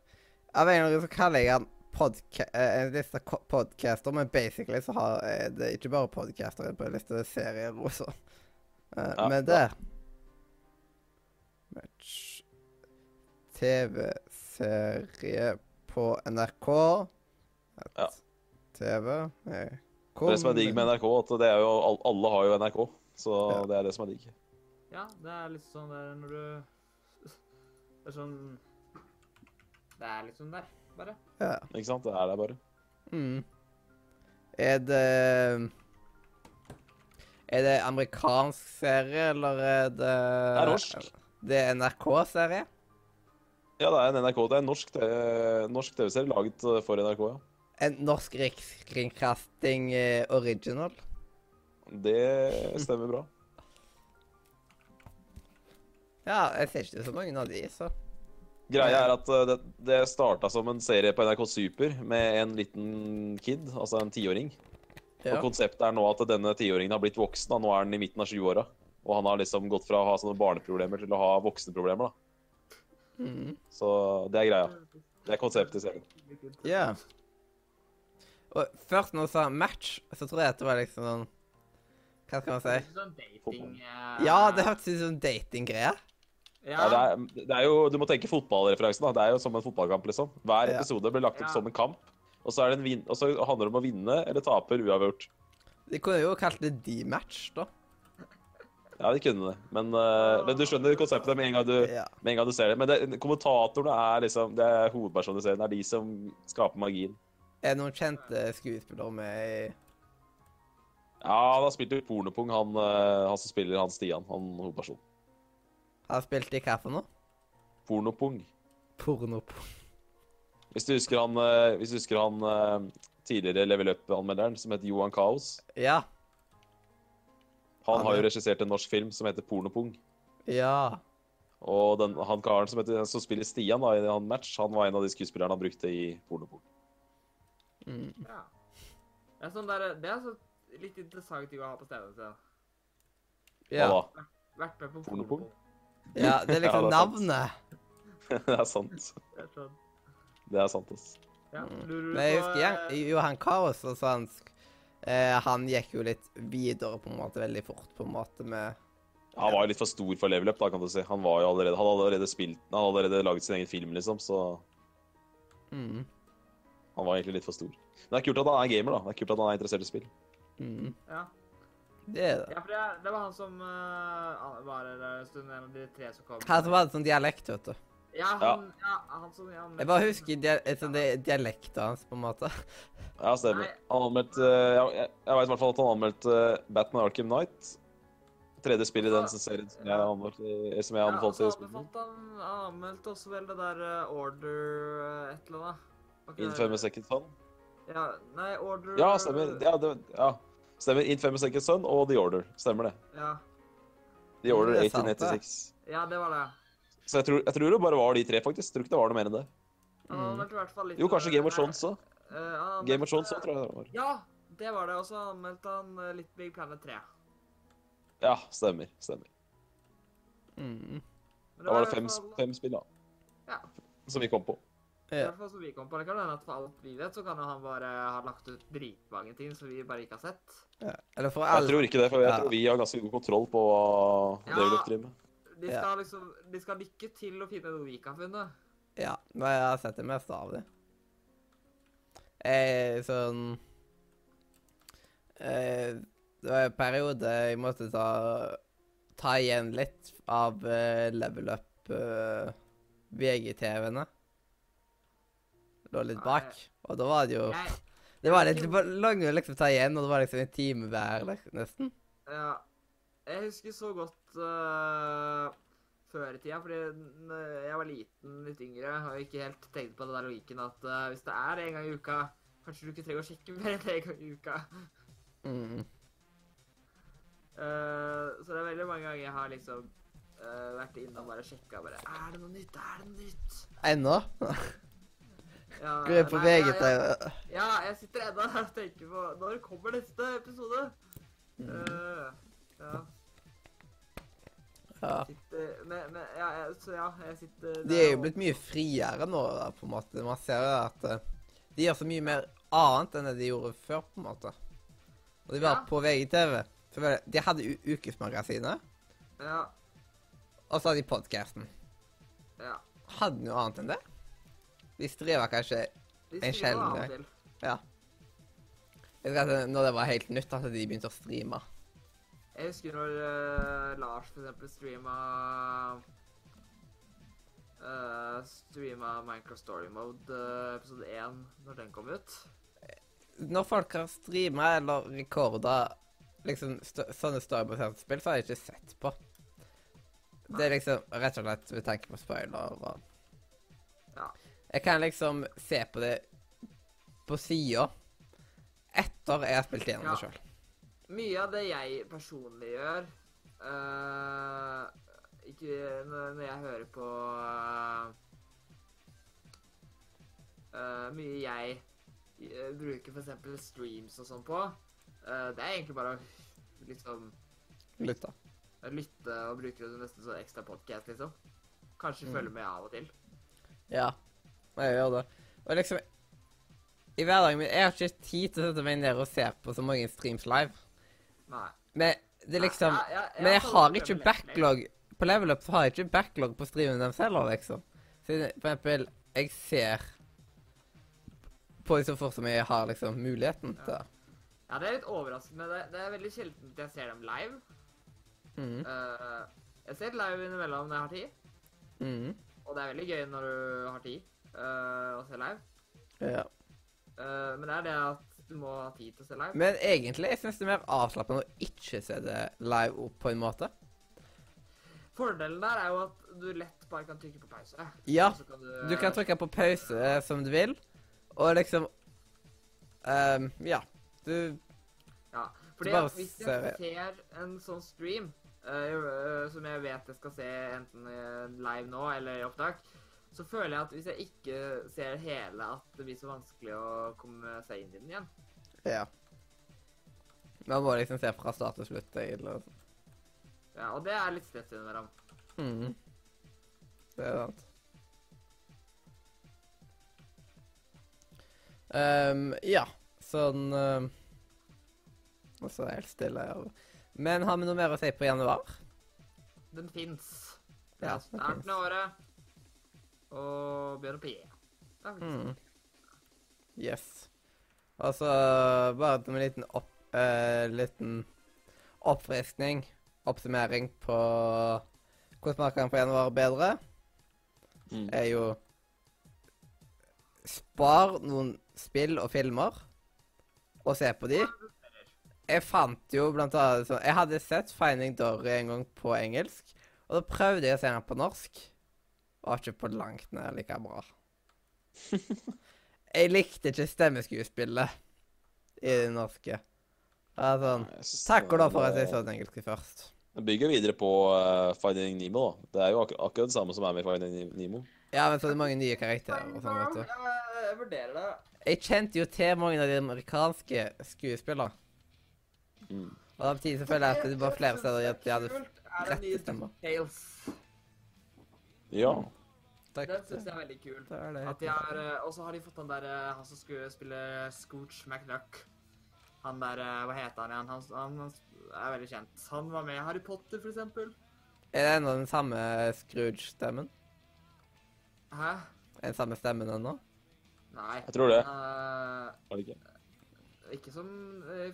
Av en eller annen grunn så kaller jeg den podca eh, en liste podcaster, men basically så har jeg det ikke bare podcaster på en liste serier også. Eh, Ja, men der Match TV-serie på NRK. Et Ja. TV Det som er digg med NRK, at det er jo, alle har jo NRK. Så Ja. det er det som er digg. Ja, det er litt sånn der når du Det er sånn Det er sånn der, bare. Ja. Ikke sant? Det er der bare. Mm. Er det Er det amerikansk serie, eller er det Det er norsk. Det er NRK-serie? Ja, det er en NRK. Det er en norsk, norsk TV-serie laget eh, for NRK, ja. En norsk rikskringkasting eh, original? Det stemmer bra. Ja, jeg ser ikke så mange av de, så Greia er at eh, det, det starta som en serie på NRK Super med en liten kid, altså en tiåring. ja. Og konseptet er nå at denne tiåringen har blitt voksen. Da. Nå er han i midten av 20-åra. Og han har liksom gått fra å ha sånne barneproblemer til å ha voksne problemer. da. Mm. Så det er greia. Det er konseptet i serien. Ja. Og først når du sa match, så tror jeg at det var liksom sånn Hva skal man si? Sånn dating Uh... Ja, det hørtes ut som datinggreie. Ja, Ja, det, er, det er jo, du må tenke fotballreferansen. da. Det er jo som en fotballkamp. liksom. Hver Ja. episode blir lagt opp Ja. som en kamp. Og så, er det en vin og så handler det om å vinne eller tape uavgjort. De kunne jo kalt det D-match, da. Ja, de kunne det. Men, uh, men du skjønner konseptet med en gang du, en gang du ser det. Men det, kommentatorene er liksom, det er hovedpersonen i serien. Det er de som skaper magien. Er det noen kjente skuespillere med i Ja, han har spilt i Pornopung, han, eh, han som spiller han Stian. Han hovedpersonen. Har spilt i hva for noe? Pornopung. Pornopung. Hvis du husker han, eh, hvis du husker han tidligere Level Up-anmelderen som het Johan Kaos. Ja. Han har jo er- regissert en norsk film som heter Pornopung. Ja. Og den, han karen som, heter, som spiller Stian da, i han match, han var en av de skuespillerne han brukte i Pornopung. Mm. ja. Det er sånn der, det er så litt interessant ting å ha på stedet sitt. Ja. Hva da? Vært med på Pornopung? Ja. Det er liksom Ja, det er navnet. det er sant. Det er sant, ass. ja. Mm. Lurer du Men jeg husker Jan, eh, Johan Kaos og sånn eh, Han gikk jo litt videre på en måte, veldig fort på en måte med Han var jo litt for stor for Level Up, da, kan du si. Han var jo allerede, hadde allerede spilt Han hadde allerede laget sin egen film, liksom, så mm. han var egentlig litt for stor. Men det er kult at han er gamer, da. Det er kult at han er interessert i spill. Mm. Ja. Det er det. ja, for det, det var han som uh, var her en stund, en av de tre som kom. Han som hadde sånn dialekt, vet du. Ja, han, ja. han som jeg, Jeg bare husker dia sånn dialekten hans, på en måte. Ja, stemmer. Han anmeldte eh, Jeg, jeg, jeg vet i hvert fall at han anmeldte eh, Batman Arkham Knight. Tredje spill i den serien som jeg anmeldte, som jeg Ja, og anbefalte. så anbefalte han Han anmeldte også vel det der eh, Order eh, et eller annet. Okay. Infamous Second Son. Ja, nei, Order Ja, stemmer. Ja, det, ja. Stemmer. Infamous Second Son og The Order. Stemmer det. Ja, The Order Det er sant, det. 1886. ja det var det. Så jeg tror, jeg tror det bare var de tre, faktisk. Jeg Tror ikke det var noe mer enn det. Mm. i hvert fall litt Jo, kanskje eh, Game of Thrones òg. Uh, han Game of Thrones òg, tror jeg det var. Ja, det var det. Og så anmeldte han eh, litt Big Planet 3. Ja, stemmer. stemmer. Mm. Da var det fem, fall- fem spill, da. Ja. Som vi kom på. I Ja. hvert fall som vi kom på. Det kan hende at for alt vi vet, så kan han bare ha lagt ut dritmange ting som vi bare ikke har sett. ja. Eller for Jeg tror ikke det, for jeg Ja. tror vi har ganske god kontroll på hva Ja. David driver med. De Ja. skal liksom De skal lykke til å finne noe vi har funnet. Ja, men jeg har sett det meste av det. Jeg sånn eh, Det var en periode jeg måtte ta ta igjen litt av eh, level up eh, VGTV-ene. Lå litt bak. Og da var det jo Det var litt å liksom ta igjen, og det var liksom en time hver, nesten. ja, jeg husker så godt uh, før i tida, fordi jeg var liten, litt yngre, og ikke helt tenkte på den der logikken at uh, hvis det er en gang i uka, kanskje du ikke trenger å sjekke mer enn en gang i uka. Mm. Uh, så det er veldig mange ganger jeg har liksom uh, vært innom og bare sjekka bare Er det noe nytt? Er det noe nytt? Ennå? Ja, Gå inn på nei, ja. Ja, ja, jeg sitter ennå og tenker på Når kommer neste episode? Eh, ja. Ja. Sitter, men, men, ja, jeg- så ja, jeg sitter De er jo blitt mye friere nå, da, på en måte. Man ser jo at eh, de gjør så mye mer annet enn det de gjorde før, på en måte. Og de var Ja. på VGTV. For De hadde Ukesmagasinet, Ja, og så hadde de podkasten. ja. Hadde noe annet enn det? De strever kanskje De En sjelden gang. Ja. Jeg vet at når det var helt nytt, at de begynte å streame. Jeg husker når uh, Lars for eksempel streama uh, Streama Minecraft Story Mode uh, episode 1 når den kom ut. Når folk har streama eller rekorda liksom st sånne storybaserte spill, så har jeg ikke sett på. Det er liksom rett og slett med tanke på spoiler og Ja. Jeg kan liksom se på det på sida etter jeg har spilt gjennom Ja. det sjøl. Mye av det jeg personlig gjør uh, Ikke når, jeg hører på eh, Mye jeg uh, bruker f.eks. streams og sånn på. det er egentlig bare å liksom Lytte. lytte og bruke det nesten som ekstra podkast, liksom. kanskje Mm. følge med av og til. Ja, jeg gjør det. Og liksom I hverdagen min Jeg har ikke tid til å sette meg ned og se på så mange streams live. Nei. Men det er liksom Ja, ja, ja, Men jeg har ikke backlog På level up så har jeg ikke backlog på streamen deres heller, liksom. Så for eksempel, jeg ser på det så fort som jeg har liksom muligheten til det. Ja, det er litt overraskende. Det, det er veldig sjelden jeg ser dem live. Mhm. Uh, jeg ser live innimellom når jeg har tid, Mhm. og det er veldig gøy når du har tid uh, å se live. Ja. Uh, men det er det at du må ha tid til å se live. Men egentlig jeg synes det er mer avslappende å ikke se det live opp på en måte. Fordelen der er jo at du lett bare kan trykke på pause. Ja, kan du, du kan trykke på pause eh, som du vil, og liksom um, Ja. Du Ja, fordi at hvis jeg ser en sånn stream, uh, som jeg vet jeg skal se enten live nå eller i opptak, så føler jeg at hvis jeg ikke ser hele, at det blir så vanskelig å komme seg inn i den igjen. Ja. Man må liksom se fra start til slutt, egentlig. Ja, og det er litt stress innimellom. Mhm. Det er sant. Ehm, ja, sånn um, Og så er det helt stille Ja. Men har vi noe mer å si på januar? Den fins. Det Ja, er starten av året. Og begynner på J. Er Mm. Yes. Altså, bare med en liten, opp, eh, liten oppfriskning, oppsummering på hvordan markedet kan få januar bedre, Mm. er jo Spar noen spill og filmer, og se på de. Jeg fant jo blant annet sånn Jeg hadde sett Finding Dory en gang på engelsk, og da prøvde jeg å se den på norsk. Var ikke på langt nær like bra. Jeg likte ikke stemmeskuespillet i det norske. Sånn Takk og lov for at jeg så den engelske først. Det bygger videre på uh, Finding Nemo, da. Det er jo ak akkurat det samme som er med i Finding Nemo. Ja, men så er det mange nye karakterer og sånn, vet du. Ja, jeg vurderer det. Jeg kjente jo til mange av de amerikanske skuespillerne. Mm. Og samtidig så føler jeg at det var flere steder at de hadde den rette stemmer. Ja. Takk. Den syns jeg er veldig kul. Det er det At de har, eh, Og så har de fått han der eh, han som skulle spille Scooch McDuck. Han der eh, Hva heter han igjen? Han, han, han er veldig kjent. Han var med i Harry Potter, for eksempel. Er det ennå den samme Scrooge-stemmen? Hæ? Er den samme stemmen ennå? Nei. Jeg tror det. Uh, Er det ikke? ikke som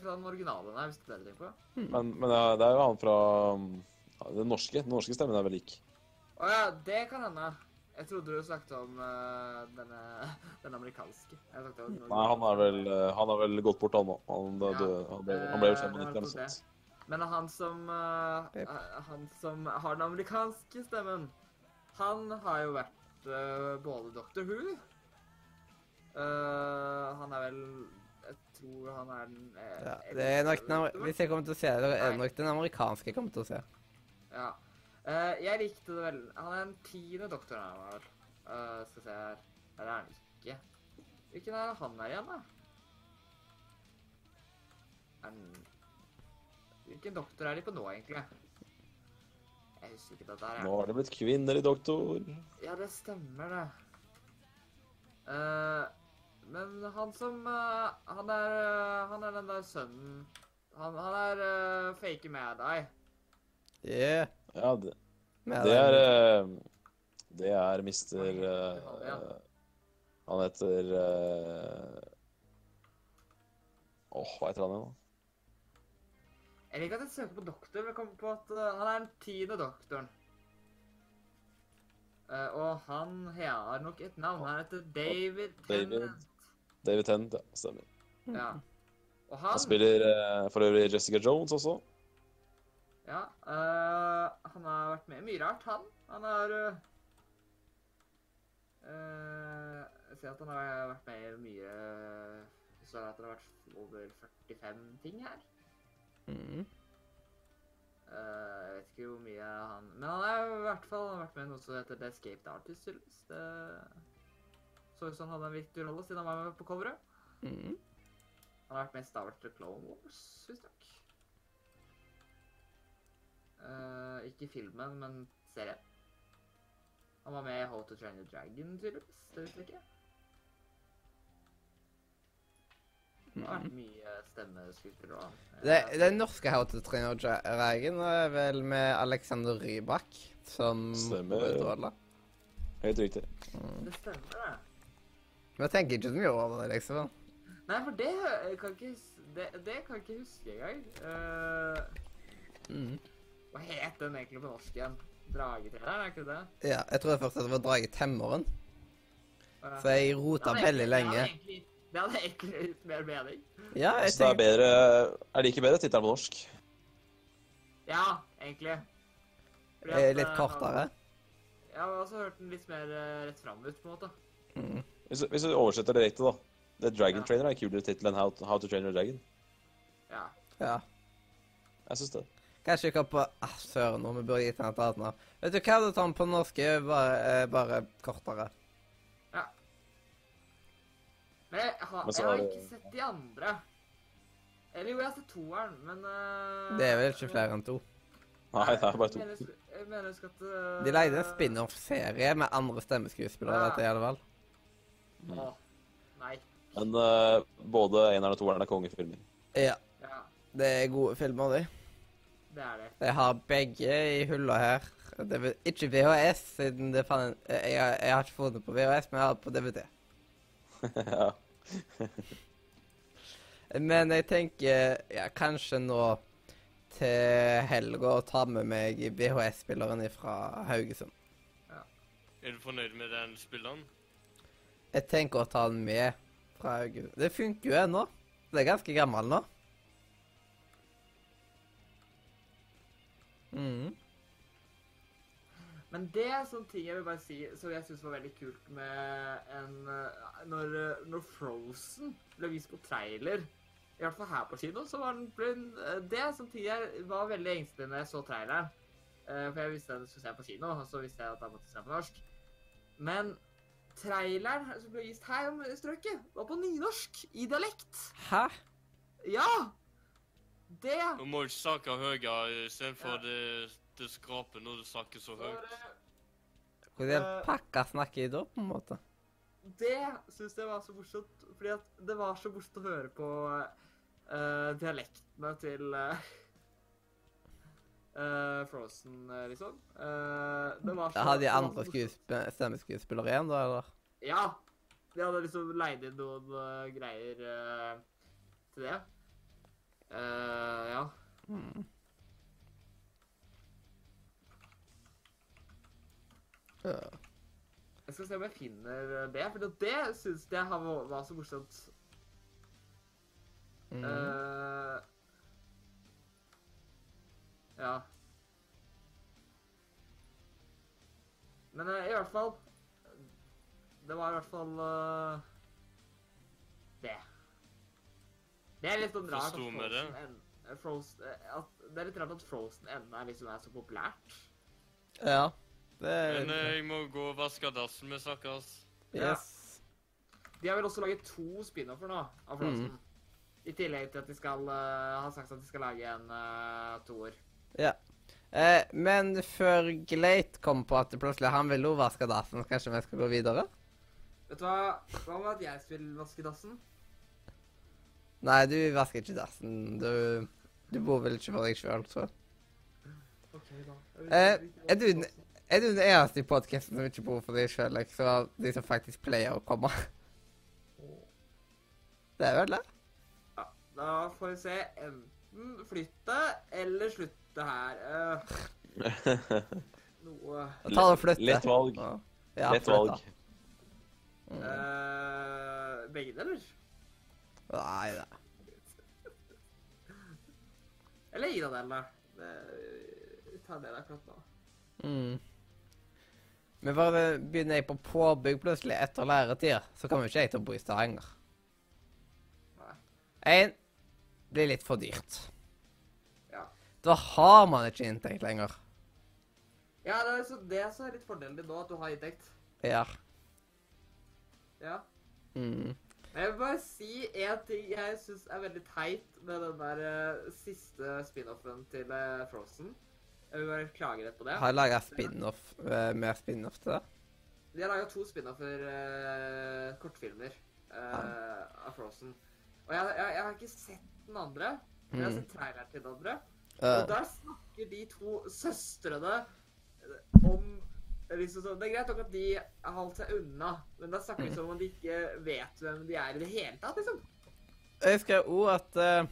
fra den originale, nei, hvis det er det du tenker på. Men, men ja, det er jo han fra um, ja, Den norske. Den norske stemmen er vel lik. Å ja, det kan hende. Jeg trodde du snakket om uh, denne, den amerikanske. Jeg om den Nei, han er vel, eh, han har vel gått bort, han nå. Han, Ja. døde, han, ble, han ble vel Eh, 95 eller noe sånt. Men han som, uh, han som har den amerikanske stemmen, han har jo vært uh, både Dr. Who eh, Han er vel Jeg tror han er den eh, Ja, det er nok den, Hvis jeg kommer til å se det, er det nok den amerikanske jeg kommer til å se. Ja. Eh, jeg likte det vel Han er den tiende doktoren han var. Uh, skal se her Eller er han ikke? Hvilken er han her igjen, da? Er han Hvilken doktor er de på nå, egentlig? Jeg husker ikke dette her. jeg. Nå har det blitt kvinner i doktor. Ja, det stemmer, det. Eh, men han som uh, Han er uh, Han er den der sønnen Han, han er uh, fake med deg. Yeah. Ja, det, det er eh, Det er mister han, eh, Han heter eh, Åh, hva heter han igjen, da? Jeg liker at jeg søker på doktor, men jeg kommer på at han er den tiende doktoren. Uh, og han har nok et navn. Han heter David David. Tennant. David Tennant, ja. Stemmer. Ja. Og Han han spiller uh, for øvrig Jessica Jones også. Ja. uh, han har vært med mye rart, han. Han har uh, Jeg ser at han har vært med i mye Det står at det har vært over 45 ting her. Mm. Uh, jeg vet ikke hvor mye han Men han har i hvert fall vært med i noe som heter The Escaped Artist. Det så ut som han hadde en viktig rolle siden han var med på coveret. Mm. Han har vært med i Star Wars The Clone Wars, visstnok. Uh, ikke filmen, men serien. Han var med i How to Train Your Dragon, tydeligvis. Det visste ikke. Det har vært mye stemmeskuespillere òg. Det, det norske How to Train Your Dragon er vel med Alexander Rybak som hovedrolle. Helt riktig. Det stemmer, det. Men jeg tenker ikke så mye over det, liksom. Nei, for det kan ikke Det, det kan ikke huske engang. Uh, Mm. Hva het den egentlig på norsk igjen? Dragetreneren, er ikke det? Ja, jeg tror først at det var Drage Temmeren, Eh, så jeg det rota veldig lenge. Det hadde egentlig, det litt mer mening. Ja, jeg Så det er bedre Er like bedre tittelen på norsk. Ja, egentlig. Fordi at, litt eh, kortere. Ja, men også hørt den litt mer eh, rett fram ut, på en måte. Mm. Hvis, hvis du oversetter det direkte, da. The Dragon Ja. Trainer er en kulere tittel enn How, How to Train Your Dragon. Ja. Ja. Jeg syns det. Kanskje ikke på ah, Søren, vi burde gitt den et annet navn. Vet du hva, du tar den på norsk, er bare, eh, bare kortere. Men jeg har, Men jeg har det- ikke sett de andre. Eller jo, jeg har sett toeren, men uh... Det er vel ikke flere enn to. Nei, det er bare Jeg mener, to. jeg mener husk at uh... De leide en spin-off-serie med andre stemmeskuespillere, Ja. vet jeg i alle fall. Å, nei. Men uh, både eneren og toeren er kongefilmer. Ja, Ja, det er gode filmer, de. Det er det. Jeg har begge i hylla her. Det er ikke VHS, siden det fan... Jeg, har- jeg har ikke funnet på VHS, men jeg har det på DVD. ja. Men jeg tenker ja, kanskje nå til helga å ta med meg VHS-spilleren fra Haugesund. Er du fornøyd med den spilleren? Jeg tenker å ta den med fra Haugesund. Det funker jo ennå. Det er ganske gammel nå. Mhm. Men det er sånne ting jeg vil bare si som jeg syns var veldig kult med en eh, Når, eh, når Frozen ble vist på trailer, i hvert fall her på kino, så var den ble, eh, Det er sånne ting jeg var veldig engstelig når jeg så traileren. For jeg visste at jeg skulle se på kino, og så visste jeg at jeg måtte se den på norsk. Men traileren som ble vist her om strøket, var på nynorsk, i dialekt. Hæ? Ja! Det Du må ikke snakke høyere istedenfor Ja. det, det skraper når du snakker så høyt. eh, Hvordan uh, pakka snakker jeg da, på en måte? Det syns jeg var så morsomt, fordi at det var så morsomt å høre på uh, dialektene til uh, eh, Frozen, eh, liksom. Eh, det var så Da hadde de andre stemmeskuespillere igjen, da, eller? Ja. De hadde liksom leid inn noen eh, greier eh, til det. Eh, ja. Mm. Uh. Jeg skal se om jeg finner det, for det syns jeg har- var så morsomt. Mm. Uh, ja. Men eh, i hvert fall Det var i hvert fall eh, det. Det er litt sånn rart at det? Frozen, en, eh, Frozen eh, at, Det er litt rart at Frozen ennå er liksom er så populært. ja. Det Men er eh, jeg må gå og vaske dassen. med snakkes. Yes. De har vel også laget to spin-offer nå av Frozen. I tillegg til at de skal uh, ha sagt at de skal lage en uh, toer. Ja. Eh, men før Glate kom på at plutselig han ville vaske dassen, kanskje vi skal gå videre? Vet du hva? Hva med at jeg vil vaske dassen? Nei, du vasker ikke dassen. Du, du bor vel ikke for deg sjøl, så. Ok, da. Eh, er du den- Er du den eneste i podkasten som ikke bor for deg sjøl, liksom? De som faktisk pleier å komme? Det er vel det? Ja, da får vi se. Enten flytte eller slutte her. Eh, noe Da du og flytte. Lett valg. Ja, Lett valg. Mm. eh, Begge deler. Nei da. Eller ingen av delene. Det- Ta det akkurat nå. Mm. Men bare begynner jeg på påbygg plutselig etter læretid, så kommer ikke jeg til å bo i Stavanger. Én blir litt for dyrt. Ja. Da har man ikke inntekt lenger. Ja, det er så det som er litt fordelen din nå, at du har inntekt. Ja. Ja. Mm. Jeg vil bare si en ting jeg syns er veldig teit med den der uh, siste spin-offen til uh, Frozen. Jeg vil bare klage litt på det. Har jeg laga spin-off, uh, med spin-off til det? De har laga to spin-offer, eh, kortfilmer, ja. av Frozen. Og jeg, jeg, jeg har ikke sett den andre. men Jeg har Mm. sett traileren til den andre. Eh, Og der snakker de to søstrene eh, om liksom sånn, Det er greit nok at de har holdt seg unna, men da snakker vi som om de ikke vet hvem de er i det hele tatt, liksom. Jeg husker òg at uh,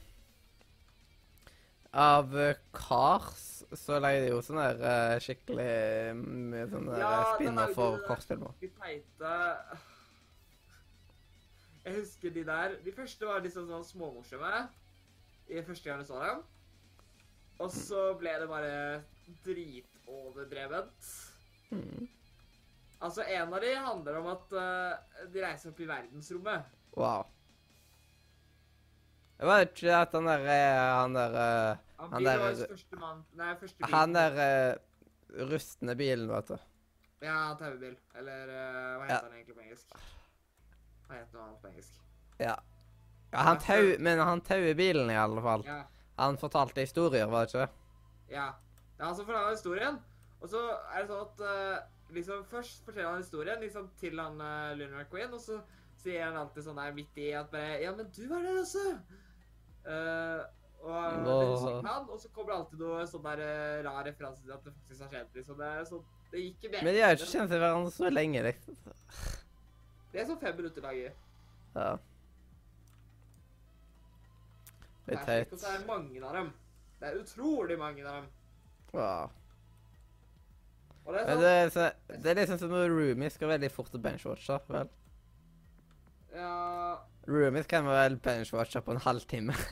av eh, Cars så lagde de jo sånn der uh, skikkelig mye sånne Ja, spinner for kortfilmer. De teite Jeg husker de der De første var liksom sånn småmorsomme i første gang jeg så dem. Og så ble det bare dritoverdrevent. Mm. Altså, en av de handler om at uh, de reiser opp i verdensrommet. Wow. Det var ikke at han der er, Han der eh, Han Han der- første mann Nei, første bil. Han der uh, rustne bilen, vet du. Ja, taubil. Eller uh, hva Ja. heter han egentlig på engelsk? Hva heter noe annet på engelsk? Ja. ja han tau, men han tauer bilen, i alle fall. Ja. Han fortalte historier, var det ikke det? Ja. Det er han som forteller historien. Og så er det sånn at eh, liksom Først forteller han historien liksom til han uh, Lunar Queen, og så sier han alltid sånn der midt i at bare Ja, men du var der også! Uh, og det husker ikke han, og så kommer det alltid noe sånn der uh, rar referanse til at det faktisk har skjedd. liksom. Det er sånn Det gikk i Men de har jo ikke kjent hverandre så lenge, liksom. Det er sånn fem minutter dager. Ja. Litt Det er teit. Så er det mange av dem. Det er utrolig mange av dem. Wow. Og det er Men sånn det, er så, det er liksom som når roomies skal veldig fort til benchwatcher, vel? Ja Roomies kan vel benchwatche på en halvtime.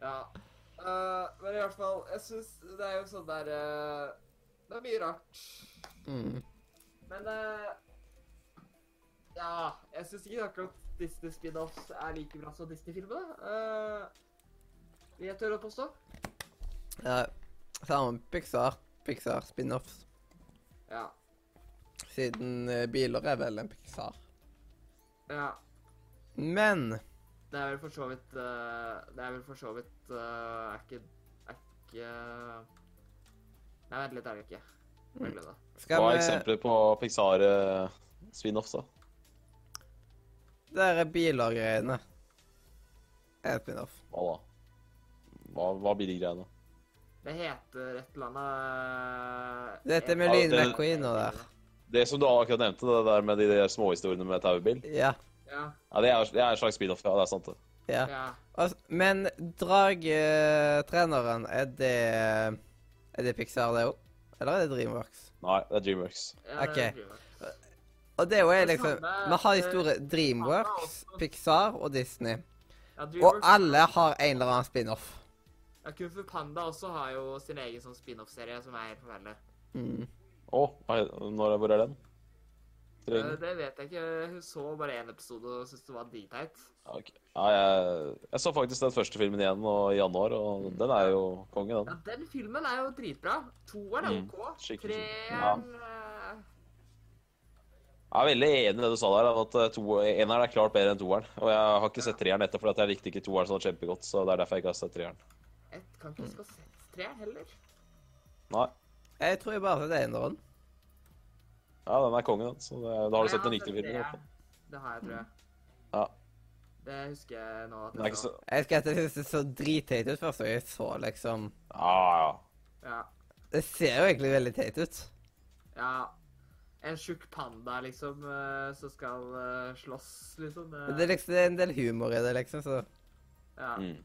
Ja. Uh, men i hvert fall, jeg syns det er jo sånn der uh, Det er mye rart. Mm. Men uh, Ja, jeg syns ikke akkurat Disney spin-offs er like bra som Disney-filmene. Uh, vil jeg tørre å påstå. Ja, samme Pixar. Pixar spin-offs. Ja. Siden eh, biler er vel en Pixar. ja. Men Det er vel for så vidt eh, Det er vel for så vidt eh, Er ikke Er ikke Nei, vent litt, er det ikke. Bare glem det. skal Hva er vi eksempler på Pixar eh, spin-offs, da? Det er biler-greiene. Er et spin-off. Hva da? Hva, hva blir de greiene? Det heter et eller annet Dette med Lyn det- McQueen og der. Det som du akkurat nevnte, det der med de der småhistoriene med taubil, Ja. Ja. ja, det er, det er en slags spin-off. Ja, det er sant, det. ja. ja. Altså, men dragtreneren, er det Er det Pixar, det òg? Eller er det Dreamworks? Nei, det er Dreamworks. ja det Ok. er Dreamworks. Og det er jo liksom Vi har de store Dreamworks. Pixar og Disney. Ja, Og alle har en eller annen spin-off. Ja, Kung Fu Panda også har jo sin egen sånn spin-off-serie som er helt forferdelig. Mm. Når, hvor er den? Det, det vet jeg ikke. Hun så bare én episode og syntes det var dritteit. Okay. ja, jeg, jeg så faktisk den første filmen igjen og, i januar, og den er jo konge, Ja, den. den filmen er jo dritbra. Toeren er Mm, OK. Mm. Treeren ja. Jeg er veldig enig i det du sa der, at eh, to, eneren er klart bedre enn toeren. Og jeg har ikke sett treeren etter, for at jeg likte ikke toeren sånn kjempegodt, så det er derfor jeg ikke har sett treeren. Jeg kan ikke huske å ha sett treeren heller. Nei. Jeg tror jeg bare har sett eneren. Ja, den er kongen, den. Så det, da har du Jeg sett den riktige filmen. i. Det har jeg, tror jeg. Ja. Det husker jeg nå. at det er ikke så Jeg husker at jeg det så dritteit ut først, og jeg så liksom Ja, ja. Ja. Det ser jo egentlig veldig teit ut. ja. En tjukk panda, liksom, eh, som skal eh, slåss, liksom. Det er liksom det er en del humor i det, liksom, så ja. Mm.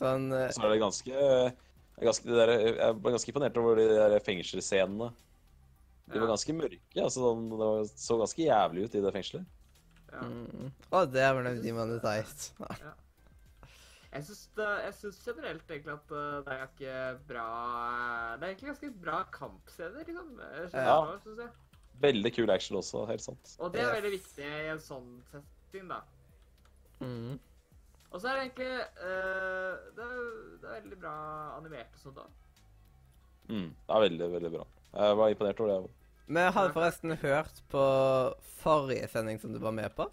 Sånn uh, Så er det ganske, ganske det der, Jeg var ganske imponert over de der fengselsscenene. De var ganske mørke. altså sånn, Det var, så ganske jævlig ut i det fengselet. ja. mm. Og det var det demonetized. Jeg syns, jeg syns generelt egentlig at eh, det er ganske bra Det er egentlig ganske bra kampscener, liksom. eh, Ja. synes jeg. Veldig kul action også, helt sant. Og det er veldig viktig i en sånn setting, da. Mm. Og så er det egentlig uh, det, er, det er veldig bra animert og sånt da. Mm. Det er veldig, veldig bra. Jeg var imponert over det. jeg Vi hadde forresten hørt på forrige sending som du var med på.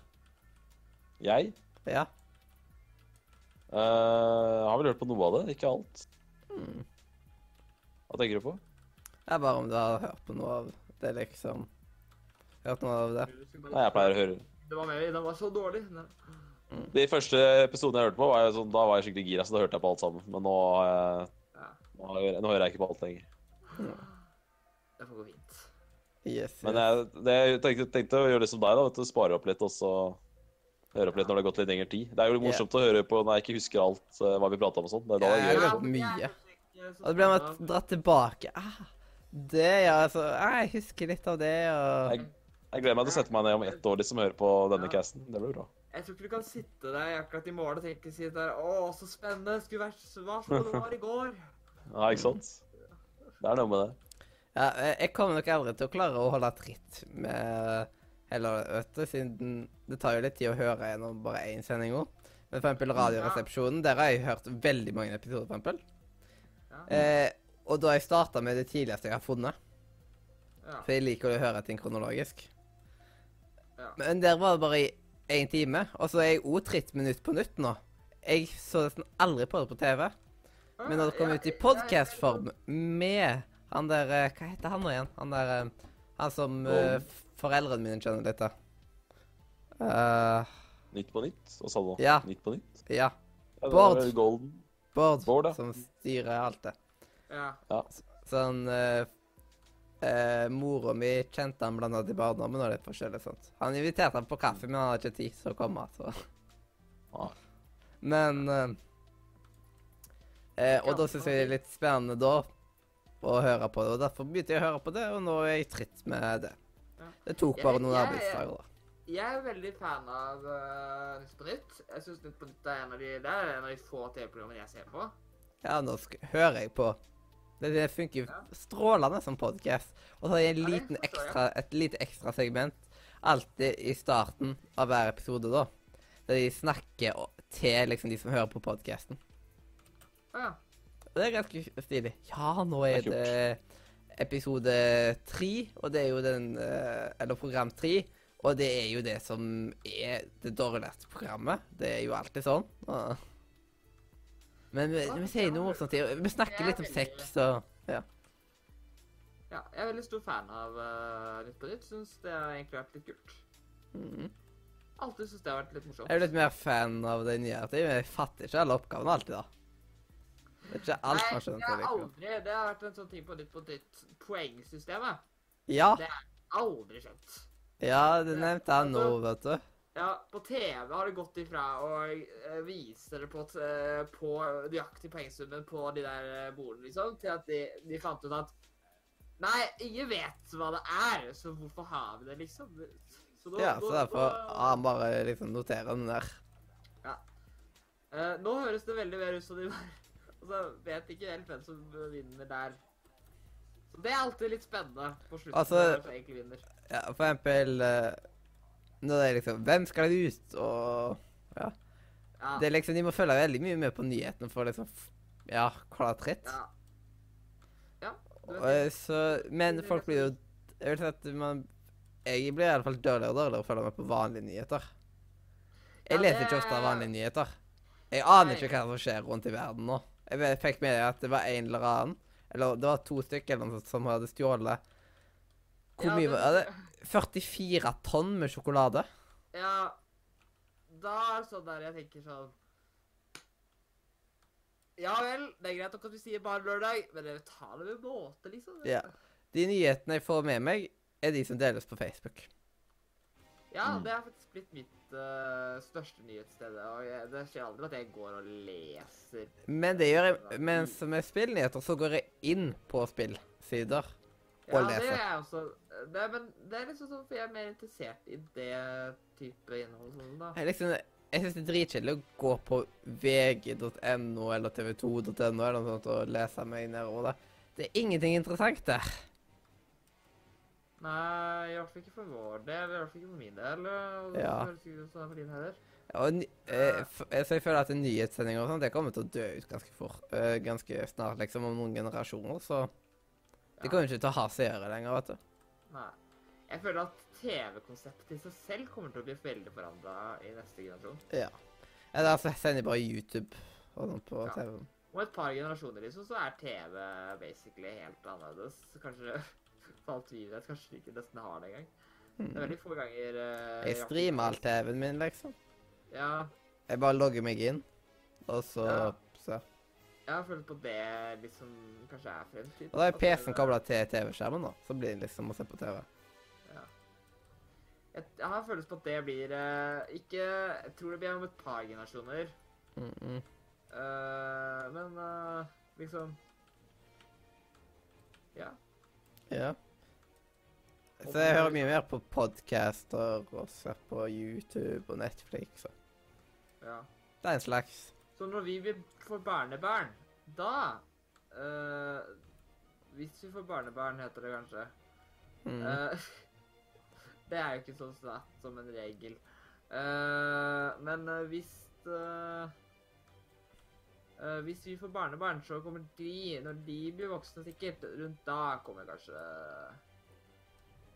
Jeg Ja. Jeg har vel hørt på noe av det, ikke alt. Mm. Hva tenker du på? Ja, bare om du har hørt på noe av det, liksom. Hørt noe av det. Nei, jeg pleier å høre. Det var med, den var så dårlig. Den- De første episodene jeg hørte på, var jeg sånn, da var jeg skikkelig gira, så da hørte jeg på alt sammen. Men nå, eh, nå, hører, nå hører jeg ikke på alt lenger. det får gå fint. Yes. Men jeg, det, jeg tenkte, tenkte å gjøre det som deg, da. Vet du, spare opp litt, og så høre opp litt når det har gått litt lengre tid. Det er jo morsomt å høre på når jeg ikke husker alt eh, hva vi prata om og sånn. Det er da det jeg gjør det. Sånn. mye. Og det blir med spennende. å dra tilbake. Ah, det, ja. Altså, ah, jeg husker litt av det, og Jeg, jeg gleder meg til å sette meg ned om ett år liksom, og høre på denne casten. Det blir bra. Jeg tror ikke du kan sitte der akkurat i morgen og tenke si der Å, så spennende. Skulle vært hva så det var i går. Ja, ikke sant? Det er noe med det. ja, jeg- kommer nok aldri til å klare å holde tritt med heller, vet du, siden det tar jo litt tid å høre gjennom bare én sending òg. Men for eksempel Radioresepsjonen, der har jeg hørt veldig mange episoder, for eksempel. Ja. Eh, og da har jeg starta med det tidligste jeg har funnet. Ja. For jeg liker å høre ting kronologisk. Ja. Men der var det bare i én time. Og så er jeg òg tritt minutt på nytt nå. Jeg så nesten aldri på det på TV. Men når det kom ut i podkastform med han der eh, Hva heter han nå igjen? Han der eh, Han som uh, foreldrene mine kjenner litt av. Uh, Nytt på nytt. Hva sa du nå? Ja. Nytt på nytt? ja. Bård. Bård, Bård, som styrer alt det. Ja. Sånn eh, eh, Mora mi kjente han blant annet i barndommen og litt forskjellig sånt. Han inviterte han på kaffe, men han hadde ikke tid til å komme. Så. Ah. Men eh, eh, Og da syns jeg det er litt spennende da å høre på det, og derfor begynte jeg å høre på det, og nå er jeg tritt med det. Ja. Det tok bare noen arbeidsdager, da. Jeg er veldig fan av uh, Nytt på Nytt. Jeg syns Nytt på Nytt er en av de, det er en av de få TV-programmene jeg ser på. Ja, nå sk hører jeg på. Det, det funker jo Ja. strålende som podkast. Og så har jeg en liten ekstra, et lite ekstra segment alltid i starten av hver episode, da. Der de snakker til liksom de som hører på podkasten. Ja. Det er ganske stilig. Ja, nå er Det episode tre, og det er jo den eh, Eller program tre. Og det er jo det som er det dårligste programmet. Det er jo alltid sånn. Men vi, vi sier noe morsomt. Vi snakker litt om sex og Ja. ja. Jeg er veldig stor fan av uh, Nytt på Nytt. Syns det har egentlig vært litt kult. Mm. Alltid syns det har vært litt morsomt. Jeg er litt mer fan av det nye. jeg fatter ikke alle oppgavene alltid, da. Det er ikke alt man Nei, skjønner det til har aldri Det har vært en sånn ting på Nytt på Nytt. Poengsystemet. Ja, Det jeg aldri skjønt. ja, det nevnte jeg nå, vet du. Ja, på TV har det gått ifra å eh, vise dere på, eh, på nøyaktig poengsummen på de der eh, bordene, liksom, til at de, de fant ut at Nei, ingen vet hva det er, så hvorfor har vi det, liksom? Så da- Ja, så derfor da- han bare liksom noterer den der. Eh, nå høres det veldig mer ut som de var Altså, vet ikke helt hvem som vinner der. Så det er alltid litt spennende på slutten. Altså- hvem som egentlig vinner. Ja, for eksempel eh, Når det er liksom Hvem skal ut? Og Ja. Det er liksom De må følge veldig mye med på nyhetene for liksom Ja, klare tritt. ja. Ja. Og, så Men folk blir jo Jeg vil si at man Jeg blir i alle fall dårligere og dårligere å følge med på vanlige nyheter. Jeg Ja, leser det- ikke ofte vanlige nyheter. Jeg aner Nei. ikke hva som skjer rundt i verden nå. Jeg fikk med at det var en eller annen Eller det var to stykker eller noe sånt som hadde stjålet Hvor Ja, mye det- var det? 44 tonn med sjokolade. Ja, da er det sånn der jeg tenker sånn Ja vel, det er greit nok at vi sier bare lørdag, men dere tar det med måte, liksom. Ja. De nyhetene jeg får med meg, er de som deles på Facebook. Ja, det er faktisk blitt mitt uh, største nyhetssted, og jeg, det skjer aldri at jeg går og leser. Men det gjør jeg Mens med spillnyheter så går jeg inn på spillsider. Ja, Og det er jeg også. Det, men det er liksom sånn, for jeg er mer interessert i det type innhold sånn, da. Jeg, liksom, jeg syns det er dritkjedelig å gå på vg.no eller tv2.no eller noe sånt og lese meg nedover det. Det er ingenting interessant der. Nei, i hvert fall ikke for vår del, i hvert fall ikke for min del. Ja. er for din heller. Og, eh, så jeg føler at nyhetssendinger og sånt, det kommer til å dø ut ganske fort. eh, ganske snart, liksom, om noen generasjoner. Så det Ja. jo ikke til å ha seere lenger, vet du. Nei. Jeg føler at TV-konseptet i seg selv kommer til å bli veldig forandra i neste generasjon. Ja. Eller altså, sender bare YouTube og sånt på Ja. TV. om et par generasjoner liksom, så er TV basically helt annerledes. Kanskje for alt vi vet, kanskje de ikke nesten har det engang. Det er veldig få ganger uh, Jeg streamer alt TV-en min, liksom. Ja, Jeg bare logger meg inn, og så Ja. Så. jeg har følt på det liksom kanskje er fremtiden. Og da er PC-en kobla til TV-skjermen, da. Så blir det liksom å se på TV. Jeg, jeg har følelse på at det blir eh, ikke Jeg tror det blir om et par generasjoner. Mm -mm. Uh, men uh, liksom Ja. Ja. Så jeg hører mye mer på podcaster og ser på YouTube og Netflix. Og. ja. Det er en slags Så når vi vil få barnebarn, da uh, Hvis vi får barnebarn, heter det kanskje. mm. Uh, det er jo ikke så satt som en regel. Uh, men hvis Hvis vi får barnebarn, så kommer de, når de blir voksne sikkert, rundt da kommer kanskje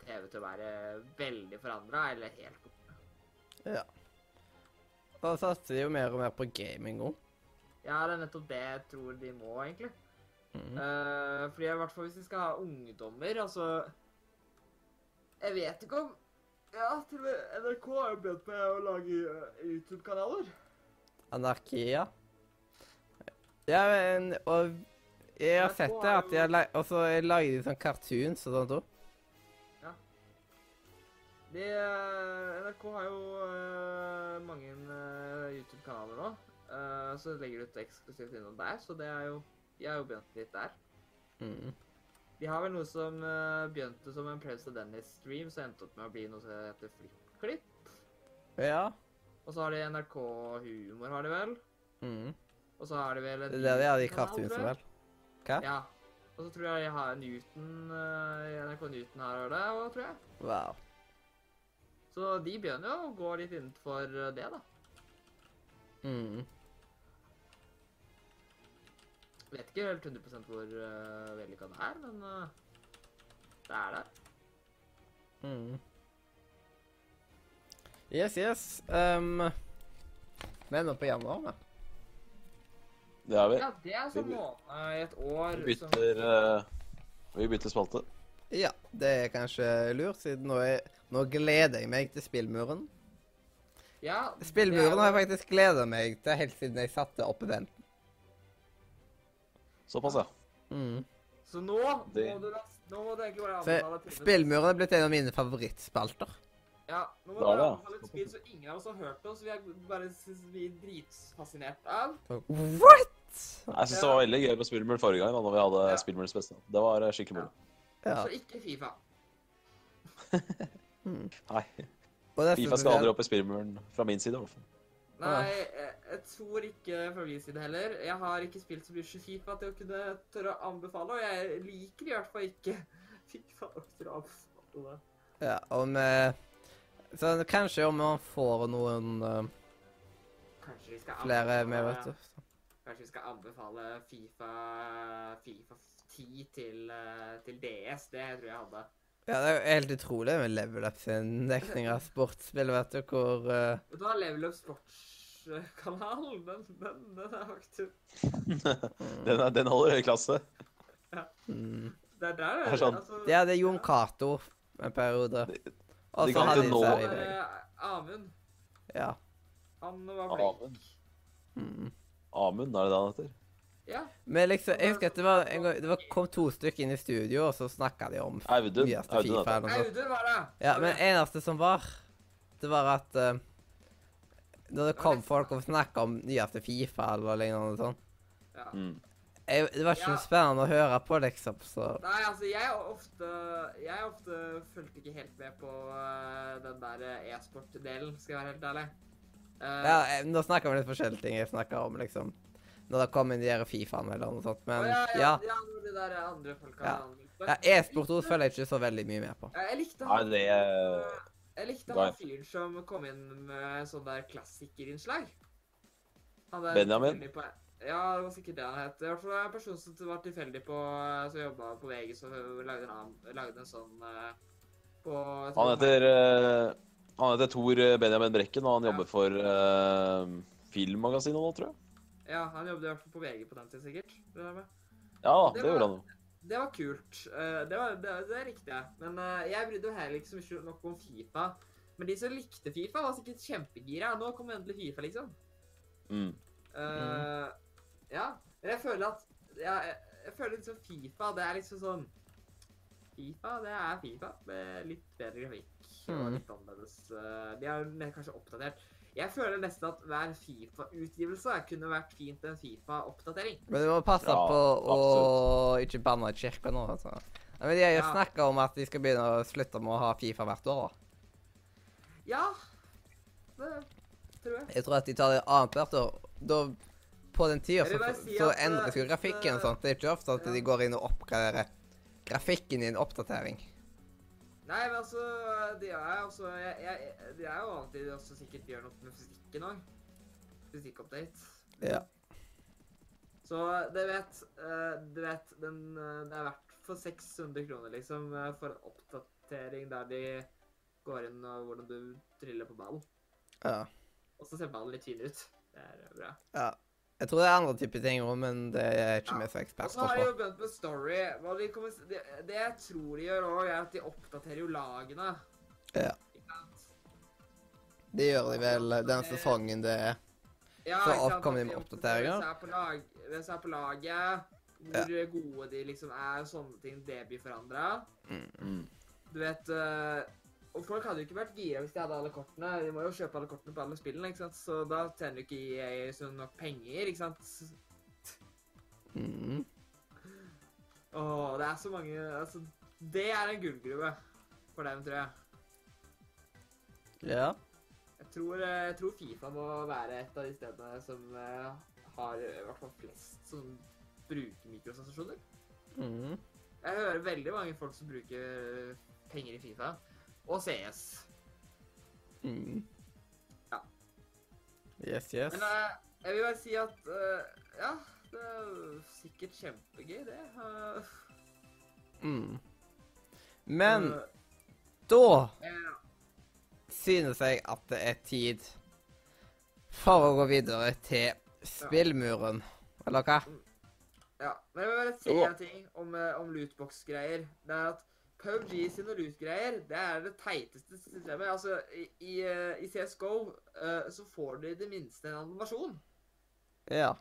TV til å være veldig forandra, eller helt borte. Ja. Da satser de jo mer og mer på gaming òg. Ja, det er nettopp det jeg tror de må, egentlig. Mm. Uh, fordi i hvert fall hvis vi skal ha ungdommer, altså Jeg vet ikke om Ja, til og med NRK har jo begynt med å lage eh, YouTube-kanaler. Anarki, ja. Ja, men Og jeg har sett det at de har la- Og så lager de sånn cartoons og sånt òg. De, eh, NRK har jo uh, mange uh, YouTube-kanaler nå. Uh, så legger de ut eksklusivt innom der, så det er jo De har jo begynt litt der. Mm. De har vel noe som begynte som en Prince of Dennis-stream, så endte opp med å bli noe som heter FlippKlipp. Ja. Og så har de NRK Humor, har de vel. Mm. Og så har de vel en Det er der de Newton-kanal, cartoonsene, tror vel. Hva? Ja. Og så tror jeg de har Newton NRK Newton har det tror jeg. Wow. Så de begynner jo å gå litt innenfor eh, det, da. Mm. Vet ikke helt 100% hvor uh, vellykka det er, men uh, det er der. Mm. Yes, yes. Um, vi er nå på januar, da. Det er vi. Ja, det er sånn Vi- måned i et år Vi som bytter, eh, vi bytter spalte. Ja, det er kanskje lurt, siden nå, er, nå gleder jeg meg til spillmuren. Ja, Spillmuren har jeg faktisk gleda meg til helt siden jeg satte opp den. Såpass, ja. Mm. Så nå Det- må du Nå må du egentlig bare Så anbefale timen. spillmuren er blitt en av mine favorittspalter. Ja, nå må Det du bare anbefale et spill som ingen av oss har hørt om, så vi er bare vi er dritfascinert av. What?! Jeg syns det var veldig gøy på Spillmuren forrige gang, da når vi hadde Ja. Spillmurens beste. Det var skikkelig moro. Ja. Så ikke Fifa. Nei, det er Fifa skal aldri opp i Spillmuren fra min side, i hvert fall. Nei, jeg, jeg tror ikke fra min side heller. Jeg har ikke spilt så mye Fifa til å kunne tørre å anbefale, og jeg liker i hvert fall ikke Fifa til å anbefale det. Ja, og med Så kanskje om man får noen uh, flere med, vet du. Kanskje vi skal anbefale Fifa, FIFA 10 til, eh, til DS. Det tror jeg hadde. Ja, det er jo helt utrolig med Level Up sin dekning av sportsspill, vet du, hvor uh... Vet du hva, Level Up sportskanalen. den, den, den er aktiv. Den, er- den holder høy klasse. mm. Det er der, Det er sånn. altså, Ja, det er Jon Cato en periode. Og så hadde de han, eh, Amund. Ja. Han var flink. Amund. Mm. Amund, er det det han heter? Ja. Men liksom, jeg husker at det var en gang, det var, kom to stykker inn i studio, og så snakka de om Audun. nyeste Audun Fifa noe sånt. Audun var det. Ja, men eneste som var, det var at uh, når det kom folk og snakka om nyeste Fifa eller lignende sånn Ja. Mm. jeg, Det var ikke Ja. noe spennende å høre på, liksom, så Nei, altså, jeg ofte Jeg ofte fulgte ikke helt med på uh, den der eh, e-sport-delen, skal jeg være helt ærlig. Uh, Ja, jeg, nå snakker vi litt forskjellige ting. Jeg snakker om liksom Når det kom inn de der Fifaene eller noe sånt, men ja, ja. ja, ja, når de der andre folka Ja. ja E-sport følger jeg ikke så veldig mye med på. Ja, jeg likte Nei, han det Jeg likte Nei. han fyren som kom inn med sånn der klassikerinnslag. Han der Benjamin? På, ja, det var sikkert det han het. I hvert fall en person som var tilfeldig på Som jobba på VG, som lagde en, lagde en sånn eh, på Han heter eh, Han heter Tor Benjamin Brekken, og han Ja. jobber for uh, Filmmagasinet nå, tror jeg. Ja, han jobbet i hvert fall på VG på den tiden, sikkert. Det der med. Ja Det det gjorde han jo. Det var kult. Eh, det, var, det, det likte jeg. Men eh, jeg brydde meg heller ikke så mye nok om Fifa. Men de som likte Fifa, var sikkert kjempegira. Nå kommer endelig Fifa, liksom. Mm. Eh, Ja. Men jeg føler at ja, jeg, føler liksom Fifa, det er liksom sånn Fifa, det er Fifa med litt bedre grafikk og Mhm. litt annerledes. De er mer kanskje oppdatert. Jeg føler nesten at hver Fifa-utgivelse kunne vært fint en Fifa-oppdatering. Men du må passe Ja, på å ikke banne kirka nå. altså. Nei, Men de har jo Ja. snakka om at de skal begynne å slutte med å ha Fifa hvert år. da. Ja, det tror jeg. Jeg tror at de tar det annethvert år. Da, på den tida så, si så endres jo eh, grafikken og sånt. Det er ikke ofte at ja. de går inn og oppgraderer grafikken i en oppdatering. Nei, men altså De er, altså, jeg, jeg, de er jo alltid også sikkert gjør noe med fysikken òg. Fysikkupdate. Ja. Så det vet eh, Du vet, den, eh, det er verdt for 600 kroner, liksom, eh, for en oppdatering der de går inn og hvordan du triller på ballen. Ja. Og så ser ballen litt fin ut. Det er bra. ja. Jeg tror det er andre typer ting òg, men det er ikke Ja. for så Og eksperter så har de jo begynt med story. De kommer, det, det jeg tror de gjør òg, er at de oppdaterer jo lagene. Ja. Det gjør de vel den sesongen det er. Ja, Så ikke sant, de med oppdateringer. Hvem som er på på laget, hvor gode de liksom er, sånne ting. Det blir forandra. Mm. Du vet eh, Og folk hadde jo ikke vært gira hvis de hadde alle kortene. De må jo kjøpe alle kortene på alle spillene, ikke sant. Så da tjener jo ikke EA sånn nok penger, ikke sant. Mm. Åh, det er så mange Altså, det er en gullgruve for dem, tror jeg. Ja. Jeg tror, eh, jeg tror Fifa må være et av de stedene som eh, har i hvert fall flest som bruker mikrosensasjoner. Mm. Jeg hører veldig mange folk som bruker penger i Fifa. Og CS. Mm. Ja. Yes, yes. Men uh, jeg vil bare si at uh, ja, det er sikkert kjempegøy, det. Uh. Mm. Men da synes jeg at det er tid for å gå videre til spillmuren. Eller hva? ja. Men jeg vil bare si en ting om, om lootbox-greier. Det er at PubG sine loot-greier, det er det teiteste systemet. Altså, i, i, eh, CSGO uh, så får du i det minste en animasjon. Ja.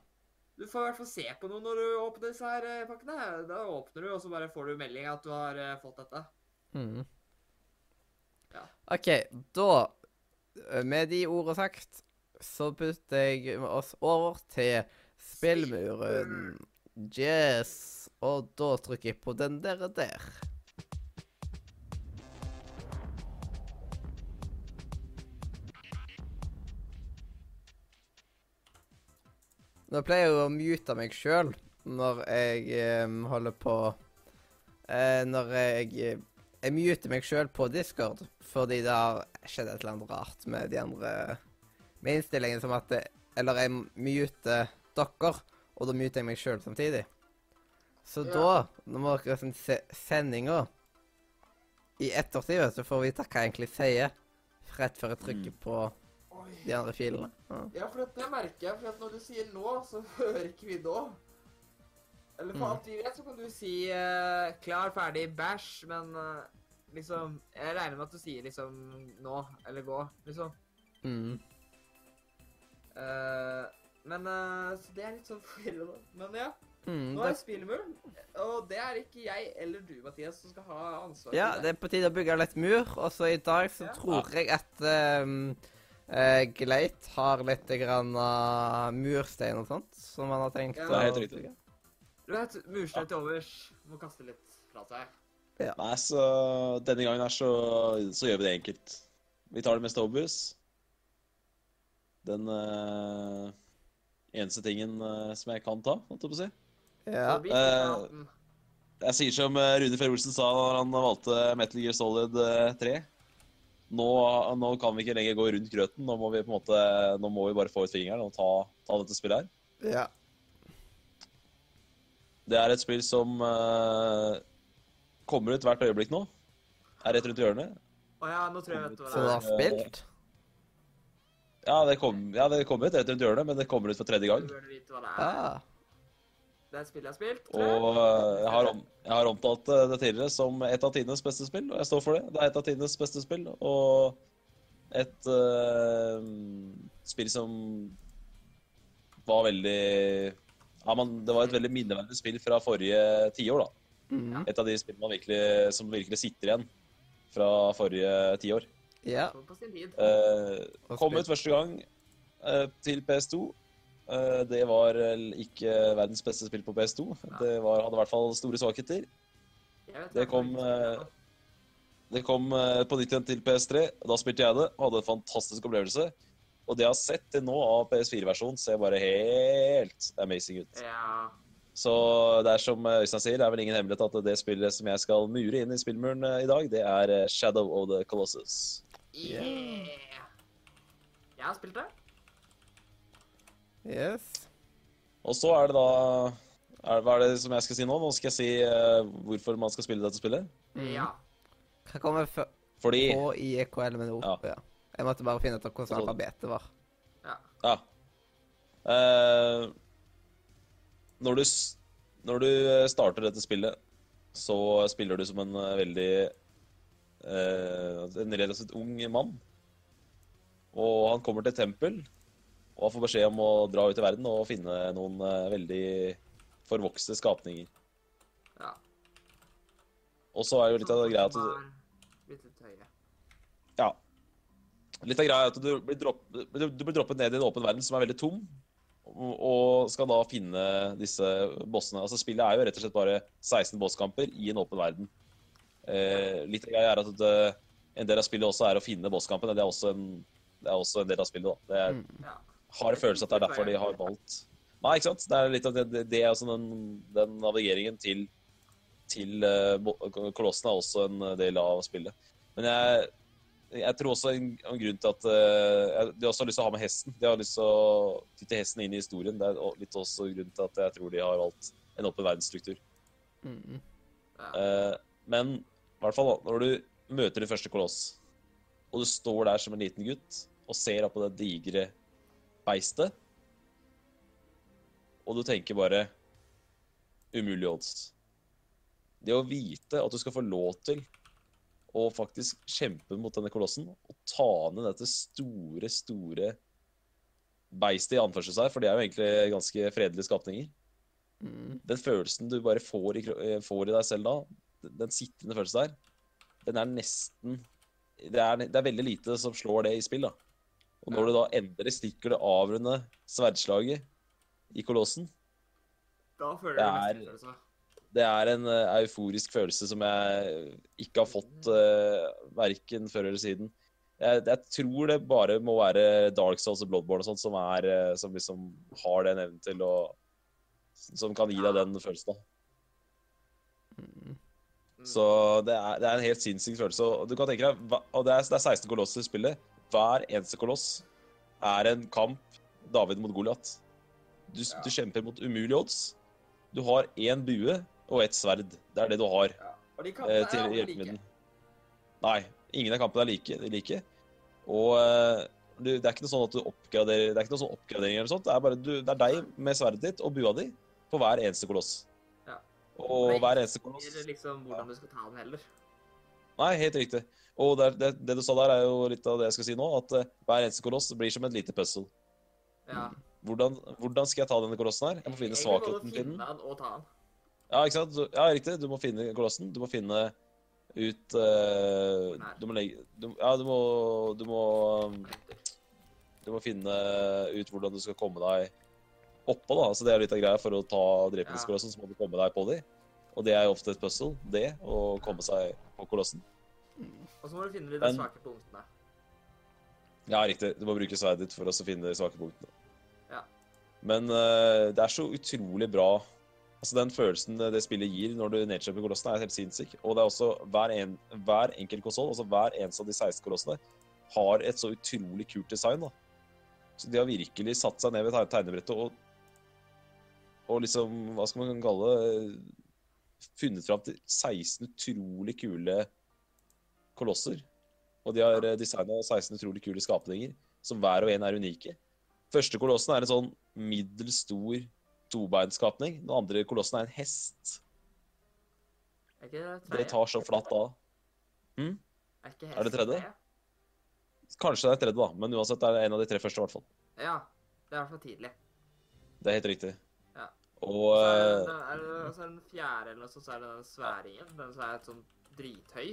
Du får i hvert fall se på noe når du åpner disse her eh, pakkene. Da åpner du, og så bare får du melding at du har uh, fått dette. Mm. Ja. OK, da eh, Med de ordene sagt, så putter jeg oss over til spillmuren. Yes. Og da trykker jeg på den der der. Nå pleier jeg å mute meg sjøl når jeg um, holder på uh, Når jeg eh, Jeg muter meg sjøl på Discord fordi det har skjedd et eller annet rart med de andre Med innstillingen som at det, Eller jeg muter dere, og da muter jeg meg sjøl samtidig. Så Ja. da, når vi har sånn se sendinga i ettertid, vet du, får vite hva jeg egentlig sier rett før jeg trykker på Oi. De andre filene. Ja. Ja, for det merker jeg, for når du sier nå, så hører ikke vi nå. Eller for Mm. alt vi vet, så kan du si uh, klar, ferdig, bæsj, men uh, liksom Jeg regner med at du sier liksom nå, eller gå, liksom. Mm. Uh, men Så det er litt sånn forvirrende. Men ja, Mm, nå er det spillmur, og det er ikke jeg eller du, Mathias, som skal ha ansvaret. ja, det er på tide å bygge litt mur, og så i dag så Ja. tror jeg at um, eh, Gleit har litt grann uh, murstein og sånt som han har tenkt Ja. å Det er helt riktig. Du vet, murstein til overs. Må kaste litt fra seg. Nei, så denne gangen her så, så gjør vi det enkelt. Vi tar det med Stobus. Den uh, eneste tingen som jeg kan ta, holdt jeg på å si. Ja. Eh. Jeg sier som Rune Fjell Olsen sa da han valgte Metal Gear Solid eh, 3. Nå, nå kan vi ikke lenger gå rundt grøten. Nå må vi på en måte, nå må vi bare få ut fingeren og ta, ta dette spillet her. ja. Det er et spill som uh, kommer ut hvert øyeblikk nå. Er rett rundt hjørnet. Å ja, nå tror jeg vet hva det er. Så du det har spilt? Ja, det kom, ja, det kom ut rett rundt hjørnet, men det kommer ut for tredje gang. Du burde vite hva det er. Ah. Det er et spill jeg har spilt. Og eh, jeg har, om, jeg har omtalt eh, det tidligere som et av tidenes beste spill, og jeg står for det. Det er et av tidenes beste spill, og et uh, spill som var veldig Ja, man, det var et veldig minneverdig spill fra forrige tiår, da. Mhm. Et av de spillene man virkelig, som virkelig sitter igjen fra forrige tiår. Ja. På sin tid. Og kom ut første gang uh, til PS2. Eh, det var ikke verdens beste spill på PS2. Det var, hadde i hvert fall store svakheter. Det kom, eh, Det kom eh, på nytt igjen til PS3. og Da spilte jeg det og hadde en fantastisk opplevelse. Og det jeg har sett til nå av PS4-versjonen, ser bare helt amazing ut. Ja. Så det er som eh, Øystein sier, det er vel ingen hemmelighet at det spillet som jeg skal mure inn i spillmuren eh, i dag, det er eh, Shadow of the Colossus. Yeah. Jeg har spilt det. Yes. Og så er det da er, Hva er det som jeg skal si nå? Nå skal jeg si uh, hvorfor man skal spille dette spillet. Mhm. Ja. Hva kommer før Fordi på i EKL med? Ja. Ja. Jeg måtte bare finne ut av hvordan Så- alfabetet var. Ja. Eh, når, du, når du starter dette spillet, så spiller du som en eh, veldig uh, En relativt ung mann. Og han kommer til et tempel og han får beskjed om å dra ut i verden og finne noen eh, veldig forvokste skapninger. ja. Og så er jo litt av greia at du. Ja. Litt av greia er at du blir, dropp, du blir droppet ned i en åpen verden som er veldig tom, og, skal da finne disse bossene. Altså Spillet er jo rett og slett bare 16 bosskamper i en åpen verden. Eh, litt av greia er at det, en del av spillet også er å finne bosskampene. Det er også en, det er også en del av spillet. da. Det er, Mm. Ja. har en følelse at det er derfor de har valgt Nei, ikke sant? Det er litt av det, det, det er også den, den navigeringen til, til uh, kolossen er også en del av spillet. Men jeg, jeg tror også en, en grunn til at uh, De også har lyst til å ha med hesten. De har lyst til å dytte hesten inn i historien. Det er litt også grunn til at jeg tror de har valgt en åpen verdensstruktur. Mm. ja. Eh, men i hvert fall når du møter din første koloss, og du står der som en liten gutt og ser på det digre beistet, og du tenker bare umulig odds. Det å vite at du skal få lov til å faktisk kjempe mot denne kolossen og ta ned dette store, store beistet i anførselstegn, for det er jo egentlig ganske fredelige skapninger Mm. den følelsen du bare får i, eh, får i deg selv da, den- den sittende følelsen der, den er nesten det er, det er veldig lite som slår det i spill. da. Og når Ja. du da endelig stikker det avrunde sverdslaget i kolossen, Da føler Det du er- mestringsfølelse. det er en eh, euforisk følelse som jeg ikke har fått uh, verken før eller siden. Jeg, jeg tror det bare må være Dark Souls og Bloodborne og sånt som, er, eh, som liksom har den evnen til å Som kan gi deg den følelsen. da. Mm. Så det er, det er en helt sinnssyk følelse. Og du kan tenke deg, hva- og det er, det er 16 kolosser i spillet. Hver eneste koloss er en kamp David mot Goliat. Du, Ja. du kjemper mot umulige odds. Du har én bue og ett sverd. Det er det du har Ja. Og de eh, kampene til er like. Nei, ingen av kampene er like. Like. Og uh, du, det er ikke noe sånn at du oppgraderer Det er ikke noe sånn oppgradering eller sånt. Det er bare du, det er deg med sverdet ditt og bua di på hver eneste koloss. Ja. Og og hver eneste koloss Eller liksom hvordan du skal ta den heller. Nei, helt riktig. Og det, det, det du sa der, er jo litt av det jeg skal si nå. At eh, hver eneste koloss blir som et lite puzzle. Ja. Hvordan, hvordan skal jeg ta denne kolossen her? Jeg må finne svakheten til den. Ja, ikke sant? Ja, riktig. Du må finne kolossen. Du må finne ut uh. Du må legge du, Ja, du må, du må Du må finne ut hvordan du skal komme deg oppå, da. Altså, det er litt av greia. For å ta drepningskolossen, så må du komme deg på dem. Og det er jo ofte et puzzle, det. Å komme seg på kolossen. Og så må du finne de Men- svake punktene. Ja, riktig. Du må bruke sverdet ditt for å finne de svake punktene. Ja. Men uh, det er så utrolig bra Altså Den følelsen det spillet gir når du nedkjemper kolossene, er helt sinnssyk. Og det er også hver, en, hver enkelt konsoll, altså hver eneste av de 16 kolossene, har et så utrolig kult design. da. Så de har virkelig satt seg ned ved tegnebrettet og, og liksom, hva skal man kalle det, funnet fram til 16 utrolig kule kolosser. Og de har designa 16 utrolig kule skapninger. som hver og en er unike. Første kolossen er en sånn middels stor tobeinskapning. Den andre kolossen er en hest. Er ikke det Det tar så flatt av. Er, ikke er det tredje? Kanskje det er tredje, da, men uansett er det en av de tre første, i hvert fall. Ja. Det er i hvert fall tidlig. Det er helt riktig. Ja. Og Så er eh, det, er det, så er det den fjerde eller noe sånt, så er det den sværingen. Den som er sånn drithøy.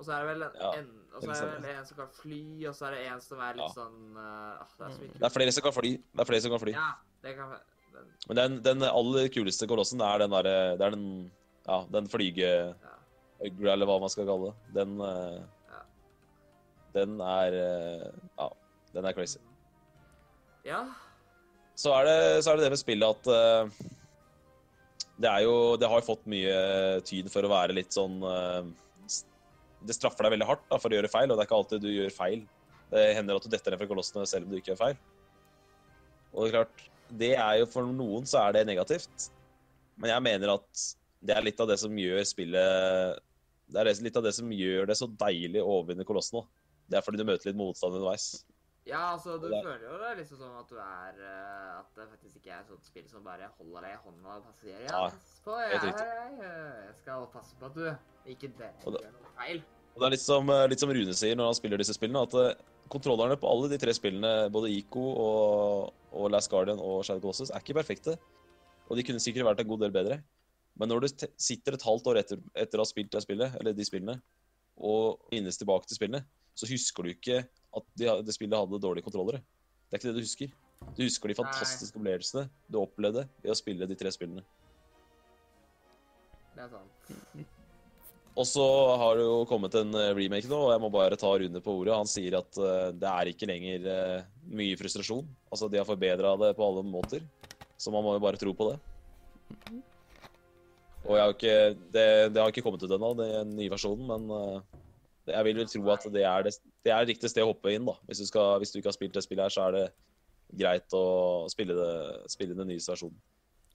Og så er det vel en, Ja, en, og så er det vel en som kan fly, og så er det en som er litt Ja. sånn uh, ah, Det er så det er flere som kan fly. Det er flere som kan fly. Ja, det kan den, Men den, den aller kuleste kolossen er den derre Det er den Ja, den flygeøgla, eller hva man skal kalle det. Den Ja. Den er eh, Ja, den er crazy. ja. Så er det, så er det det med spillet at det er jo Det har jo fått mye tyd for å være litt sånn Det straffer deg veldig hardt da, for å gjøre feil, og det er ikke alltid du gjør feil. Det hender at du detter ned fra kolossene selv om du ikke gjør feil. Og det er klart, det er jo for noen så er det negativt. Men jeg mener at det er litt av det som gjør spillet Det er litt av det som gjør det så deilig å overvinne kolossene. Det er fordi du møter litt motstand underveis. Ja, altså, du det- føler jo det liksom sånn at du er uh, At det faktisk ikke er et sånt spill som bare holder deg i hånda og passer. Ja, Nei, på, jeg jeg. Jeg skal passe på at du ikke det, det- gjør noe feil. Og det er litt som, eh, litt som Rune sier når han spiller disse spillene, at eh, kontrollerne på alle de tre spillene, både ICO og, og Last Guardian og Shadow Colossus, er ikke perfekte. Og de kunne sikkert vært en god del bedre. Men når du te- sitter et halvt år etter, etter å ha spilt det spillet, eller de spillene, og minnes tilbake til spillene, så husker du ikke at de, det spillet hadde dårlige kontrollere. Det er ikke det du husker. Du husker de fantastiske opplevelsene du opplevde ved å spille de tre spillene. Det er sant. Og så har det jo kommet en eh, remake nå, og jeg må bare ta Rune på ordet. Han sier at uh, det er ikke lenger uh, mye frustrasjon. Altså, de har forbedra det på alle måter. Så man må jo bare tro på det. Og jeg har ikke, det, det har ikke kommet ut ennå, den nye versjonen, men uh, jeg vil vel tro at det er det, det er riktig sted å hoppe inn, da. Hvis du, skal, hvis du ikke har spilt det spillet her, så er det greit å spille, det, spille den nye versjonen.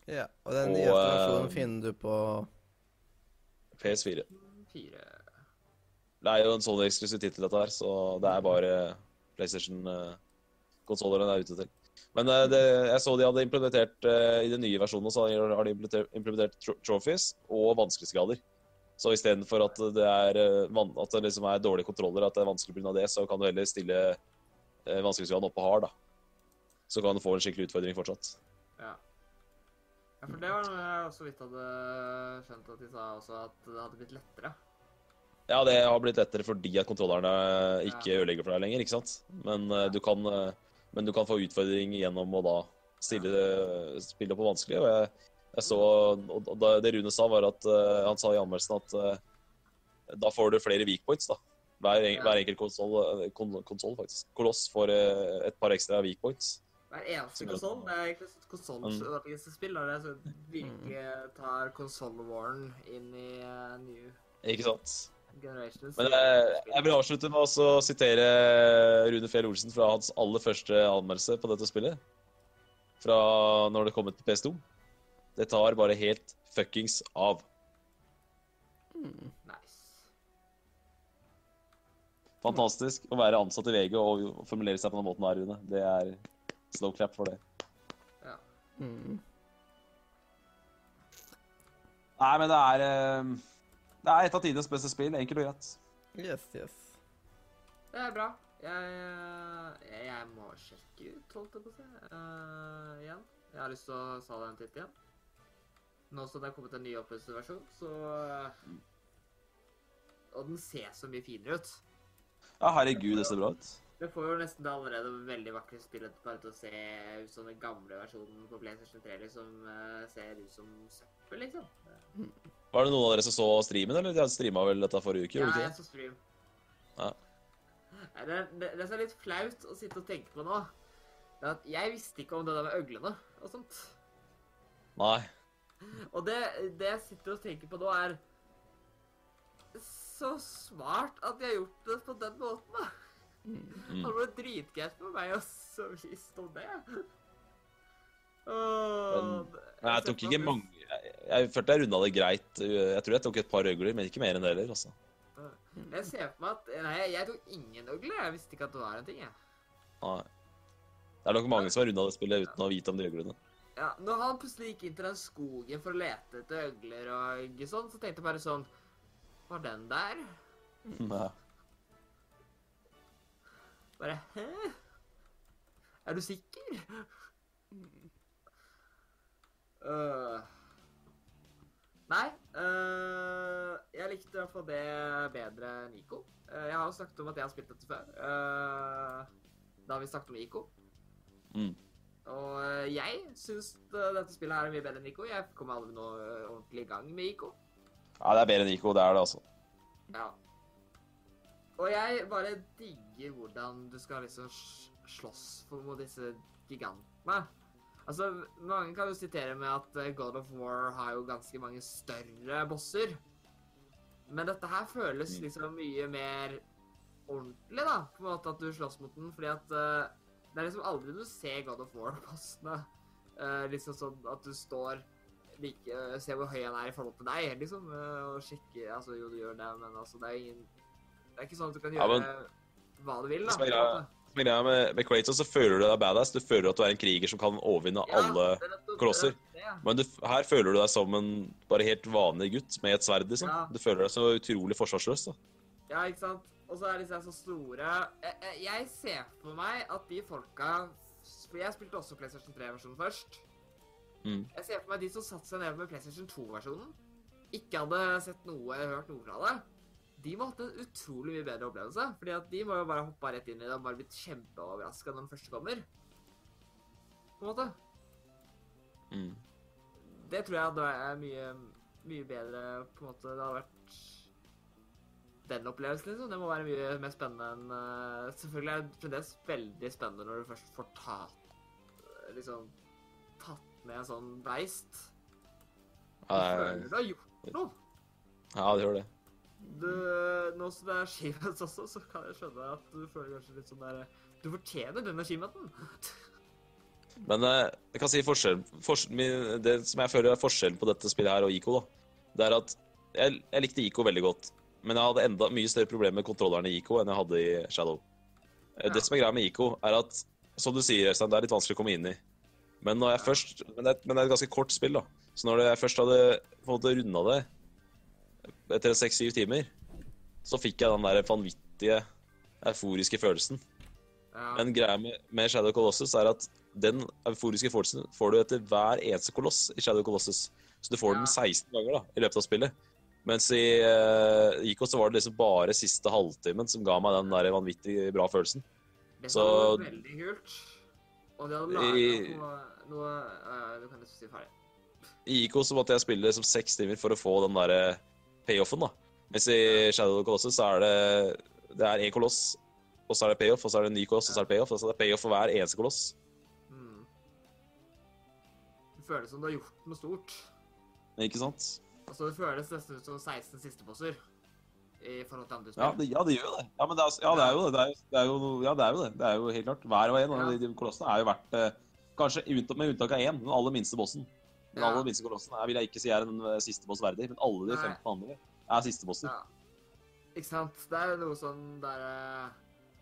Ja, og den Og, eh, versjonen finner du på PS4. 4. Det er jo en sånn eksklusiv tittel, dette her, så det er bare PlayStation-konsoller den er ute til. Men eh, det, jeg så de hadde implementert eh, i den nye versjonen så har de implementert, implementert trophies og vanskelighetsgrader. Så istedenfor at det er eh, at det liksom er dårlige kontroller, at det er vanskelig pga. det, så kan du heller stille eh, vanskelighetsgraden opp på hard, da. Så kan du få en skikkelig utfordring fortsatt. Ja. ja, for det var noe jeg så vidt hadde skjønt at de sa også, at det hadde blitt lettere. Ja, det har blitt lettere fordi at kontrollerne ikke ødelegger for deg lenger, ikke sant? Men, ja. du kan, eh, men du kan få utfordring gjennom å da stille, spille på vanskelig. Og jeg, jeg så, og det Rune sa, var at eh, han sa i anmeldelsen at eh, da får du flere weak points, da. Hver, en- hver enkelt konsoll, eh, kon, konsol, faktisk. Koloss får et par ekstra weak points. Hver eneste konsoll. Det er egentlig et konsollspill. Det er så vi virkelig tar konsoll-warren inn i uh, new Ikke sant? generations. Men eh, jeg vil avslutte med å sitere Rune Fjell Olsen fra hans aller første anmeldelse på dette spillet. Fra når det kom ut på PS2. Det tar bare helt fuckings av. Nice. Fantastisk å være ansatt i VG og formulere seg på den måten her, Rune. Det er slow clap for det. mm. Nei, men det er eh, Det er et av tidenes beste spill. Enkelt og greit. Yes, yes. Det er bra. Jeg, eh, jeg, jeg må sjekke ut, holdt jeg på å si, eh, igjen. Jeg har lyst til å sa den titt igjen. Nå som det er kommet en ny oppusset versjon, så eh, Og den ser så mye finere ut. Ja, herregud, det ser bra ut. Det får jo nesten det allerede veldig vakre spillet bare til å se ut som den gamle versjonen på PlayStation 3, liksom. eh, ser ut som søppel, liksom. Var det noen av dere som så streamen, eller? De streama vel dette forrige uke? Ja, ikke? jeg så stream. Ja. Det, det, det som er litt flaut å sitte og tenke på nå, det er at jeg visste ikke om det der med øglene og sånt. Nei. Og det, det jeg sitter og tenker på nå, er så smart at de har gjort det på den måten, da. Mm. Det ble dritgreit for meg å så visst om det. Åh, Men jeg tok ikke mange Jeg, jeg følte jeg runda det greit. Jeg tror jeg tok et par øgler, men ikke mer enn det heller. altså. Jeg ser for meg at Nei, jeg tok ingen øgler. Jeg visste ikke at det var en ting, jeg. Nei. Det er nok mange som har runda det spillet uten å vite om de øglene. Ja, når han plutselig gikk inn til den skogen for å lete etter øgler og sånn, så tenkte jeg bare sånn Var den der? Nei. Bare Hæ? Er du sikker? Uh, Nei, Uh, jeg likte i hvert fall det bedre enn Ico. Uh, jeg har jo snakket om at jeg har spilt dette før. da vi snakket om Ico. Mm. Og øh, jeg syns dette spillet her er mye bedre enn Ico. Jeg kommer aldri noe øh, ordentlig i gang med Ico. Ja, det er bedre enn Ico, det er det, altså. Ja. Og jeg bare digger hvordan du skal liksom slåss mot disse gigantene. Altså, mange kan jo sitere med at eh, God of War har jo ganske mange større bosser. Men dette her føles Mm. liksom mye mer ordentlig, da, på en måte at du slåss mot den, fordi at eh, det er liksom aldri du ser God of War-bossene. Uh, liksom sånn at du står like, eh, ser hvor høy han er i forhold til deg, liksom, Uh, og sjekke Altså, jo, du gjør det, men altså, det er ingen Det er ikke sånn at du kan Ja, gjøre men- hva du vil, da. Som er greia- Som er greia med, med Kratos, så føler du deg badass. Du føler at du er en kriger som kan overvinne Ja, alle nettopp- kolosser. det er. Men du, her føler du deg som en bare helt vanlig gutt med et sverd, liksom. Ja. Du føler deg så utrolig forsvarsløs, da. Ja, ikke sant? Og så er her så store jeg, jeg- jeg ser for meg at de folka For jeg spilte også PlayStation 3-versjonen først. Mm. Jeg ser for meg de som satte seg ned med PlayStation 2-versjonen, ikke hadde sett noe, hørt noe fra det. De må ha hatt en utrolig mye bedre opplevelse. Fordi at de må jo bare hoppa rett inn i det og bare blitt kjempeoverraska når den første kommer. På en måte. Mm. Det tror jeg hadde vært mye, mye bedre på en måte. Det hadde vært den opplevelsen, liksom. Det må være mye mer spennende enn uh, Selvfølgelig er det fremdeles veldig spennende når du først får tatt Liksom tatt med en sånn beist. Du føler du har gjort noe. ja, det gjør det. Du, nå som det er achievements også, så kan jeg skjønne at du føler kanskje litt sånn der Du fortjener denne achievementen. Men eh, jeg kan si forskjell, forskjell, Det som jeg føler er forskjellen på dette spillet her og IKO, da, det er at jeg, jeg likte IKO veldig godt, men jeg hadde enda mye større problemer med kontrollerne i IKO enn jeg hadde i Shadow. Eh, Ja. Det som er greia med IKO er at som du sier, Øystein, det er litt vanskelig å komme inn i. Men når jeg først, men det, men det er et ganske kort spill, da. Så når jeg først hadde på en måte runda det etter seks-syv timer, så fikk jeg den der vanvittige, euforiske følelsen. Ja. Men greia med, med Shadow Colossus er at den euforiske følelsen får du etter hver eneste koloss i Shadow Colossus. Så du får Ja. den 16 ganger da, i løpet av spillet. Mens i uh, Ico så var det liksom bare siste halvtimen som ga meg den der vanvittig bra følelsen. Det så- var veldig kult. Og det hadde laga noe, noe uh, Du kan nesten si ferdig. I Ico så måtte jeg spille liksom seks timer for å få den der payoffen, da. Mens i Shadow Colossus så er det det er én koloss, og så er det payoff, og så er det en ny koloss, og så er det payoff. Og så er det payoff for hver eneste koloss. Mm. Det føles som du har gjort noe stort. Ikke sant? Altså, det føles nesten ut som 16 sistebosser i forhold til andre spill. Ja, det, ja, det gjør det. Ja, men det er, ja, det er jo det. Det er, jo- ja, det er jo det. Det er jo helt klart. Hver og en av de, de kolossene er jo verdt eh, Kanskje unntatt, med unntak av én, den aller minste bossen. Den aller minste kolossen er, vil jeg ikke si er en eh, siste boss verdig, men alle de 15 andre er siste bosser. Ja. Ikke sant? Det er jo noe sånn der eh,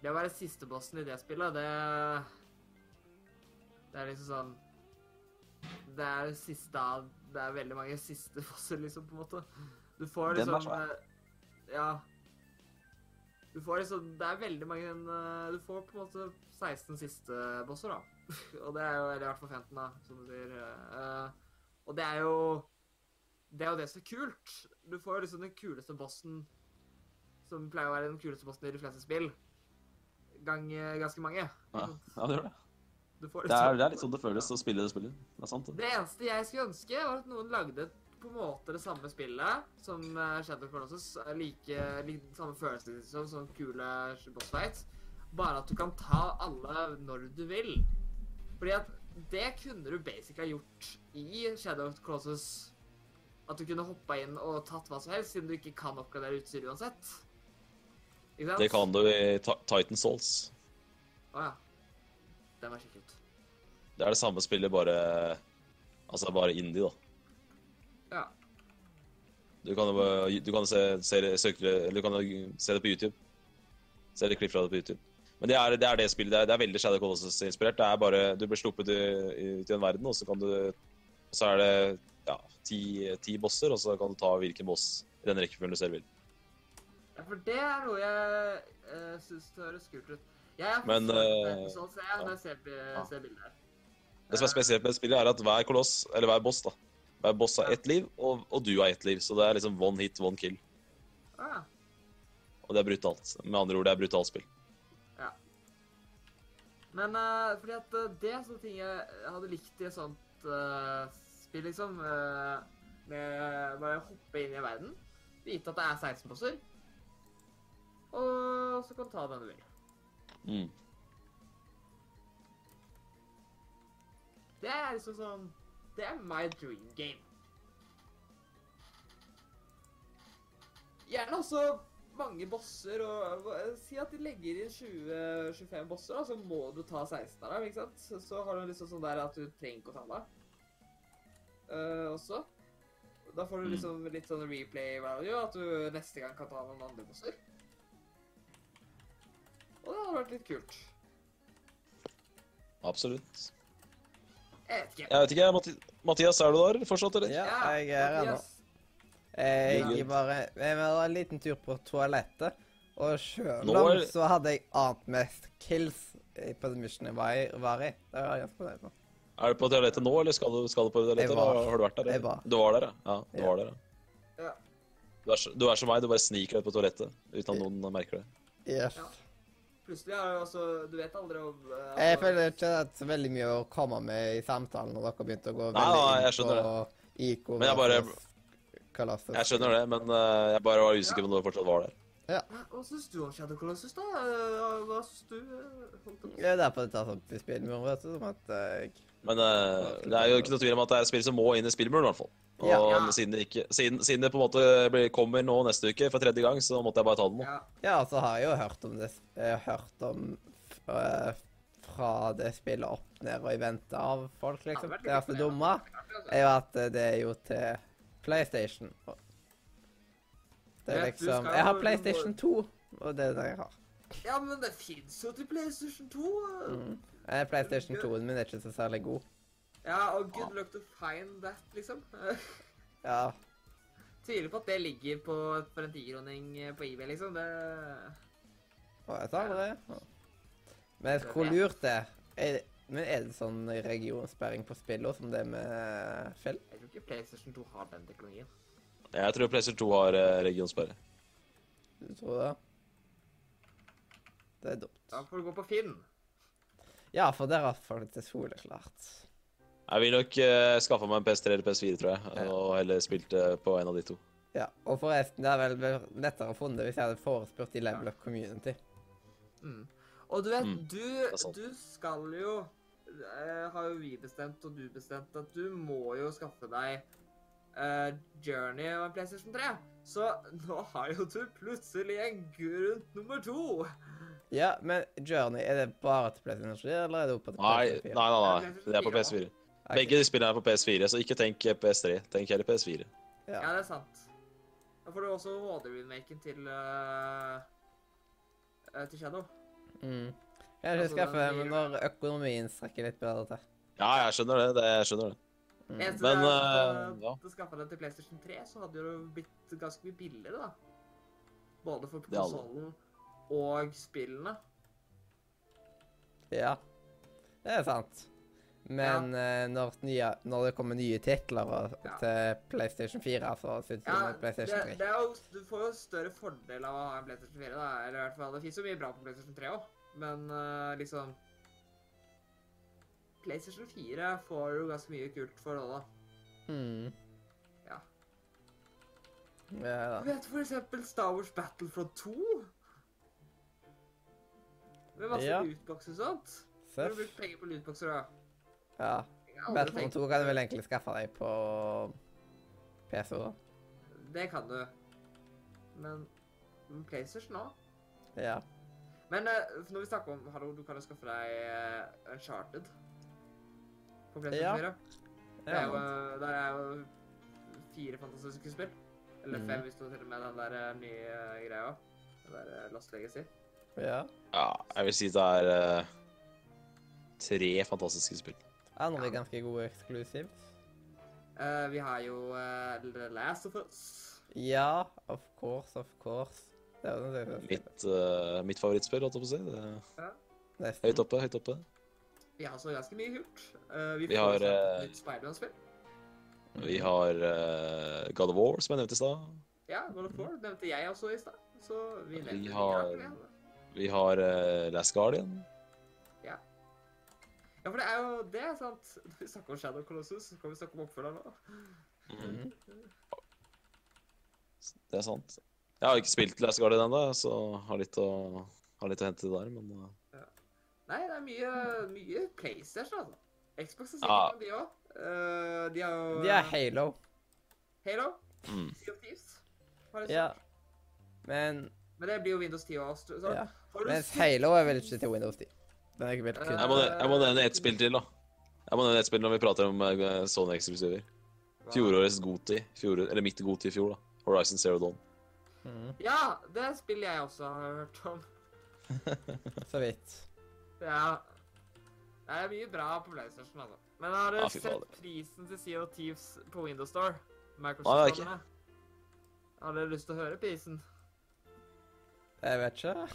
Det å være sistebossen i det spillet, det Det er liksom sånn Det er siste av Det er veldig mange siste bosser, liksom, på en måte. Du får Den er liksom svær. eh, Ja. Du får liksom Det er veldig mange eh, Du får på en måte 16 siste bosser, da. Og det er jo Eller i hvert fall 15, da, som du sier. Uh, og det er jo Det er jo det som er kult. Du får jo liksom den kuleste bossen som pleier å være den kuleste bossen i de fleste spill. Gang ganske mange. Ja, ja, det gjør det. Får Det er, liksom- det er litt sånn det føles å spille det spillet. Det er sant. det. Det eneste jeg skulle ønske, var at noen lagde på en måte det samme spillet som eh, Shadow Colossus. Like, like samme følelse som sånn kule boss fights. Bare at du kan ta alle når du vil. Fordi at det kunne du basically ha gjort i Shadow Colossus. At du kunne hoppa inn og tatt hva som helst, siden du ikke kan oppgradere utstyret uansett. Ikke sant? Det kan du i Titan Souls. Å ja. Den var ut. Det er det samme spillet, bare Altså bare indie, da. Ja. Du kan jo du kan se, se, det- søke, du kan se det på YouTube. Se det klipp fra det på YouTube. Men det er det, er det spillet. Det er, det er veldig Shadow Colossus-inspirert. Det er bare Du blir sluppet ut i en verden, og så kan du Så er det ja, ti, ti bosser, og så kan du ta hvilken boss i den rekkefølgen du selv vil. Ja, for det er noe jeg uh, syns høres kult ut. Jeg Men, eh, sånn ser jeg når jeg ser, ja. ser bildet her. Det som er spesielt med spillet, er at hver koloss, eller hver boss, da Hver boss har ett liv, og, og du har ett liv. Så det er liksom one hit, one kill. Ah, Og det er brutalt. Med andre ord, det er brutalt spill. Men uh, fordi at eh, det er sånne ting jeg hadde likt i et sånt uh, spill, liksom. uh, med bare hoppe inn i verden, vite at det er 16 bosser, og så kan du ta den du vil. Mm. Det er liksom sånn Det er my dream game. Gjerne også mange bosser, og si at de legger inn 20-25 bosser, da, så må du ta 16 av dem, ikke sant? Så, så har du liksom sånn der at du trenger ikke å ta dem. uh, også. Da får du Mm. liksom litt sånn replay value, at du neste gang kan ta noen andre bosser. Og det hadde vært litt kult. Absolutt. Jeg vet ikke. Jeg vet ikke, Mathi Mathias, er du der fortsatt, eller? Ja, jeg er her nå. Jeg Ja. bare Jeg var en liten tur på toalettet, og sjøl om er- så hadde jeg annet mest kills på den missionen jeg var i. Var i. Det var jeg ganske det nå. Er du på toalettet nå, eller skal du, skal du på toalettet? Var. Har du vært der? Jeg var. Du var der, ja. du Ja. var der, ja. Ja. Du er, du er som meg, du bare sniker deg på toalettet uten at noen merker det. Yes. Ja. Plutselig er det altså Du vet aldri om uh, Jeg altså- føler ikke det er så veldig mye å komme med i samtalen når dere begynte å gå Nei, veldig nei, inn jeg skjønner på IK Men jeg bare- Colossus. Jeg skjønner det, men uh, jeg bare var usikker på om du fortsatt var der. Ja, Hva syns du om Shadow Colossus, da? Eh, Hva syns du? på? Det er derfor det tas opp i spillmuren, vet du. Som at jeg Men uh, det er jo ikke noe tvil om at det er et spill som må inn i spillmuren, i hvert fall. Og Ja. Ja. Siden, det ikke, siden, siden det på en måte kommer nå neste uke for tredje gang, så måtte jeg bare ta det nå. Ja. Ja, så har jeg jo hørt om det Jeg har hørt om fra, fra det spillet opp ned og i vente av folk, liksom. Det er så dumme imponerende. er jo at eh, det er jo til PlayStation. Det er liksom Jeg har PlayStation 2, og det er det jeg har. ja, men det fins jo til PlayStation 2. eh. Mm. Eh, PlayStation 2-en min er ikke så særlig god. Ja, og good luck to find that, liksom. Eh, Ja, Tviler på at det ligger på for en tikroning eh, på eBay, liksom. Det Å, jeg tar det. Ja. Men hvor lurt det er. Men er det sånn regionsperring på spillene som det er med fell? Jeg tror ikke PlayStation 2 har den teknologien. Jeg tror PlayStation 2 har eh, regionsperre. Du tror det? Det er dumt. Da får du gå på Finn. Ja, for der har folk det soleklart. Jeg vil nok uh, skaffe meg en PS3 eller PS4, tror jeg, Ja. og heller spilt uh, på en av de to. Ja, og forresten, det er vel vel lettere å funnet hvis jeg hadde forespurt i Level Up Community. Mm. Og du vet, Mm, du, du skal jo eh, Har jo vi bestemt, og du bestemt, at du må jo skaffe deg uh, Journey og en PlayStation 3. Så nå har jo du plutselig en grunn nummer to. Ja, men Journey, er det bare til PlayStation 3, eller er det oppe til Nei, PlayStation 4? nei, nei, nei. Det er på PS4. Ok. Begge de spillene er på PS4, så ikke tenk eh, PS3. Tenk heller PS4. Ja, Ja. det er sant. Da får du også HD-remaken til uh, til Shadow. Mm. husker Altså, skaffe den men når økonomien strekker litt bedre til. Ja, jeg skjønner det. det jeg skjønner det. Mm. Eneste Men, er uh, ja. du skaffa den til PlayStation 3, så hadde det jo blitt ganske mye billigere, da. Både for konsollen og spillene. Ja, det er sant. Men eh, når, nye, når det kommer nye titler og, Ja. til PlayStation 4, så syns Ja, jeg det, PlayStation 3. det er jo, du får jo større fordel av å ha en PlayStation 4, da. Eller i hvert fall, det fins jo mye bra på PlayStation 3 òg, men uh, liksom PlayStation 4 får jo ganske mye kult for det, da. Mm. Ja. Ja, da. Du vet for eksempel Star Wars Battlefront 2? Med masse Ja. lootbox og sånt. Har du Seff. brukt penger på lootboxer, da? Ja. Batman 2 kan du vel egentlig skaffe deg på PC da? Det kan du. Men men PlayStation òg. Ja. Men eh, når vi snakker om Hallo, du kan jo skaffe deg uh, Uncharted på PlayStation Ja. 4. Det er jo, eh, der er jo fire fantastiske spill. Eller fem, fem hvis du teller med den der eh, nye eh, greia. Den der eh, Lost Legacy. Ja. Ja, jeg vil si det er uh, tre fantastiske spill. Andre ganske gode eksklusivt? Uh, vi har jo uh, The Last of Us. Ja, of course, of course. Det er jo den Mitt, uh, mitt favorittspill, holdt jeg på å si. Det er Nesten. høyt oppe, høyt oppe. Vi har så ganske mye kult. Uh, vi Vi får har, et eh, nytt Spiderman-spill. Vi har uh, God of War, som jeg nevnte i stad. Ja, God of War nevnte jeg også i stad. Så vi nevner vi har- vi. Vi har uh, Last Guardian. Ja, for det er jo det er sant. Når vi snakker om Shadow Colossus, så kan vi snakke om oppfølgeren nå. -hmm. Det er sant. Jeg har ikke spilt Last Guardian ennå, så har litt å, har litt å hente der, men ja. Nei, det er mye, mye PlayStation, altså. Xbox er sikkert Ja. de òg. de har jo De er Halo. Halo. mm. Sea of Thieves. Har Ja. Men Men det blir jo Windows 10 og Astro, ja. Mens Halo er vel ikke til Windows 10. Den er ikke vel kun jeg, må, jeg må nevne ett spill til, da. Jeg må nevne ett spill når vi prater om eh, Sony-eksklusiver. Fjorårets Goti, fjor, eller mitt Goti i fjor, da. Horizon Zero Dawn. Mm. Ja, det spiller jeg også har hørt om. Så vidt. Ja. Det er mye bra på PlayStation, altså. Men har du ah, sett fader. prisen til Sea of Thieves på Windows Store? Nei, jeg ikke. Microsoft-ene? Har dere lyst til å høre prisen? Jeg vet ikke.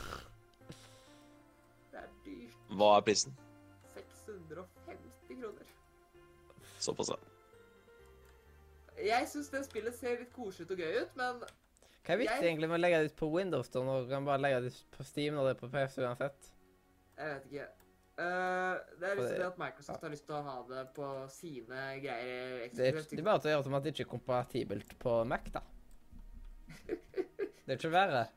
Hva er prisen? 650 kroner. Såpass, ja. Jeg syns det spillet ser litt koselig ut og gøy ut, men Hva er vitsen Jeg- egentlig med å legge det ut på Windows da, når du kan bare legge det ut på Steam når det er på PC uansett? jeg vet ikke. Uh, det er liksom det- det at Microsoft har lyst til å ha det på sine greier Det er, det er bare til å gjøre som at det ikke er kompatibelt på Mac, da. Det er ikke verre.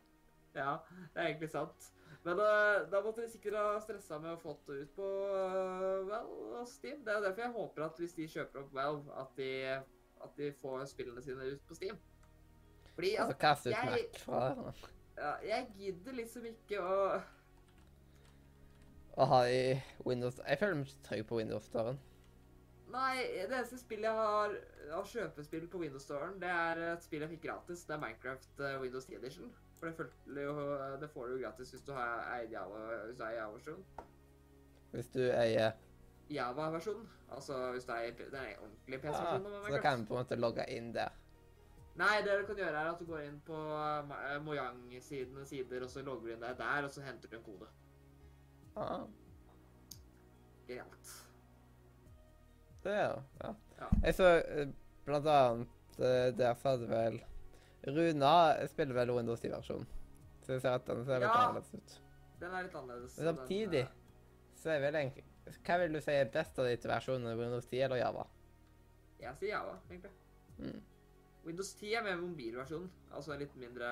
Ja, det er egentlig sant. Men uh, da måtte de sikkert ha stressa med å få det ut på uh, well, Steam. Det er derfor jeg håper at hvis de kjøper opp Valve, at de, at de får spillene sine ut på Steam. Fordi Altså at jeg- fra ja, jeg gidder liksom ikke å Å ha i Windows Jeg føler meg ikke trygg på Windows-døren. Nei, det eneste spillet jeg har av kjøpespill på Windows Storen, det er et spill jeg fikk gratis. Det er Minecraft eh, Windows 10 Edition. For det, følte jo, det får du jo gratis hvis du har eid Java, hvis du har Java-versjonen. Hvis du eier Java-versjonen. Altså hvis du eier den ordentlige PC-versjonen Ja, Så da kan vi på en måte logge inn der. Nei, det du kan gjøre er at du går inn på eh, Mojang-sidene sider, og så logger du inn deg der, og så henter du en kode. Ah, Greit. det er ja. Ja. Jeg så eh, blant annet eh, Der så hadde vel Runa spiller vel Windows 10-versjonen. Så jeg ser at den ser litt Ja. annerledes ut. Den er litt annerledes. Men samtidig så er vel egentlig Hva vil du si er best av de to versjonene? Windows 10 eller Java? eh, Jeg sier Java, egentlig. Mm. Windows 10 er med mobilversjonen, altså en litt mindre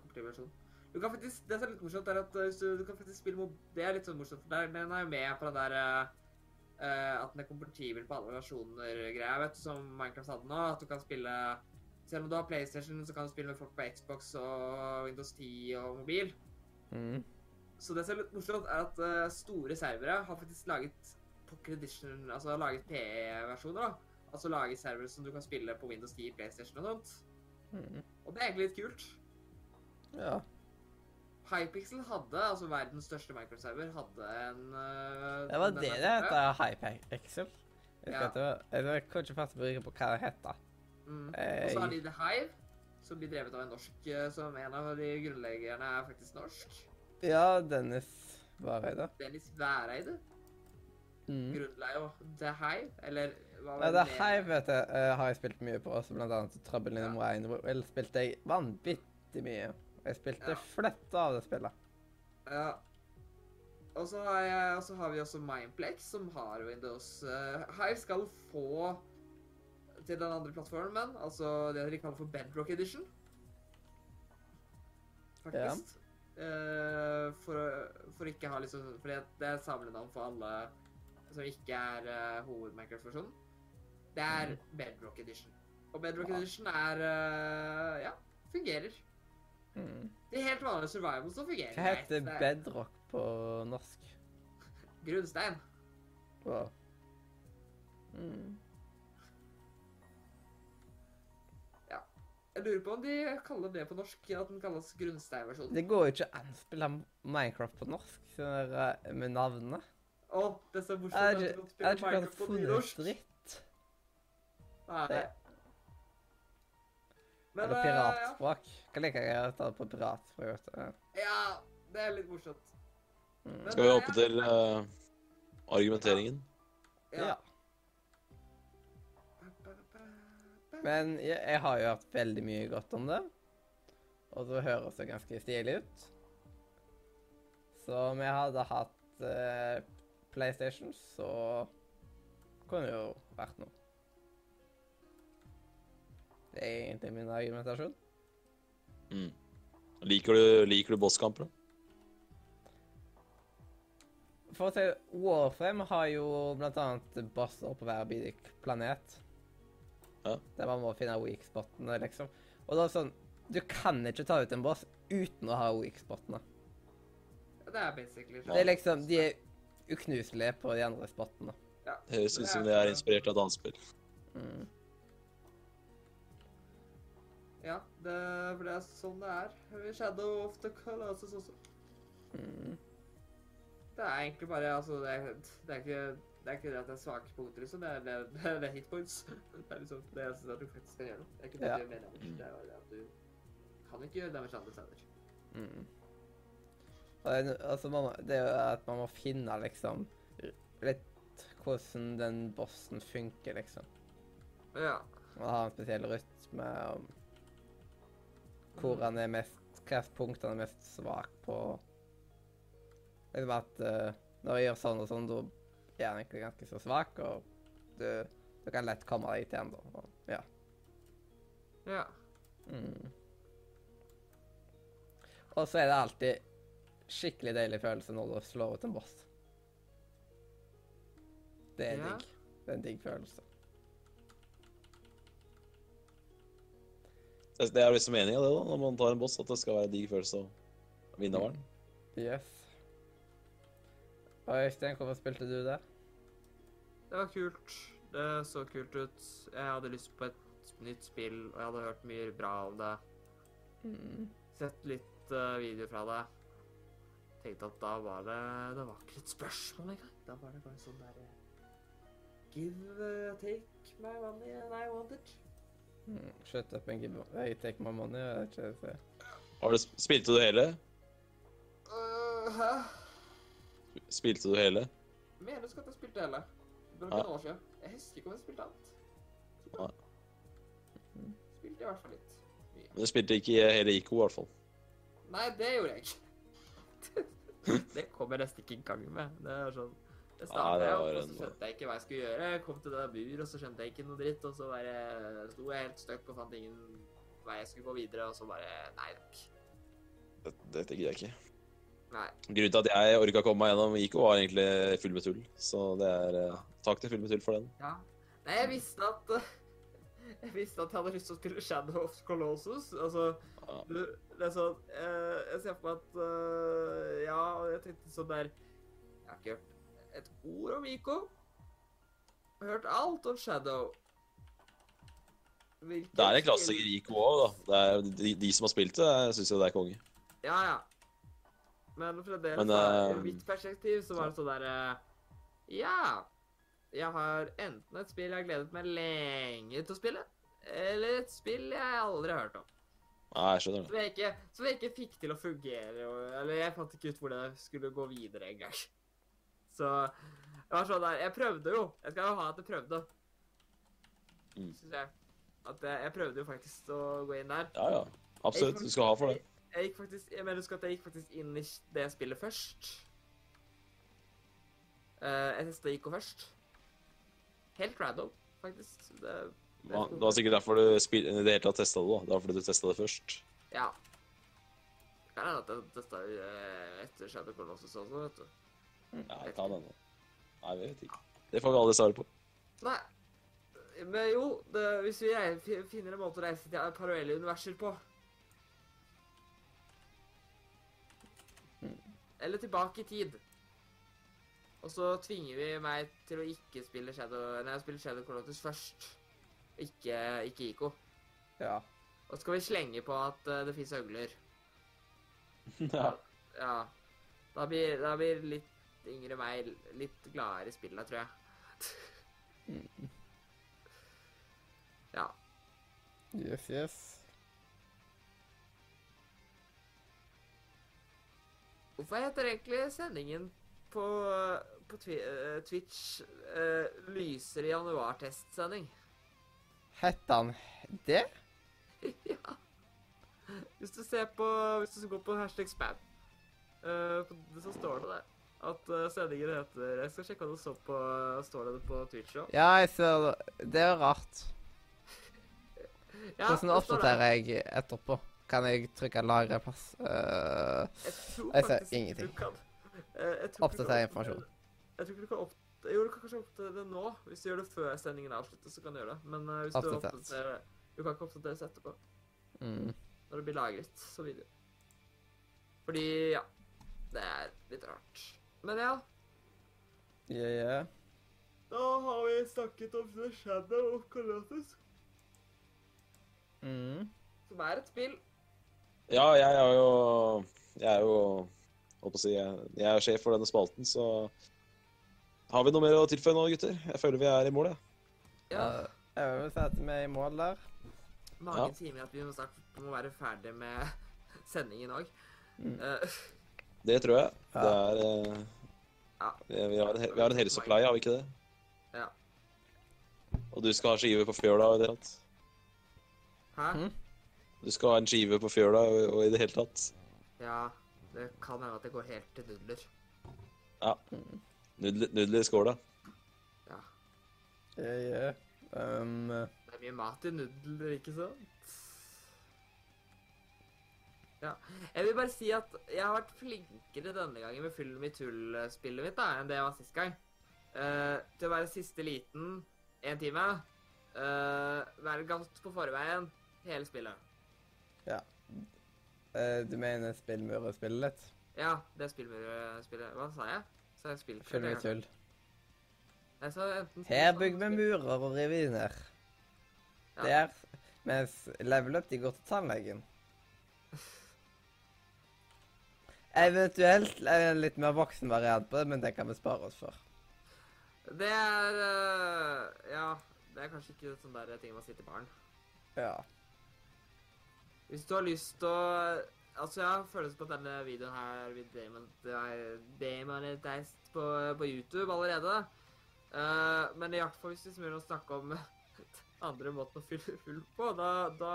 kompatibel versjon. Du kan faktisk, Det som er litt morsomt, er at hvis du, du kan faktisk spille mob... Det er litt sånn morsomt, for der, den er jo med på den der uh, uh, At den er kompatibel på alle versjoner-greia, vet du, som Minecraft hadde nå. At du kan spille Selv om du har PlayStation, så kan du spille med folk på Xbox og Windows 10 og mobil. Mm. Så det som er litt morsomt, er at uh, store servere har faktisk laget Pocket Edition, altså laget PE-versjoner, da. Altså laget servere som du kan spille på Windows 10, PlayStation og sånt. Mm. Og det er egentlig litt kult. Ja. Hypixel hadde, altså verdens største Minecraft-server, hadde en uh, Det var det det heter, Hypixel. Jeg Ja. ikke, jeg var kanskje å bruke på hva det heter. Mm. Eh, Og så har de The Hive, som blir drevet av en norsk, eh, som en av de grunnleggerne er faktisk norsk. Ja, Dennis Væreide. Dennis Væreide Mm. grunnla jo The Hive, eller hva Ja, var det The Hive vet jeg, eh, har jeg spilt mye på, også blant annet Trouble in Ja. Wine World spilte jeg vanvittig mye. Jeg spilte Ja. fletta av det spillet. Ja. Og så har, har vi også Mindplex, som har Windows. Uh, Hive skal få til den andre plattformen, altså det de kaller for Bedrock Edition. Faktisk. Eh, for, å- for ikke ha liksom For det det er samlenavn for alle som ikke er uh, hoved-Minecraft-versjonen. Det er Bedrock Edition. Og Bedrock Ja. Edition er uh, Ja, fungerer. Mm. Det er helt vanlig survival som fungerer. Hva heter er bedrock på norsk? Grunnstein. Wow. Mm. Jeg lurer på om de kaller det på norsk, at den kalles grunnsteinversjonen. Det går jo ikke an å spille Minecraft på norsk der, med navnene. Å, det er så morsomt at du jeg har ikke klart å Minecraft på nynorsk. dritt. Nei. Det- Men, Eller eh, Hva piratspråk. Kan like gjerne ta det på piratspråk. vet du. ja, det er litt morsomt. Mm. Men, Skal vi eh, hoppe til uh, argumenteringen? Ja. Men jeg, jeg har jo hørt veldig mye godt om det. Og det høres det ganske stilig ut. Så om jeg hadde hatt eh, PlayStation, så kunne det jo vært noe. Det er egentlig min argumentasjon. Mm. Liker du, liker du bosskamper? For å si Warframe har jo blant annet bosser på hver planet. Ja. Der man må finne weak-spottene, liksom. Og da det sånn Du kan ikke ta ut en boss uten å ha weak-spottene. Det er basically Det er liksom De er uknuselige på de andre spottene. Høres ut som de er inspirert av dansespill. Mm. Ja, det, ble det er sånn det er. Shadow of the Colossus også. Mm. Det er egentlig bare altså, det, det, er ikke, det er ikke det at det er svake punkter, liksom. Det er, det, er, det er hitpoints. Det er liksom det synes at du faktisk kan gjøre noe. Det er ikke det Ja. du mener. Det er det at du kan ikke gjøre damage andre steder. Mm. Det, altså, man, det er jo at man må finne liksom litt hvordan den bossen funker, liksom. Ja. Og ha en spesiell rytme om hvor han er mest Hvilke punkt han er mest svak på. Liksom at uh, når jeg gjør sånn og sånn, da er han egentlig ganske så svak, og du, du kan lett komme deg til igjen da. Og, ja. Ja. Mm. Og så er det alltid skikkelig deilig følelse når du slår ut en boss. Det er Ja. digg. Det er en digg følelse. Det det er liksom meninga, det, da, når man tar en boss, at det skal være en digg følelse å vinne over den. Yes. Og Øystein, hvorfor spilte du det? Det var kult. Det så kult ut. Jeg hadde lyst på et nytt spill, og jeg hadde hørt mye bra om det. Mm. Sett litt uh, video fra det. Tenkte at da var det Det var ikke et spørsmål engang. Da var det bare sånn der eh, Give, uh, take my money and I want it. Mm. Shut up and give I take my money. Jeg vet ikke det. Har du, spilte du hele? Uh, hæ? Spilte du hele? Mener du skal at jeg spilte hele? Det var Ja. år siden. Jeg husker ikke om jeg spilte alt. Ja. Spilte i hvert fall litt. Mye. Men du spilte ikke hele IK, i hvert fall. Nei, det gjorde jeg ikke. det kom jeg nesten ikke i gang med. Det er sånn Det startet det jeg var og så skjønte jeg ikke hva jeg skulle gjøre. Jeg kom til det bur, og så skjønte jeg ikke noe dritt, og så bare sto jeg helt stuck og fant ingen vei jeg skulle gå videre, og så bare Nei takk. Det, det gidder jeg ikke. Nei. Grunnen til at jeg orka komme meg gjennom IK, var egentlig full med tull. Så det er eh, Takk til full med tull for den. Ja. Nei, jeg visste at Jeg visste at jeg hadde lyst til å spille Shadow of Colossus. Altså Ja. du, Det er sånn eh, Jeg ser for meg at eh, Ja, jeg tenkte sånn der Jeg har ikke hørt et ord om IK. Jeg har hørt alt om Shadow. Hvilken Det er en klassiker i IK òg, da. Det er, de, de som har spilt det, syns jo det er konge. Ja, ja. Men fremdeles, Men, uh, eh, mitt perspektiv, så var det sånn der eh, Ja. Jeg har enten et spill jeg har gledet meg lenge til å spille, eller et spill jeg aldri har hørt om. Nei, jeg skjønner det. Som jeg ikke, som jeg ikke fikk til å fungere. Eller jeg fant ikke ut hvor det skulle gå videre engang. Så det var sånn der Jeg prøvde jo. Jeg skal jo ha at jeg prøvde. Mm. Synes jeg. At jeg, jeg prøvde jo faktisk å gå inn der. Ja, ja. Absolutt. Du skal ha for det. Jeg gikk faktisk, jeg mener husk at jeg gikk faktisk inn i det spillet først. Uh, jeg testa IK først. Helt random, faktisk. Det, det, Ja, Det var sikkert derfor du spil, i det hele tatt testa det. da. Det var fordi du testa det først. Ja. Det kan hende at jeg testa etter Shadow Colossus også, vet du. Ja, jeg kan hende. Nei, jeg vet ikke. Det får vi aldri svare på. Nei. Men jo, det, hvis vi finner en måte å reise til parallelle universer på Eller tilbake i tid. Og så tvinger vi meg til å ikke spille Shadow Nei, spille Shadow Colossus først. Ikke, ikke IK. Ja. Og så skal vi slenge på at eh, det fins øgler. Ja. Ja. Da blir, da blir litt yngre meg litt gladere i spillet, tror jeg. Ja. Yes, yes. Hvorfor heter egentlig sendingen på, på twi eh, Twitch uh, Lyser i januar-testsending? Hette han det? ja. Hvis du ser på Hvis du går på hashtag spam, uh, så står det der at sendingen heter Jeg skal sjekke hva det står på Står det på Twitch òg? Ja, jeg ser det. Det er rart. ja, Hvordan oppdaterer jeg etterpå? Kan jeg trykke 'lagre plass'? Uh, Jeg tror Jeg ser ingenting. du kan eh, du kan informasjon. Jeg tror ikke du kan opp... Jo, du kan kanskje oppdatere det nå. Hvis du gjør det før sendingen er avsluttet, så kan du gjøre det. Men uh, hvis du Oppdatert. oppdaterer Du kan ikke oppdateres etterpå. mm. Når det blir lagret som video. Fordi, ja. Det er litt rart. Men ja. Yeah, yeah. Da har vi snakket om The Shadow of Colossus, Mm. som er et spill. Ja, jeg er jo Jeg er jo Holdt på å si Jeg, jeg er sjef for denne spalten, så Har vi noe mer å tilføye nå, gutter? Jeg føler vi er i mål, jeg. Ja. Ja, jeg vil si at vi er i mål der. Mange Ja. timer at vi må snart må være ferdig med sendingen òg. Mm. Det tror jeg. Ja. Det er uh, Ja. vi, vi, har en, vi har en helsepleie, har vi ikke det? Ja. Og du skal ha skive på fjøla og i det hele tatt? Hæ? Mhm. Du skal ha en skive på fjøla og, og i det hele tatt? Ja. Det kan hende at det går helt til nudler. Nudler, nudler i skåla. Ja. Yeah, yeah. Um, Det er mye mat i nudler, ikke sant? Ja. Jeg vil bare si at jeg har vært flinkere denne gangen med Fyll mitt tull-spillet mitt da, enn det jeg var sist gang. Uh, til å være siste liten én time. Uh, være godt på forveien hele spillet. Eh, du mener spillmurespillet litt? Ja, det spillmurspillet. Hva sa jeg? Sa jeg spill? Full med tull. Jeg sa enten Her bygger vi murer og river ned. Ja. Der, mens level up, de går til tannlegen. Eventuelt en litt mer voksen variant på det, men det kan vi spare oss for. Det er eh, Ja, det er kanskje ikke sånn der ting man sier til barn. Ja. Hvis du har lyst til å Altså, jeg har følelse på at denne videoen her vil demon- demonetized på, på YouTube allerede. Uh, men i hvert fall hvis vi smører å snakke om andre måter å fylle full på, da, da